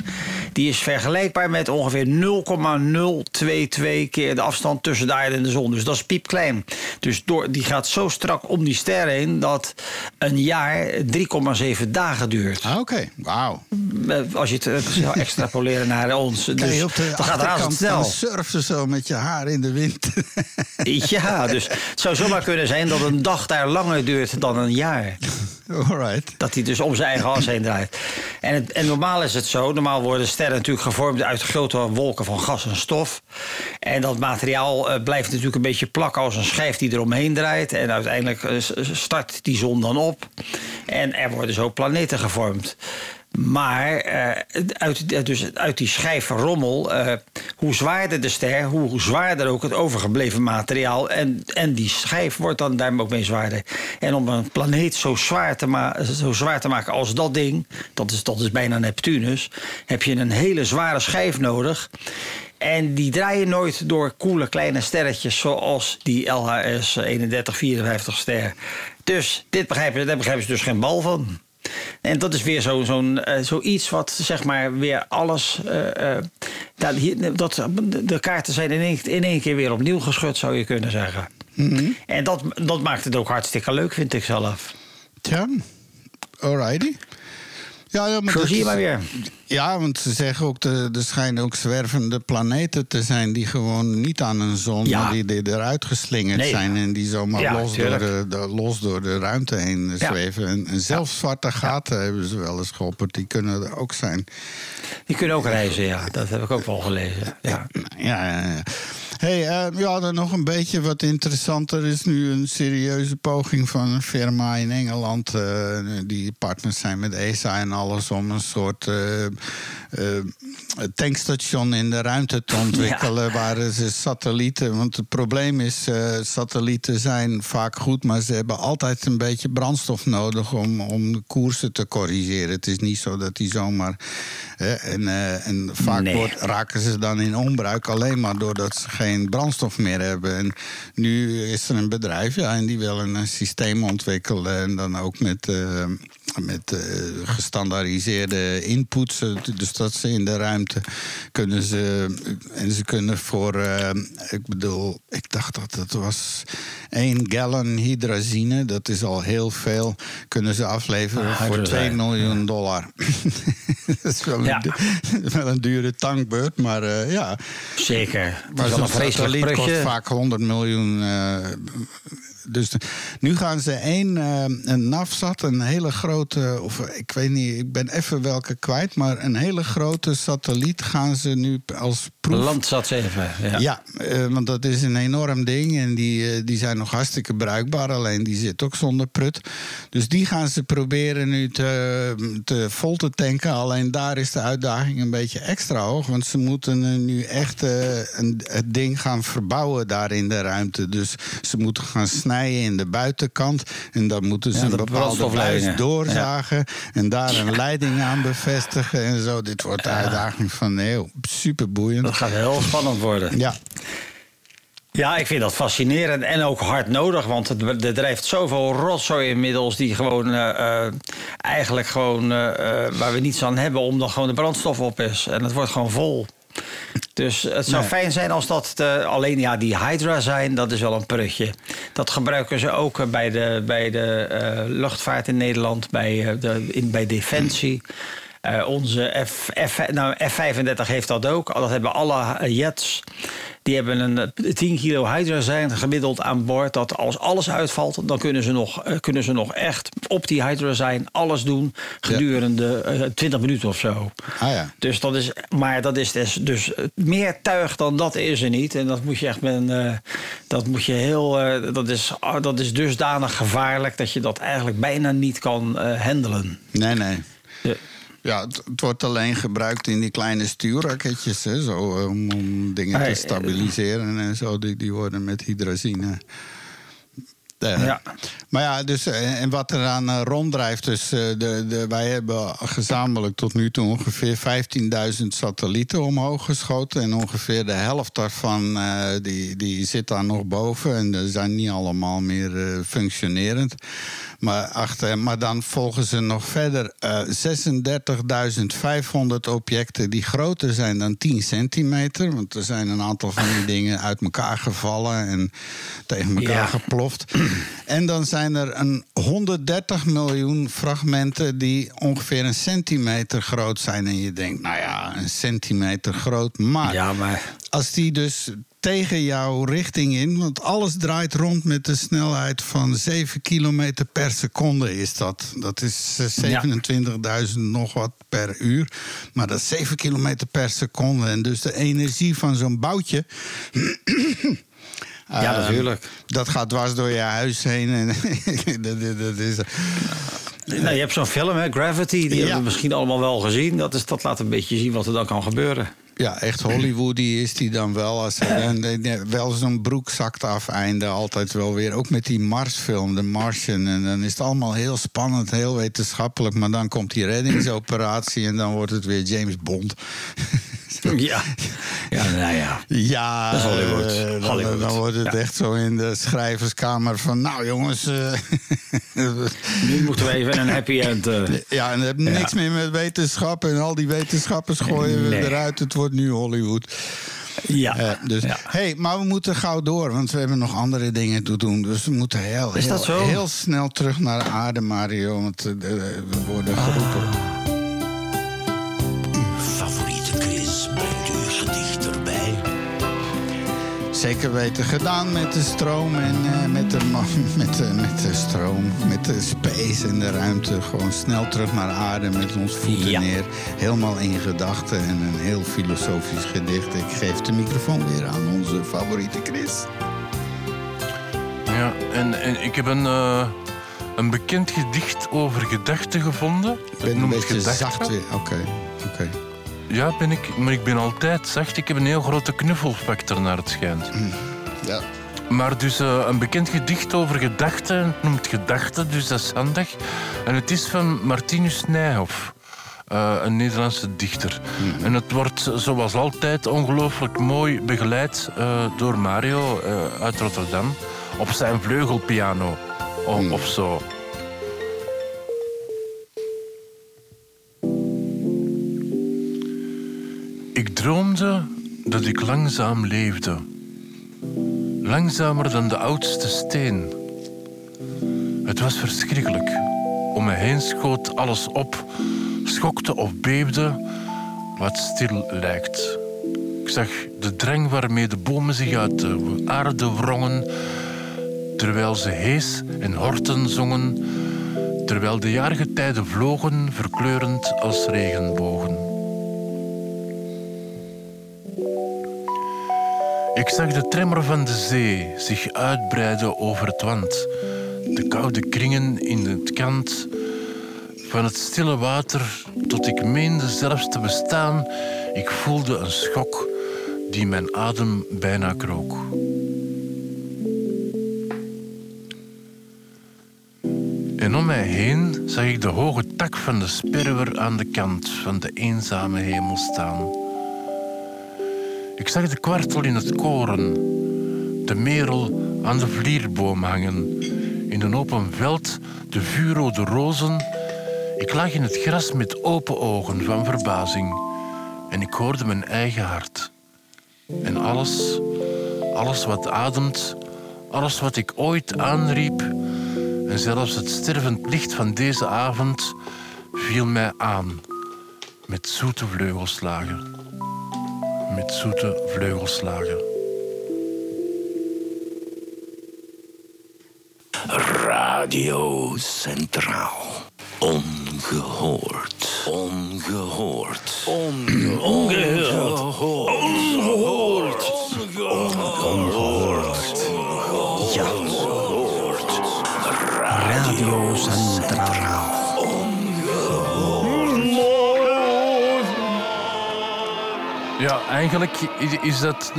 die is vergelijkbaar met ongeveer 0,022 keer de afstand tussen de aarde en de zon. Dus dat is piepklein. Dus door, die gaat zo strak om die ster heen dat een jaar 3,7 dagen duurt. Ah, Oké, wauw. Eh, Als je het eh, zou extrapoleren naar ons. Dus je op de dat gaat razendsnel. van surfen zo met je haar in de wind. Ja, dus het zou zomaar kunnen zijn dat een dag daar langer duurt dan een jaar. Alright. Dat hij dus om zijn eigen as heen draait. En, het, en normaal is het zo. Normaal worden sterren natuurlijk gevormd uit grote wolken van gas en stof. En dat materiaal eh, blijft natuurlijk een beetje plakken als een schijf die eromheen draait. En uiteindelijk eh, start die zon dan op. En er worden zo planeten gevormd. Maar eh, uit, dus uit die schijf rommel, eh, hoe zwaarder de ster, hoe, zwaarder ook het overgebleven materiaal. En, en die schijf wordt dan daarmee ook mee zwaarder. En om een planeet zo zwaar te, zo zwaar te maken als dat ding, dat is, dat is bijna Neptunus, heb je een hele zware schijf nodig. En die draaien nooit door koele kleine sterretjes zoals die LHS 3154 ster. Dus dit begrijpen, daar begrijpen ze dus geen bal van. En dat is weer zo- zo'n eh, zoiets wat zeg maar weer alles. eh, eh, dat, hier, dat, de kaarten zijn in één, in één keer weer opnieuw geschud, zou je kunnen zeggen. En dat, dat maakt het ook hartstikke leuk, vind ik zelf. Tja, alrighty. Ja, ja, maar Zo zie je maar weer. Ja, want ze zeggen ook, de, er schijnen ook zwervende planeten te zijn... die gewoon niet aan een zon, Ja. maar die, die eruit geslingerd Nee. zijn... en die zomaar Ja, los, door de, de- los door de ruimte heen Ja. zweven. En, en zelfs zwarte gaten hebben ze wel eens geopperd. Die kunnen er ook zijn. Die kunnen ook reizen, ja. Dat heb ik ook wel gelezen. Ja, ja, ja. Hey, eh, ja, dan nog een beetje wat interessanter is nu een serieuze poging van een firma in Engeland. eh, die partners zijn met ESA en alles om een soort eh, tankstation in de ruimte te ontwikkelen. Waar ze satellieten. Want het probleem is, satellieten zijn vaak goed, maar ze hebben altijd een beetje brandstof nodig om, om de koersen te corrigeren. Het is niet zo dat die zomaar. en, en vaak Nee. wordt, raken ze dan in onbruik alleen maar doordat ze geen brandstof meer hebben. En nu is er een bedrijf ja, en die willen een systeem ontwikkelen. En dan ook met, eh, met eh, gestandaardiseerde inputs. eh, Dus dat ze in de ruimte kunnen ze. En ze kunnen voor. eh, ik bedoel, ik dacht dat het was 1 gallon hydrazine. Dat is al heel veel. Kunnen ze afleveren Ah, voor hydrazine, 2 miljoen dollar. dat is wel, Ja. een, du- wel een dure tankbeurt, maar ja. Zeker. Maar zo'n satelliet kost vaak 100 miljoen. Dus de- nu gaan ze één, eh, een NAVSat, een hele grote, of ik weet niet, ik ben even welke kwijt, maar een hele grote satelliet gaan ze nu als proef. Landsat 7. Ja. Ja, eh, want dat is een enorm ding en die, eh, die zijn nog hartstikke bruikbaar, alleen die zit ook zonder prut. Dus die gaan ze proberen nu te, te vol te tanken. Alleen daar is de uitdaging een beetje extra hoog, want ze moeten nu echt een, het ding gaan verbouwen daar in de ruimte. Dus ze moeten gaan snijden in de buitenkant en dan moeten ze Ja, een de bepaalde doorzagen en daar een leiding aan bevestigen en zo. Dit wordt de uitdaging van de eeuw. Super boeiend. Dat gaat heel spannend worden. Ja. Ja, ik vind dat fascinerend en ook hard nodig. Want het, er drijft zoveel rotzooi inmiddels die gewoon eh, eh, eigenlijk gewoon eh, waar we niets aan hebben, omdat gewoon de brandstof op is. En het wordt gewoon vol. Dus het zou Nee. fijn zijn als dat alleen ja, die Hydra zijn, dat is wel een prutje. Dat gebruiken ze ook eh, bij de, bij de eh, luchtvaart in Nederland, bij, eh, de, in, bij Defensie. Eh, onze F, F, nou, F-35 heeft dat ook. Dat hebben alle eh, jets. Die hebben een eh, 10 kilo Hydra zijn gemiddeld aan boord. Dat als alles uitvalt, dan kunnen ze nog, eh, kunnen ze nog echt op die Hydra zijn alles doen gedurende eh, 20 minuten of zo. Ah ja. Dus dat is, maar dat is dus, dus meer tuig dan dat is er niet. En dat moet je echt met een, eh, dat moet je heel, eh, dat is, ah, dat is dusdanig gevaarlijk dat je dat eigenlijk bijna niet kan eh handelen. Nee, nee. Ja. Ja, het, het wordt alleen gebruikt in die kleine stuurraketjes, hè, zo, eh, om, om dingen te eh, stabiliseren en zo. Die, die worden met hydrazine Eh, Ja. Maar ja, dus, en wat eraan eh, ronddrijft, dus de, de, wij hebben gezamenlijk tot nu toe ongeveer 15.000 satellieten omhoog geschoten. En ongeveer de helft daarvan die, die zit daar nog boven. En ze zijn niet allemaal meer functionerend. Maar, achter, maar dan volgen ze nog verder eh 36.500 objecten die groter zijn dan 10 centimeter. Want er zijn een aantal van die dingen uit elkaar gevallen en tegen elkaar Ja. geploft. En dan zijn er een 130 miljoen fragmenten die ongeveer een centimeter groot zijn. En je denkt, nou ja, een centimeter groot. Maar, Ja, maar als die dus tegen jouw richting in, want alles draait rond met de snelheid van 7 kilometer per seconde is dat. Dat is eh, 27.000 nog wat per uur. Maar dat is 7 kilometer per seconde. En dus de energie van zo'n boutje. Ja, eh, natuurlijk. Dat gaat dwars door je huis heen. En dat, dat, dat is, Nou, je hebt zo'n film, hè, Gravity, die Ja. hebben we misschien allemaal wel gezien. Dat, is, dat laat een beetje zien wat er dan kan gebeuren. Ja, echt Hollywoody is die dan wel. Als en, wel zo'n broek zakt af einde altijd wel weer. Ook met die Marsfilm, de Martian. En dan is het allemaal heel spannend, heel wetenschappelijk. Maar dan komt die reddingsoperatie en dan wordt het weer James Bond. Ja, ja nou ja. Ja, Dat is Hollywood. eh, dan, Hollywood. dan wordt het Ja. echt zo in de schrijverskamer van... nou jongens... eh, Nu moeten we even een happy end. eh, ja, en het heeft niks meer met wetenschap. En al die wetenschappers gooien we eruit. Het wordt nu Hollywood. ja. Eh, dus, Ja. hey, maar we moeten gauw door, want we hebben nog andere dingen te doen. Dus we moeten heel, heel, snel terug naar de aarde, Mario. Want eh, we worden geroepen. Favoriete Zeker weten. Gedaan met de stroom en eh, met, de, met, de, met de stroom, met de space en de ruimte. Gewoon snel terug naar aarde met ons voeten Ja. neer. Helemaal in gedachten en een heel filosofisch gedicht. Ik geef de microfoon weer aan onze favoriete Chris. Ja, en, en ik heb een, eh, een bekend gedicht over gedachten gevonden. Ik Het ben een noemt beetje Gedachten. zacht weer. Oké, oké. Ja, ben ik, maar ik ben altijd zacht. Ik heb een heel grote knuffelfactor naar het schijnt. Ja. Maar dus eh, een bekend gedicht over gedachten. Het noemt gedachten, dus dat is handig. En het is van Martinus Nijhoff. eh, een Nederlandse dichter. En het wordt zoals altijd ongelooflijk mooi begeleid eh, door Mario uit Rotterdam. Op zijn vleugelpiano. O- Of zo. Droomde dat ik langzaam leefde. Langzamer dan de oudste steen. Het was verschrikkelijk. Om me heen schoot alles op, schokte of beefde, wat stil lijkt. Ik zag de drang waarmee de bomen zich uit de aarde wrongen, terwijl ze hees en horten zongen, terwijl de jaargetijden vlogen, verkleurend als regenbogen. Ik zag de tremor van de zee zich uitbreiden over het wand. De koude kringen in het kant van het stille water, tot ik meende zelfs te bestaan. Ik voelde een schok die mijn adem bijna krook. En om mij heen zag ik de hoge tak van de sperwer aan de kant van de eenzame hemel staan. Ik zag de kwartel in het koren, de merel aan de vlierboom hangen. In een open veld de vuurrode rozen. Ik lag in het gras met open ogen van verbazing. En ik hoorde mijn eigen hart. En alles, alles wat ademt, alles wat ik ooit aanriep, en zelfs het stervend licht van deze avond viel mij aan met zoete vleugelslagen met zoete vleugelslagen. Radio Centraal. Ongehoord. Ongehoord. Onge- Ongehoord. Ongehoord. Eigenlijk is dat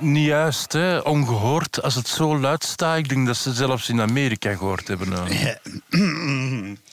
niet juist, hè? ongehoord als het zo luid staat. Ik denk dat ze zelfs in Amerika gehoord hebben. nou.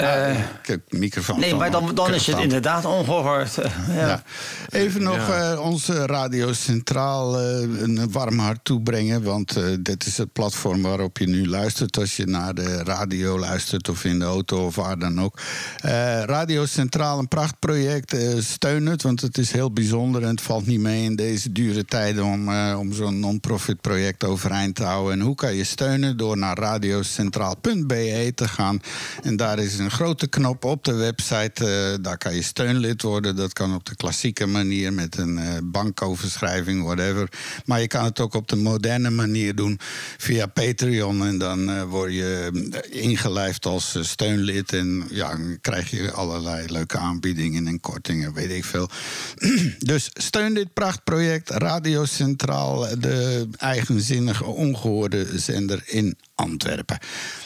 Ah, ik microfoon Nee, maar dan, dan is het inderdaad ongehoord. Eh, Ja. Ja. Even nog Ja. eh, onze Radio Centraal eh, een warm hart toebrengen. Want eh, dit is het platform waarop je nu luistert. Als je naar de radio luistert of in de auto of waar dan ook. Eh, radio Centraal, een prachtproject. eh, steun het, want het is heel bijzonder. En het valt niet mee in deze dure tijden om, eh, om zo'n non-profit project overeind te houden. En hoe kan je steunen? Door naar radiocentraal.be te gaan. En daar is een grote knop op de website. eh, daar kan je steunlid worden. Dat kan op de klassieke manier met een eh, bankoverschrijving, whatever. Maar je kan het ook op de moderne manier doen via Patreon. En dan eh, word je eh, ingelijfd als steunlid. En ja, dan krijg je allerlei leuke aanbiedingen en kortingen, weet ik veel. dus steun dit prachtproject. Radio Centraal, de eigenzinnige, ongehoorde zender in Antwerpen.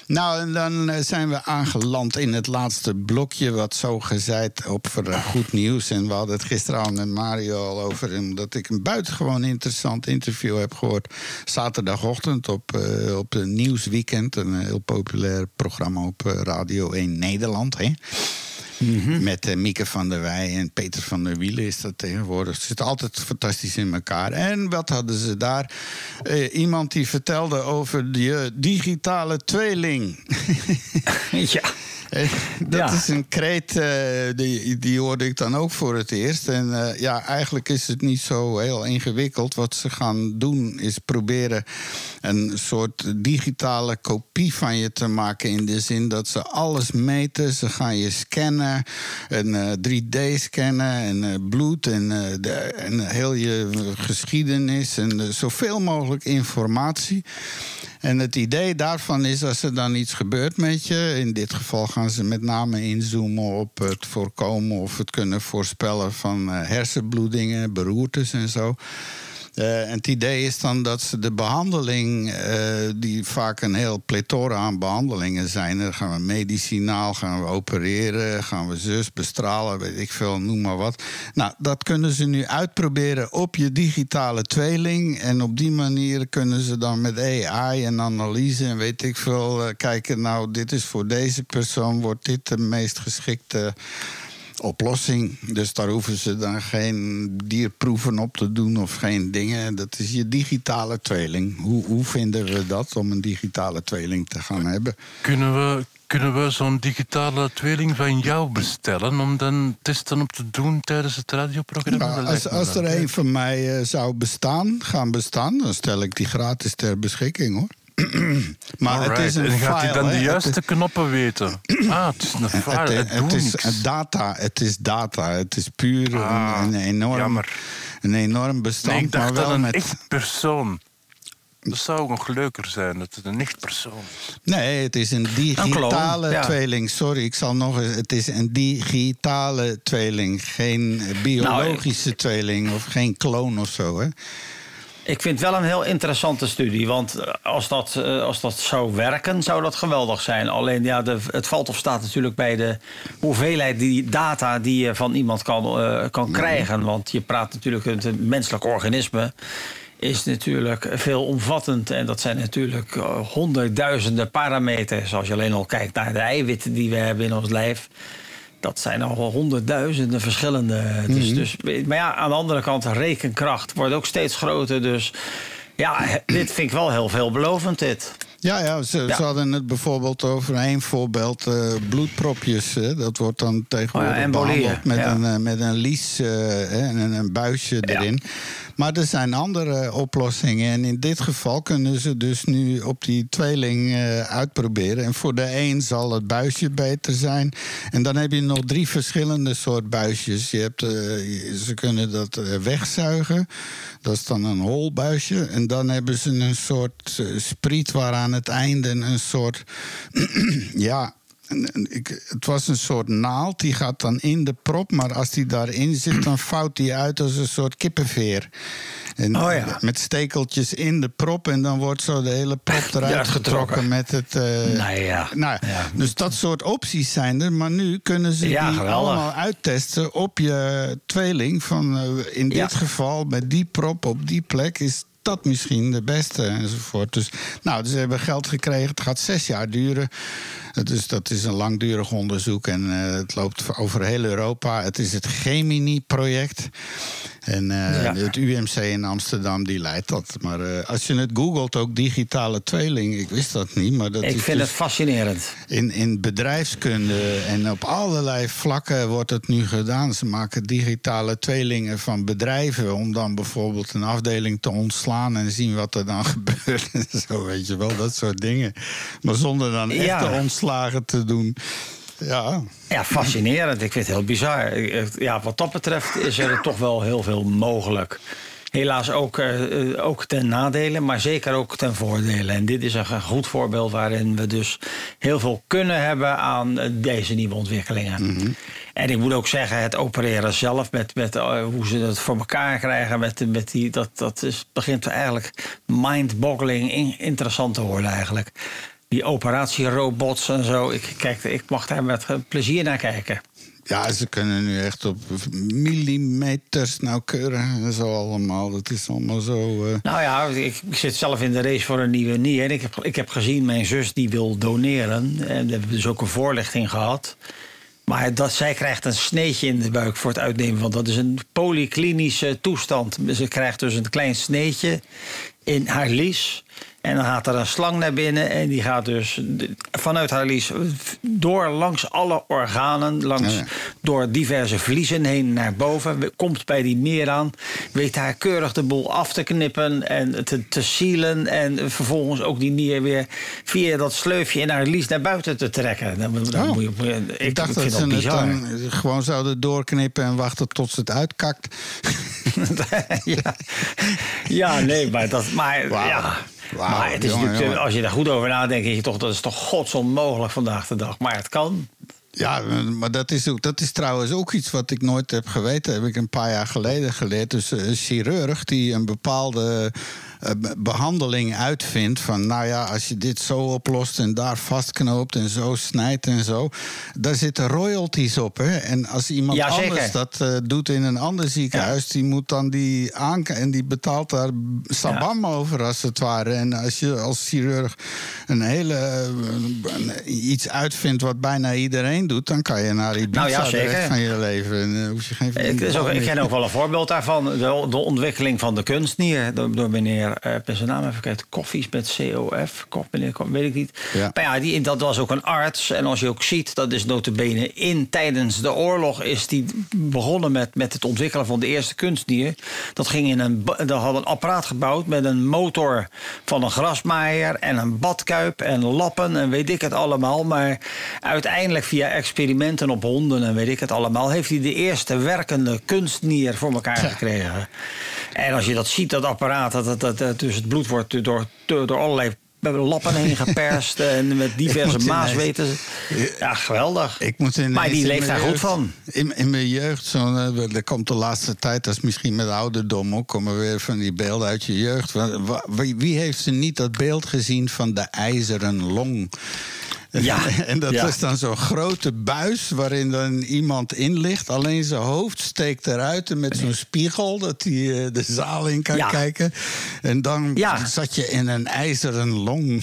Nou, en dan eh, zijn we aangeland in het laatste blokje, wat zo gezegd op voor eh, goed nieuws. En we hadden het gisteravond met Mario al over, omdat ik een buitengewoon interessant interview heb gehoord. Zaterdagochtend op, eh, op Nieuwsweekend, een heel populair programma op eh, Radio 1 Nederland. Hè? Met eh, Mieke van der Wij en Peter van der Wielen is dat tegenwoordig. Het zit altijd fantastisch in elkaar. En wat hadden ze daar? Eh, iemand die vertelde over die eh, digitale tweeling. ja. Eh, Dat Ja. is een kreet, eh, die, die hoorde ik dan ook voor het eerst. En eh, ja, eigenlijk is het niet zo heel ingewikkeld. Wat ze gaan doen is proberen een soort digitale kopie van je te maken. In de zin dat ze alles meten. Ze gaan je scannen, een eh, 3D scannen en bloed en, de, en heel je geschiedenis en zoveel mogelijk informatie. En het idee daarvan is als er dan iets gebeurt met je. In dit geval gaan ze met name inzoomen op het voorkomen of het kunnen voorspellen van eh, hersenbloedingen, beroertes en zo. Eh, en het idee is dan dat ze de behandeling, eh, die vaak een heel plethora aan behandelingen zijn. Dan gaan we medicinaal, gaan we opereren, gaan we zus bestralen, weet ik veel, noem maar wat. Nou, dat kunnen ze nu uitproberen op je digitale tweeling. En op die manier kunnen ze dan met AI en analyse en weet ik veel eh, kijken. Nou, dit is voor deze persoon, wordt dit de meest geschikte oplossing. Dus daar hoeven ze dan geen dierproeven op te doen of geen dingen. Dat is je digitale tweeling. Hoe, hoe vinden we dat om een digitale tweeling te gaan hebben? Kunnen we, kunnen we zo'n digitale tweeling van jou bestellen om dan testen op te doen tijdens het radioprogramma? Nou, als, als er een van mij eh, zou bestaan, gaan bestaan, dan stel ik die gratis ter beschikking hoor. maar het is Alright, een en gaat hij dan de juiste Het- knoppen weten? Ah, het is een file, het, het, het doet is niks. data, het is data. Het is puur Ah, een, een enorm, een enorm bestand. Nee, ik dacht maar wel dat een met, echt persoon. Dat zou nog leuker zijn, dat het een echt persoon is. Nee, het is een digitale ja. tweeling. Sorry, ik zal nog eens. Het is een digitale tweeling. Geen biologische tweeling of geen kloon of zo. Hè? Ik vind het wel een heel interessante studie. Want eh, als dat, eh, als dat zou werken, zou dat geweldig zijn. Alleen ja, de, het valt of staat natuurlijk bij de hoeveelheid die data die je van iemand kan, eh, kan krijgen. Want je praat natuurlijk, het menselijk organisme is natuurlijk veelomvattend. En dat zijn natuurlijk honderdduizenden parameters. Als je alleen al kijkt naar de eiwitten die we hebben in ons lijf. Dat zijn al wel honderdduizenden verschillende. Dus, dus, maar ja, aan de andere kant, rekenkracht wordt ook steeds groter. Dus ja, dit vind ik wel heel veelbelovend, dit. Ja, ja, ze, Ja. ze hadden het bijvoorbeeld over één voorbeeld, eh, bloedpropjes. Hè, dat wordt dan tegenwoordig Oh ja, embolieën, behandeld met, ja. een, eh, met een lies eh, en een, een buisje erin. Maar er zijn andere oplossingen. En in dit geval kunnen ze dus nu op die tweeling eh, uitproberen. En voor de een zal het buisje beter zijn. En dan heb je nog drie verschillende soort buisjes. Je hebt, eh, ze kunnen dat eh, wegzuigen. Dat is dan een holbuisje. En dan hebben ze een soort spriet waar aan het einde een soort... ja, ik, het was een soort naald, die gaat dan in de prop. Maar als die daarin zit, dan vouwt die uit als een soort kippenveer. En Oh ja. Met stekeltjes in de prop. En dan wordt zo de hele prop eruit getrokken. met het... eh, Nou ja. nou, Dus dat soort opties zijn er. Maar nu kunnen ze Ja, die allemaal uittesten op je tweeling. Van eh, in dit geval, met die prop op die plek... is dat misschien de beste enzovoort. Dus, nou, dus ze hebben geld gekregen. Het gaat zes jaar duren. Dus dat is een langdurig onderzoek. En eh, het loopt over heel Europa. Het is het Gemini-project. En eh, Ja. het UMC in Amsterdam die leidt dat. Maar eh, als je het googelt, ook digitale tweeling. Ik wist dat niet, maar dat Ik is vind dus het fascinerend. in, in bedrijfskunde en op allerlei vlakken wordt het nu gedaan. Ze maken digitale tweelingen van bedrijven om dan bijvoorbeeld een afdeling te ontslaan en zien wat er dan gebeurt. Zo weet je wel, dat soort dingen. Maar zonder dan echte Ja. Te doen. Ja. Ja, fascinerend. Ik vind het heel bizar. Ja, wat dat betreft is er toch wel heel veel mogelijk. Helaas ook, eh, ook ten nadele, maar zeker ook ten voordele. En dit is een goed voorbeeld waarin we dus heel veel kunnen hebben aan eh, deze nieuwe ontwikkelingen. En ik moet ook zeggen, het opereren zelf, met, met eh, hoe ze dat voor elkaar krijgen, met, met die, dat, dat is, begint eigenlijk mind-boggling in- interessant te worden eigenlijk. Die operatierobots en zo, ik, kijk, ik mag daar met eh, plezier naar kijken. Ja, ze kunnen nu echt op millimeters nauwkeurig en zo allemaal. Dat is allemaal zo... eh, Nou ja, ik, ik zit zelf in de race voor een nieuwe nier. En ik heb, ik heb gezien, mijn zus die wil doneren. En we hebben dus ook een voorlichting gehad. Maar dat, zij krijgt een sneetje in de buik voor het uitnemen. Want dat is een polyklinische toestand. Ze krijgt dus een klein sneetje in haar lies. En dan gaat er een slang naar binnen. En die gaat dus vanuit haar lies door langs alle organen. Langs, Ja. Door diverse vliezen heen naar boven. Komt bij die meer aan. Weet haar keurig de boel af te knippen en te, te sealen. En vervolgens ook die nier weer via dat sleufje in haar lies naar buiten te trekken. Dan, dan Oh. moet je, moet ik, ik dacht ik dat ze het dan gewoon zouden doorknippen en wachten tot ze het uitkakt. ja. ja, nee, maar dat. Maar, ja. Maar het is jongen, natuurlijk, jongen. als je daar goed over nadenkt, denk je toch, dat is toch godsonmogelijk vandaag de dag. Maar het kan. Ja, maar dat is, ook, dat is trouwens ook iets wat ik nooit heb geweten. heb ik een paar jaar geleden geleerd. Dus een chirurg die een bepaalde be- behandeling uitvindt. Van nou ja, als je dit zo oplost en daar vastknoopt en zo snijdt en zo. Daar zitten royalties op. Hè? En als iemand Ja, anders dat eh, doet in een ander ziekenhuis. Die moet dan die aan en die betaalt daar sabam over als het ware. En als je als chirurg een hele eh, iets uitvindt wat bijna iedereen doet, dan kan je naar Ibiza Nou ja, de zeker. rest van je leven. En, eh, hoef je geen Ik, is ook, ik ken ook wel een voorbeeld daarvan. De, de ontwikkeling van de kunstnier. Door, door meneer, ben zijn naam even kijken, Koffies met COF. Kof, weet ik niet. Ja. Maar ja, die, dat was ook een arts. En als je ook ziet, dat is notabene in tijdens de oorlog... is die begonnen met, met het ontwikkelen van de eerste kunstnier. Dat ging in een... Dat had een apparaat gebouwd met een motor van een grasmaaier... en een badkuip en lappen en weet ik het allemaal. Maar uiteindelijk via experimenten op honden en weet ik het allemaal... heeft hij de eerste werkende kunstnier voor elkaar gekregen. En als je dat ziet, dat apparaat, dat, dat, dat- dus het bloed wordt door, door, allerlei lappen heen geperst... en met diverse maasweten. Ja, geweldig. Ik moet ineens maar die in leeft daar goed van. In, in mijn jeugd, zo, eh, er komt de laatste tijd, dat is misschien met ouderdom ook, komen weer van die beelden uit je jeugd. Wie heeft ze niet dat beeld gezien van de ijzeren long? Ja, en dat ja. is dan zo'n grote buis waarin dan iemand in ligt. Alleen zijn hoofd steekt eruit en met zo'n spiegel dat hij eh, de zaal in kan Ja. kijken. En dan Ja. zat je in een ijzeren long.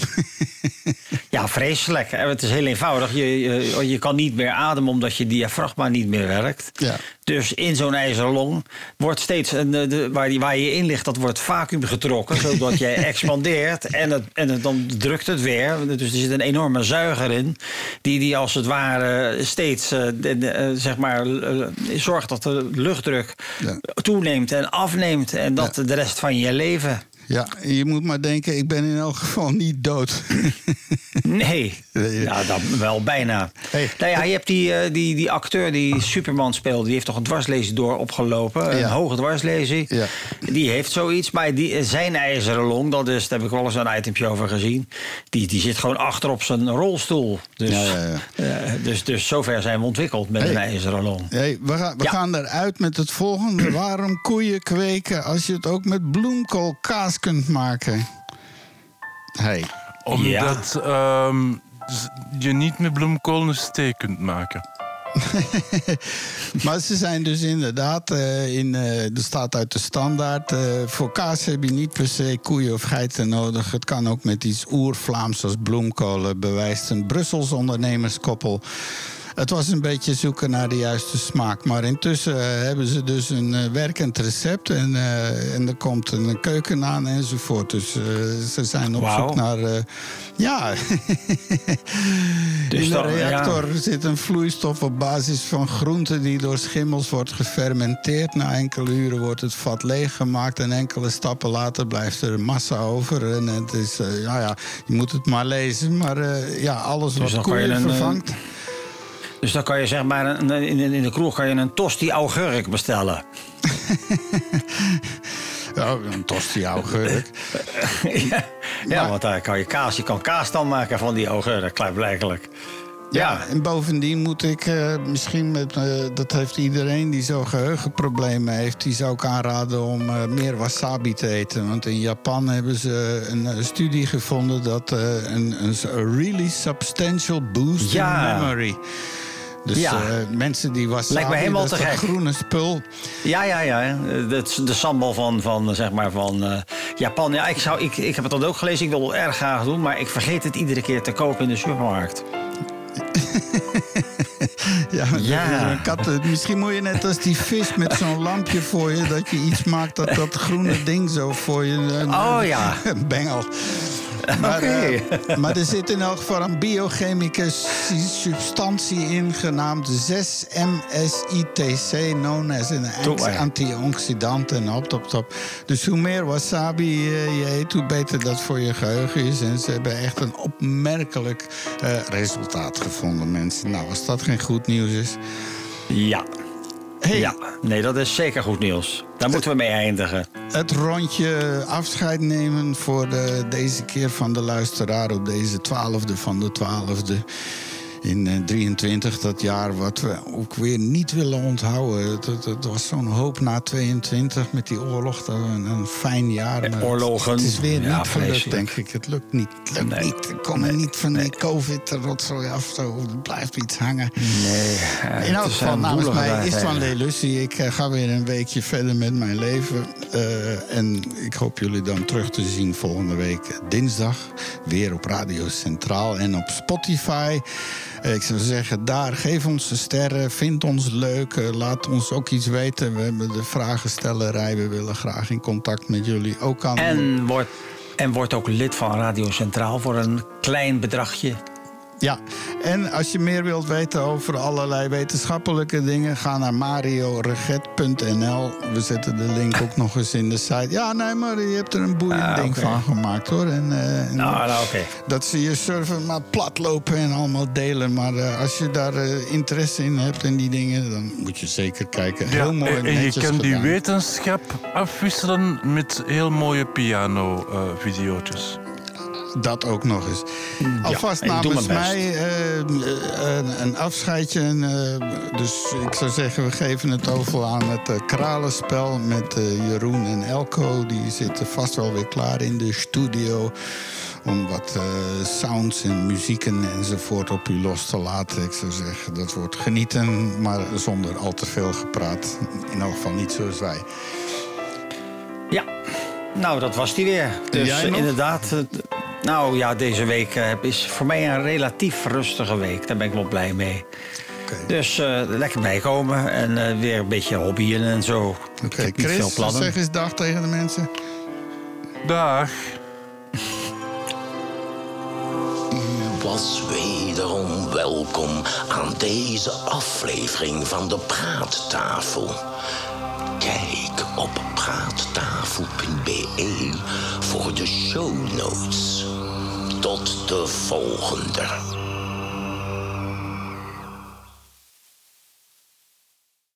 Ja, vreselijk. En Het is heel eenvoudig. Je, je, je kan niet meer ademen omdat je diafragma niet meer werkt. Ja. Dus in zo'n ijzeren long wordt steeds, een, eh, de, waar, die, waar je in ligt, dat wordt vacuüm getrokken. zodat je expandeert en, het, en het, dan drukt het weer. Dus er zit een enorme zuiger in. Die, die als het ware steeds eh, de- de, eh, zeg maar, zorgt dat de luchtdruk Ja. toeneemt en afneemt. En dat de rest van je leven. Ja, je moet maar denken, ik ben in elk geval niet dood. Nee, nou, dat wel bijna. Nou ja, je hebt die, eh, die, die acteur die Superman speelde... die heeft toch een dwarslezing door opgelopen. Een Ja. hoge dwarslezing. Ja. Die heeft zoiets. Maar die, zijn ijzeren long, dat is, daar heb ik wel eens een itempje over gezien... die, die zit gewoon achter op zijn rolstoel. Dus, Ja, ja, eh, dus, dus zover zijn we ontwikkeld met een ijzeren long. Hey, we gaan, we gaan eruit met het volgende. Waarom koeien kweken als je het ook met bloemkool kaas kunt maken? Hey. Omdat ehm, je niet met bloemkool een steek kunt maken. maar ze zijn dus inderdaad, eh, in, eh er staat uit de standaard... eh, voor kaas heb je niet per se koeien of geiten nodig. Het kan ook met iets oer-Vlaams als bloemkolen... bewijst een Brussels ondernemerskoppel. Het was een beetje zoeken naar de juiste smaak. Maar intussen eh, hebben ze dus een eh, werkend recept. En, eh, en er komt een keuken aan enzovoort. Dus ze zijn op zoek naar... ja, Dus in de dan- reactor zit een vloeistof op basis van groenten die door schimmels wordt gefermenteerd. Na enkele uren wordt het vat leeggemaakt en enkele stappen later blijft er massa over. En het is, eh, ja, ja, je moet het maar lezen. Maar ja, alles Dus wat koeien een, vervangt. Dus dan kan je zeg maar een- in, in, in de kroeg kan je een tosti augurk bestellen. Ja, een tosti augurk. ja, ja want daar kan je kaas, je kan kaas dan maken van die augurk, klaarblijkelijk. Ja, en bovendien moet ik eh, misschien met, eh, dat heeft iedereen die zo geheugenproblemen heeft, die zou ik aanraden om eh, meer wasabi te eten. Want in Japan hebben ze een studie gevonden dat een, een really substantial boost Ja. in memory. Dus Ja. eh, mensen die wasabi, Lijkt me helemaal dat te gek. groene spul. Ja, ja, ja. De, de sambal van, van, zeg maar, van eh, Japan. Ja, ik, zou, ik, ik heb het dan ook gelezen. Ik wil het erg graag doen. Maar ik vergeet het iedere keer te kopen in de supermarkt. Ja, Ja. Een kat, misschien moet je net als die vis met zo'n lampje voor je... dat je iets maakt dat dat groene ding zo voor je... eh, Oh, ja. Bengel. Maar, eh, maar er zit in elk geval een biochemische substantie in... genaamd 6-MSITC, known as een antioxidant en op, top, top. Dus hoe meer wasabi je eet, hoe beter dat voor je geheugen is. En ze hebben echt een opmerkelijk eh, resultaat gevonden, mensen. Nou, als dat geen goed nieuws is... Ja. Hey. Ja, nee, dat is zeker goed nieuws. Daar moeten we mee eindigen. Het rondje afscheid nemen voor de, deze keer van de luisteraar op deze twaalfde van de twaalfde. In eh, 23, dat jaar wat we ook weer niet willen onthouden. Het, het, het was zo'n hoop na 22 met die oorlog. Dat we een, een fijn jaar. maar oorlogen. Het is weer Ja, niet gelukt, denk ik. Het lukt niet. Het lukt Nee. niet. We komen niet van die covid-rotzooi af. Zo. Het blijft iets hangen. Nee. eh, In elk is geval namens woelige mij is het van hè. Lelussie. Ik eh, ga weer een weekje verder met mijn leven. Eh, en ik hoop jullie dan terug te zien volgende week eh, dinsdag. Weer op Radio Centraal en op Spotify. Eh, ik zou zeggen, daar geef ons de sterren. Vind ons leuk. eh, laat ons ook iets weten. We hebben de vragenstellerij. We willen graag in contact met jullie. Ook aan En wordt, en wordt ook lid van Radio Centraal voor een klein bedragje. Ja, en als je meer wilt weten over allerlei wetenschappelijke dingen, ga naar marioreget.nl. We zetten de link ook nog eens in de site. Ja, nee, maar je hebt er een boeiend Ah, ding van gemaakt hoor. En, eh, en Nou, nou oké. Dat ze je server maar platlopen en allemaal delen. Maar eh, als je daar eh, interesse in hebt in die dingen, dan moet je zeker kijken. Ja, Heel mooi en, en je kan die wetenschap afwisselen met heel mooie piano-videootjes. Dat ook nog eens. Alvast namens mij eh, eh, een, een afscheidje. En, eh, dus ik zou zeggen, we geven het over aan het kralenspel met Jeroen en Elko. Die zitten vast wel weer klaar in de studio. Om wat sounds en muzieken enzovoort op u los te laten. Ik zou zeggen, dat wordt genieten, maar zonder al te veel gepraat. In elk geval niet zoals wij. Ja, nou, dat was die weer. Dus inderdaad. Nou ja, deze week eh, is voor mij een relatief rustige week. Daar ben ik wel blij mee. Dus eh, lekker bijkomen en eh, weer een beetje hobbyen en zo. ik heb niet veel Chris, plannen. zeg eens dag tegen de mensen. Dag. U was wederom welkom aan deze aflevering van de Praattafel. Kijk op praattafel.be de show notes. Tot de volgende.